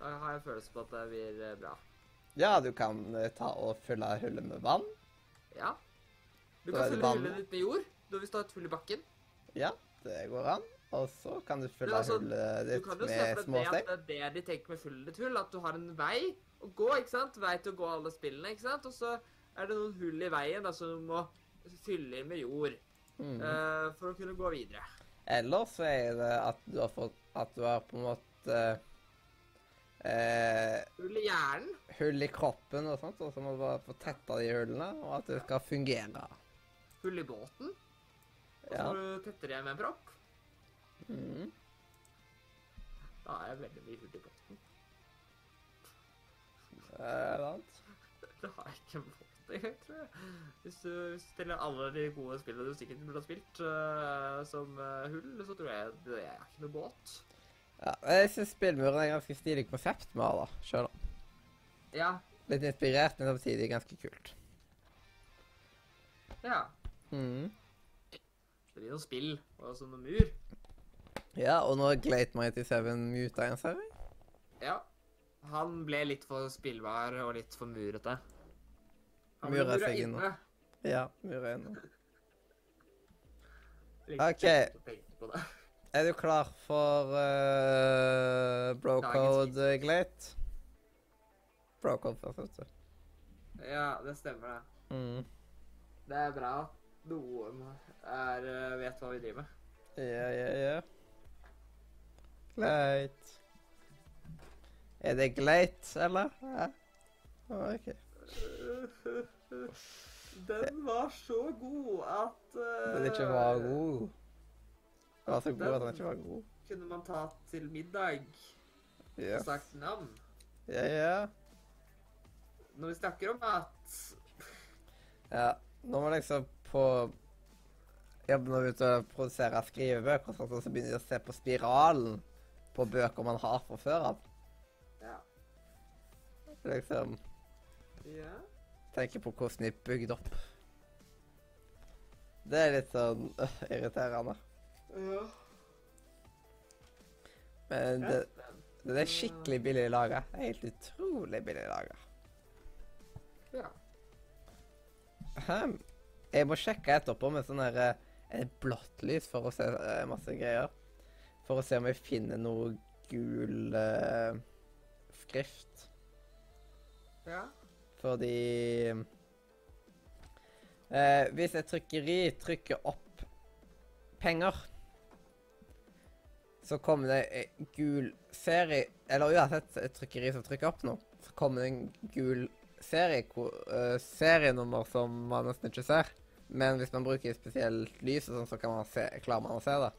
Da har jeg følelse på at det blir eh, bra. Ja, du kan eh, ta og fylle hullet med vann. Ja. Du Da kan fylle hullet ditt med jord hvis du har et hull i bakken. Ja, det går an. Og så kan du fylle altså, hullet ditt med små steg. det er det de tenker med fylle ditt hull. At du har en vei å gå, ikke sant? Vei til å gå alle spillene, ikke sant? Og så er det noen hull i veien da, som du må fylle med jord Mm. uh, for å kunne gå videre. Eller så er det at du har fått At du har på en måte eh, Hull i hjernen. hull i kroppen og sånt, og så må du bare få tetta de hullene, og at det skal fungere. Hull i båten. Og så Ja. må du tette det med en propp. Mm. Da er jeg veldig mye hurtigbåten. båten. Eh, sant? Det har jeg ikke fått engang, tror jeg. Hvis du, hvis du stiller alle de gode spillene du sikkert burde ha spilt uh, som uh, hull, så tror jeg det er ikke noe båt. Ja, jeg syns spillmuren er et ganske stilig konsept vi har, da. Sjøl om. Ja. Litt inspirert, men samtidig ganske kult. Ja. Mm. Det blir noe spill og så noe mur. Ja, og nå Glate Mighty Seven muta en server? Ja. Han ble litt for spillbar og litt for murete. Han Mura seg inne. Ja, mura inne. Ok. Er du klar for uh, brocode, uh, Glate? Brocode først, vet du. Ja, det stemmer det. Mm. Det er bra at noen er, eh, vet hva vi driver med. Ja, ja, ja. Glate. Er det gleit, eller? Ja. OK. Den var så god at uh, Den ikke var god. Den var så god at den ikke var god. Kunne man ta til middag. Yes. sagt navn. Ja, ja. Når vi snakker om mat Ja, når man liksom på jobber ut og produserer skrivebøker, og sånt, og så begynner de å se på spiralen på bøker man har fra før av. Ja. Liksom ja. tenke på hvordan de er bygd opp. Det er litt sånn øh, irriterende. ja. Men det, det er skikkelig billig laga. Helt utrolig billig laga. ja. Jeg må sjekke etterpå med sånn her eh, blått lys for å se eh, masse greier. For å se om vi finner noe gul uh, skrift. ja. Fordi uh, Hvis et trykkeri trykker opp penger, så kommer det en gul serie Eller uansett et trykkeri som trykker opp noe, så kommer det en gul serie, uh, serienummer som man nesten ikke ser. Men hvis man bruker spesielt lys, og sånn, så kan man se, klarer man å se det.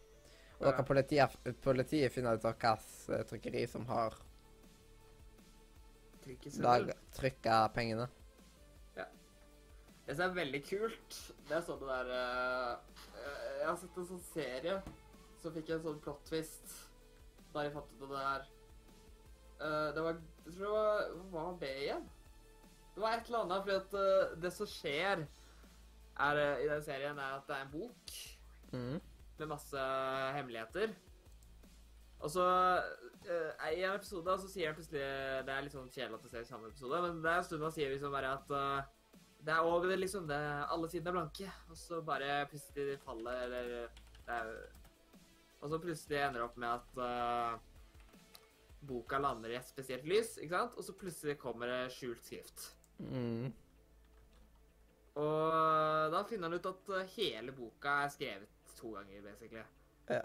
Og da kan politiet, politiet finne ut hvilket trykkeri som har trykka pengene. Det som er veldig kult, det er sånn det der eh, eh, Jeg har sett en sånn serie som fikk en sånn plot twist da jeg fant ut av det her. Eh, det var Jeg tror det var Hva var det igjen? Det var et eller annet, fordi at eh, det som skjer er, eh, i den serien, er at det er en bok Mm. Med masse hemmeligheter. Og så uh, I en episode så sier han plutselig Det er litt sånn kjedelig at det ser i samme episode, men det er en stund han sier liksom bare at uh, det er òg liksom. Det, alle sidene er blanke. Og så bare plutselig faller eller det er, Og så plutselig ender det opp med at uh, boka lander i et spesielt lys, ikke sant? Og så plutselig kommer det skjult skrift. Mm. Og da finner han ut at hele boka er skrevet to ganger, basically. Ja.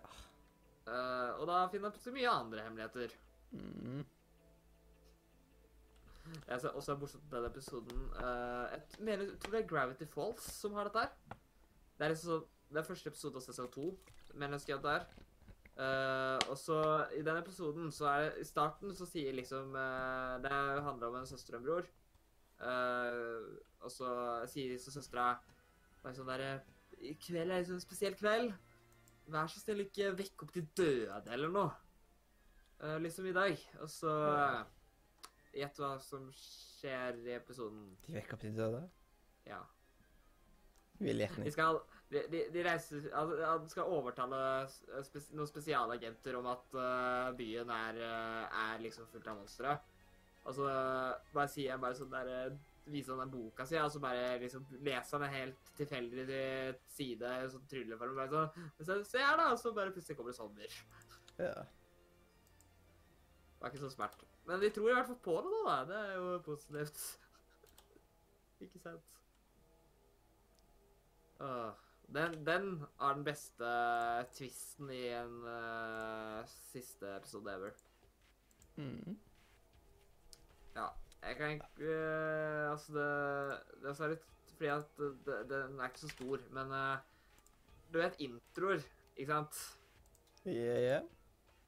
Uh, og da finner han plutselig mye andre hemmeligheter. Mm. Jeg ser også bortsett fra den episoden uh, Jeg mener, jeg tror det er Gravity Falls som har dette her. Det er, liksom, det er første episode av sesong to, mener jeg husker at det er. Eh, og så i den episoden så er det I starten så sier liksom uh, Det handler om en søster og en bror. Og så sier disse søstera bare sånn derre I kveld er liksom en spesiell kveld. Vær så snill, ikke vekk opp de døde eller noe. Uh, liksom i dag. Og så Gjett hva som skjer i episoden. De vekker opp de døde. Ja. Vil De skal De, de, de reiser altså, Han skal overtale s- spes, noen spesialagenter om at uh, byen er, eh, er liksom fullt av monstre. Og så eh, bare sier jeg bare sånn der Viser han den boka si, og så bare liksom lese han en helt tilfeldig til side, sånn trylleform. Bare sånn Se se her, da! Og så bare plutselig kommer det sommer. Ja. Det var ikke så smart. Men de tror i hvert fall på det, da. Det er jo positivt. ikke sant? Åh, den, den er den beste twisten i en uh, siste episode ever. Mm. Ja. Jeg kan ikke uh, Altså, det, det er litt fordi at det, den er ikke så stor, men uh, Du vet introer, ikke sant? Ja, ja.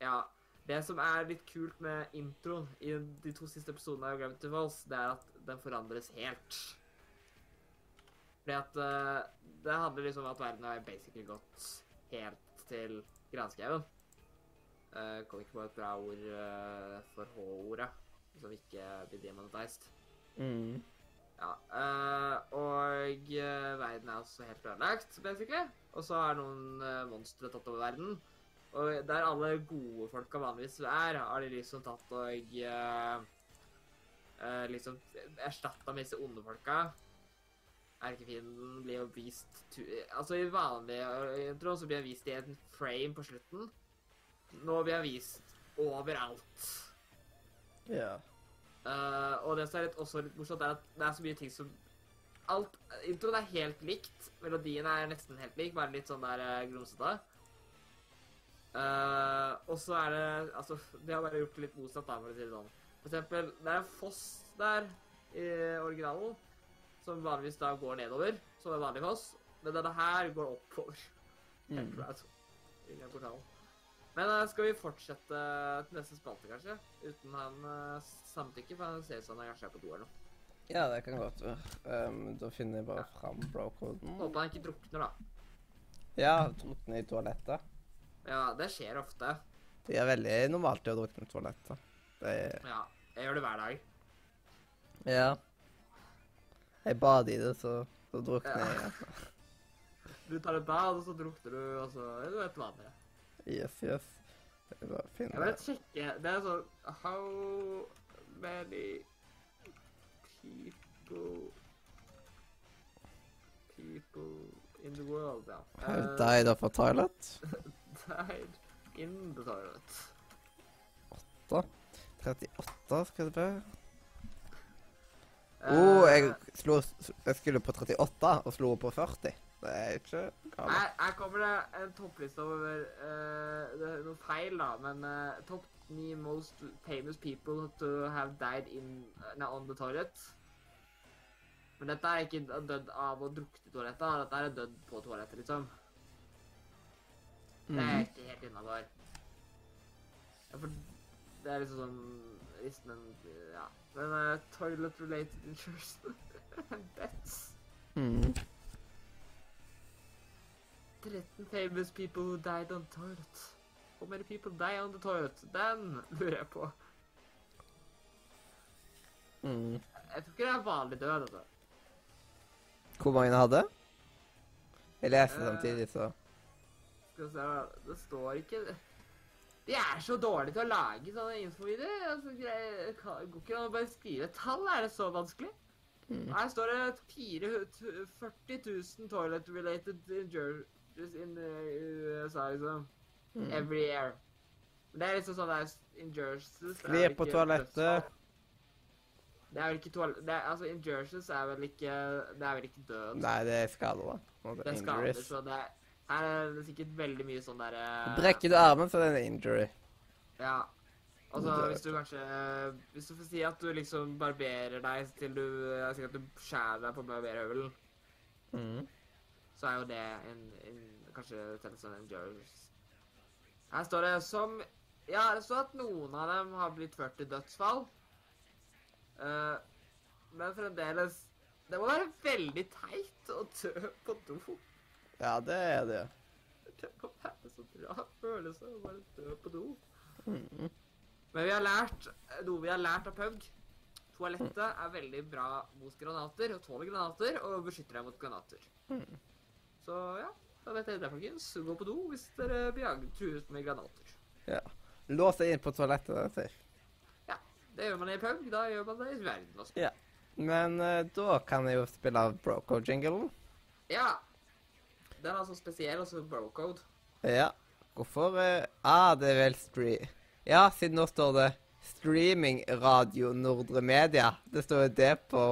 Ja. Det som er litt kult med introen i de to siste episodene av Gravity Falls, det er at den forandres helt. Fordi at uh, det handler liksom om at verden har basically gått helt til granskauen. Uh, kom ikke på et bra ord uh, for H-ordet, som ikke blir demonetized. Mm. Ja, eh, og eh, verden er også helt ødelagt, basically. Og så har noen uh, monstre tatt over verden. Og der alle gode folka vanligvis er, har de liksom tatt og uh, uh, liksom erstatta med disse onde folka. Erkefienden blir jo vist Altså, i vanlig intro så blir han vist i en frame på slutten. Nå blir han vist overalt. Ja. Eh, og det som er litt, også litt morsomt, er at det er så mye ting som Alt Introen er helt likt. Melodien er nesten helt lik, bare litt sånn der uh, grumsete. Uh, og så er det Altså, det har bare gjort det litt motsatt, da, for å si det sånn. For eksempel, det er en foss der i originalen, som vanligvis da går nedover, som en vanlig foss. Men denne her går oppover. Helt Mm. right. Ingen portal. Men uh, skal vi fortsette til neste spalte, kanskje? Uten han uh, samtykke, for han ser ut som han kanskje er på do eller noe. Ja, det kan godt være. Um, da finner jeg bare fram bro-koden. Håper han ikke drukner, da. Ja, drukner i toalettet. Ja, det skjer ofte. Det er veldig normalt å drukne i toalettet. Det er Ja, jeg gjør det hver dag. Ja. Jeg bader i det, så, så drukner Ja. jeg. Du tar et bad, og så drukner du, og så er du et vanlig. Yes, yes. Jeg bare Jeg vil sjekke Det er sånn How many people People in the world, ja. Have Eh, died of a toilet. died in the toilet. 8. 38 skal det være. Eh, oh, jeg, slo, jeg skulle på 38 og slo på 40. Det er ikke galt. Her, her kommer det en toppliste over uh, Det er noe feil, da, men uh, topp ni most famous people to have died in, no, on the toilet. Men dette er ikke dødd av å drukne i toalettet, da. dette er dødd på toalettet, liksom. Det er Mhm. ikke helt innafor. Ja, for det er liksom sånn listen Ja. Men uh, toilet related insurance bets. Mhm. 13 famous people who died on toilet. How many people die on the toilet? Den lurer jeg på. Mm. Jeg tror ikke det er vanlig død, altså. Hvor mange hadde? Jeg leser uh, samtidig, så Skal vi se, det står ikke De er så dårlige til å lage sånne infovideoer. Altså, Det går ikke an å bare skrive tall? Er det så vanskelig? Mm. Her står det 440 000 toilet-related injuries in uh, USA, liksom. Mm. Every year. Men det er liksom sånn der det er Skli vel på toalettet. Det er vel ikke toalett... Det er, altså, injurious er vel ikke Det er vel ikke død. Nei, det er skader, da. Det er skader, så det er, her er det sikkert veldig mye sånn der uh, Brekker du armen, så er det en injury. Ja. Altså, hvis du kanskje Hvis du får si at du liksom barberer deg til du Jeg sier at du skjærer deg på barberhøvelen, Mhm. Så er jo det en, en kanskje telt som en injurious. Her står det som Ja, det står at noen av dem har blitt ført til dødsfall. Uh, men fremdeles Det må være veldig teit å dø på do. Ja, det er det. Det må være så bra følelse å bare dø på do. Mhm. Men vi har lært noe vi har lært av Pug. Toalettet er veldig bra mot granater, og tåler granater, og beskytter deg mot granater. Mhm. Så ja, da vet dere det, folkens. Gå på do hvis dere blir jaget truet med granater. Ja. Lås deg inn på toalettet. deretter. Ja. Det gjør man i Pug, da gjør man det i verden også. Ja. Men uh, da kan jeg jo spille av Broco-jinglen. Ja. Den er altså spesiell, altså bro-code. Ja. Hvorfor uh, Ah, det er vel stream... Ja, siden nå står det Streaming Radio Nordre Media. Det står jo det på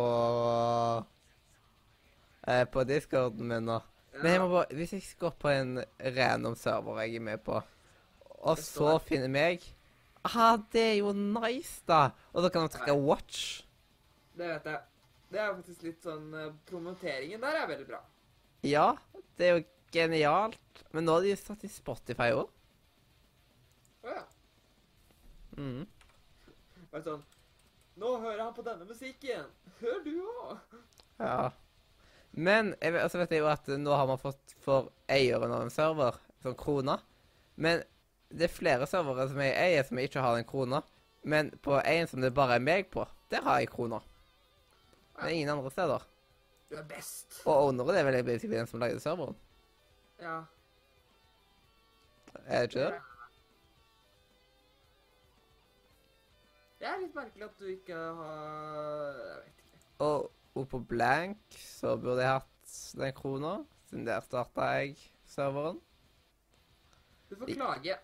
uh, På discorden min nå. Men jeg må bare Hvis jeg går på en random server jeg er med på, og så finner meg Ah, det er jo nice, da! Og da kan man trykke watch. Det vet jeg. Det er faktisk litt sånn eh, Promoteringen der er veldig bra. Ja, det er jo genialt. Men nå har de satt i Spotify òg. Å ja. Mm. Bare sånn Nå hører han på denne musikken. Hør du òg. Ja. Men jeg vet, altså vet jeg jo at nå har man fått for eieren av en server, sånn krona. Men det er flere servere som jeg eier som jeg ikke har den krona. Men på en som det bare er meg på, der har jeg krona. Men ingen andre steder. Du er best. Og owneren er vel basically den som lagde serveren. Ja. Er det ikke det? Det er litt merkelig at du ikke har Jeg vet ikke. Og, og på blank så burde jeg hatt den krona, siden der starta jeg serveren. Du får klage.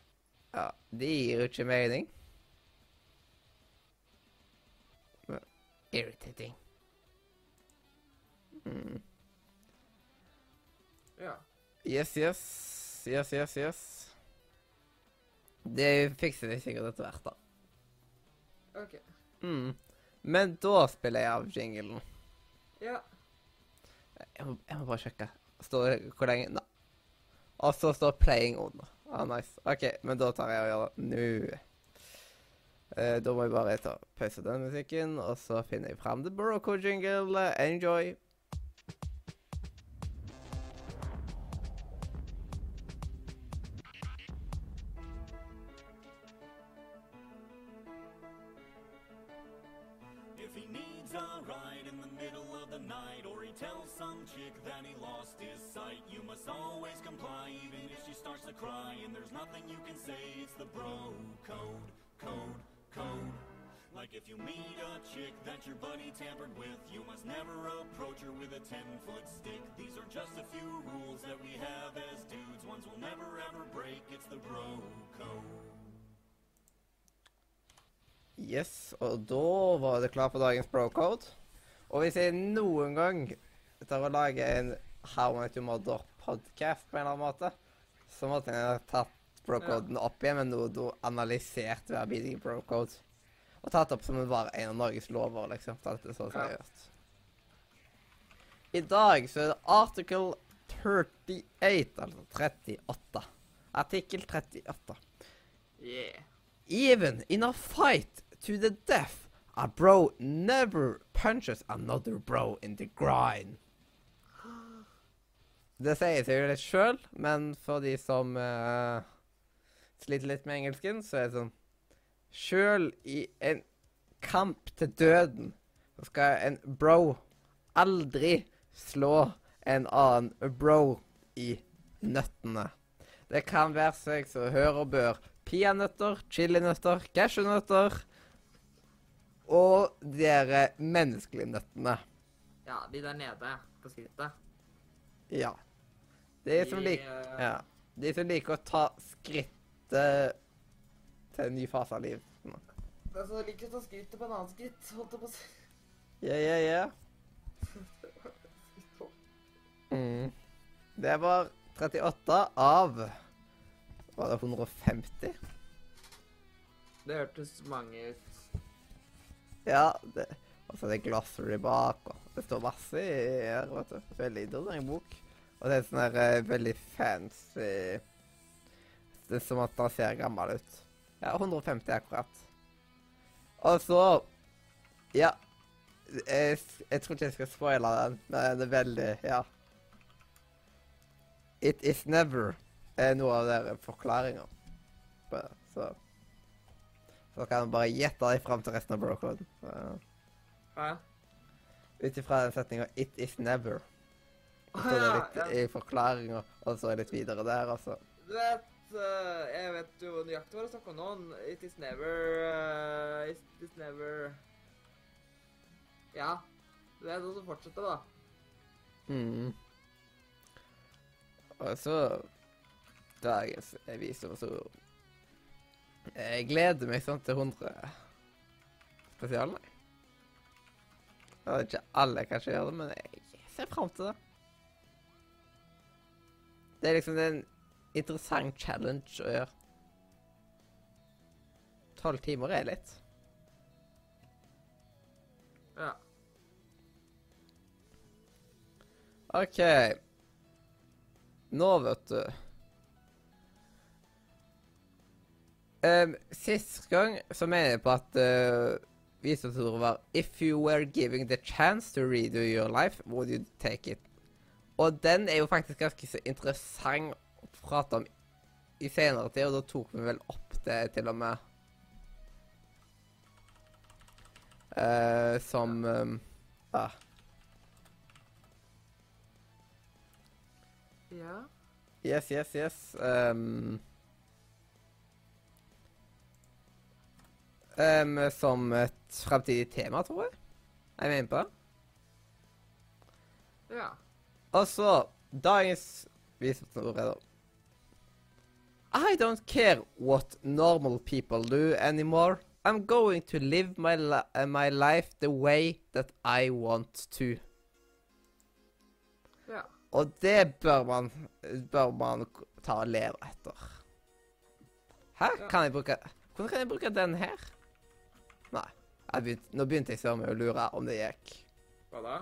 Ja, det gir jo ikke mening. Irritating. Mm. Ja. Yes, yes. Yes, yes, yes. Det fikser vi sikkert etter hvert, da. OK. Mm. Men da spiller jeg av jinglen. Ja. Jeg må, jeg må bare sjekke. Står hvor lenge Nei. Og så står 'playing' on'. Ah, nice. OK, men da tar jeg og gjør det nå. Eh, da må jeg bare ta pause den musikken, og så finner jeg fram The Broco Jingle. Enjoy. Tampered with, you must never approach her with a 10 foot stick. These are just a few rules that we have as dudes, ones we'll never ever break, it's the bro code. Yes, og da var det klart for dagens bro-code. Og hvis jeg noen gang tar er og lager en How Much You Mother-podkast på en eller annen måte, så måtte jeg ha tatt bro-coden opp igjen med noe du analyserte hver bidige bro-code. Og tatt opp som det var en av Norges lover, liksom. Tatt det så seriøst. I dag så er det article 38, altså 38. Artikkel 38. Yeah. Even in a fight to the death, a bro never punches another bro in the grind. Det sier seg jo litt sjøl, men for de som uh, sliter litt med engelsken, så er det sånn Sjøl i en kamp til døden så skal en bro aldri slå en annen bro i nøttene. Det kan være seg som hør og bør peanøtter, chilinøtter, cashewnøtter og de eh, menneskelige nøttene. Ja, de der nede på skrittet. Ja. De som, lik, eh, ja. de som liker å ta skrittet til en ny fase av livet. Det er så likt å ta skrittet på en annen skritt, holdt jeg på å si. Ja, ja, ja. Mm. Det var 38 av Var det 150? Det hørtes mange ut. Ja. Det, og så er det glossary bak, og det står masse i her, vet du. Veldig interessant bok. Og det er sånn her eh, veldig fancy Det er som at den ser gammel ut. Ja, 150 akkurat. Og så Ja. Jeg, jeg tror ikke jeg skal spoile den, men det er veldig Ja. It is never er noe av dere forklaringer. Så så kan man bare gjette deg fram til resten av brocoden. Ja. Ut ifra den setninga 'It is never'. Så det er litt i forklaringa, og så er det litt videre der, altså. Du vet, eh, jeg vet jo nøyaktig hva du snakker om nå. It is never uh, It is never Ja. Det er noe som fortsetter da. Mm. Og så Dagens visdomsord. Jeg gleder meg sånn til 100 Spesialer. Jeg vet ikke alle kanskje gjør det, men jeg ser fram til det. Det er liksom en interessant challenge å gjøre. Tolv timer er litt. Ja. OK. Nå, vet du um, Sist gang så mener jeg på at uh, visdomsordet var If you were giving the chance to redo your life, would you take it? Og den er jo faktisk ganske så interessant å prate om i senere tid, og da tok vi vel opp det til og med uh, Som um, Ja. Ja. Yes, yes, yes. Um, um, som et fremtidig tema, tror jeg. Er vi inne på det? Ja. Og så dagens visdomsord er da I don't care what normal people do anymore. I'm going to live my, li uh, my life the way that I want to. Ja. Og det bør man, bør man ta og leve etter. Hæ? Ja. Kan jeg bruke Hvordan kan jeg bruke den her? Nei. Begynt, nå begynte jeg så med å lure om det gikk. Hva da?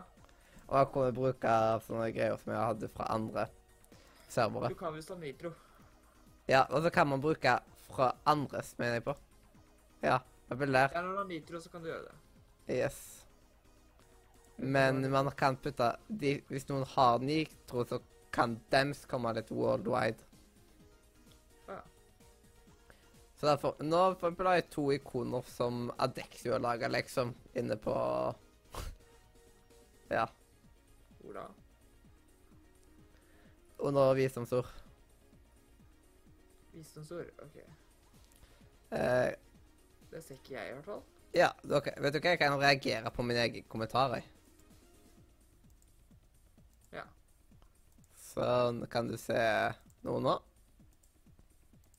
Og jeg kunne bruke sånne greier som jeg hadde fra andre servere. Du kan visst ha nitro. Ja, og så kan man bruke fra andres, mener jeg på. Ja, jeg vil der. Ja, når du har nitro, så kan du gjøre det. Yes. Men man kan putte de, Hvis noen har nitro, så kan dems komme litt worldwide. Ja. Så derfor Nå for eksempel har jeg to ikoner som Adexio har laga, liksom, inne på Ja. Hvor da? Under visdomsord. Visdomsord? OK. Eh, Det ser ikke jeg, i hvert fall. ja, ok. vet du hva? Jeg kan reagere på mine egne kommentarer. Ja. Sånn kan du se noe nå.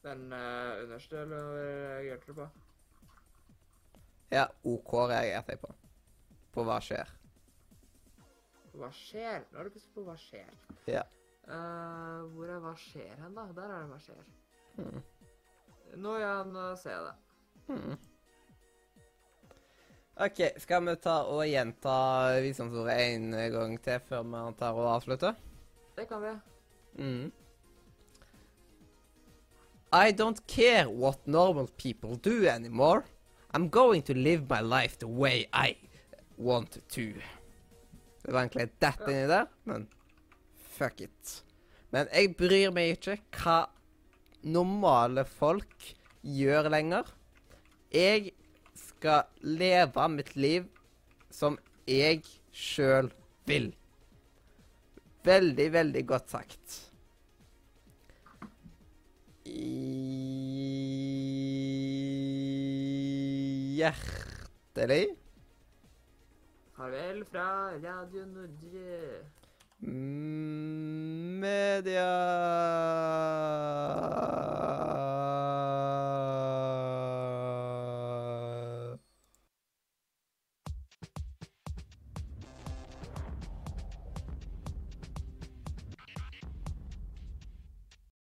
Den uh, underste, eller reagerte du på? Ja, OK reagerte jeg på. På hva skjer. Hva skjer? Nå har du plutselig på hva skjer. Ja. Uh, hvor er hva skjer hen, da? Der er det hva skjer. Hmm. Nå, ja, nå ser jeg det. Hmm. OK, skal vi ta og gjenta visdomsordet en gang til før vi tar og avslutter? Det kan vi. Mm. I don't care what normal people do anymore. I'm going to live my life the way I want to. Det var egentlig dette inni der, men fuck it. Men jeg bryr meg ikke hva normale folk gjør lenger. Jeg skal leve mitt liv som jeg sjøl vil. Veldig, veldig godt sagt. Hjertelig Farvel fra Radio Norge. Media.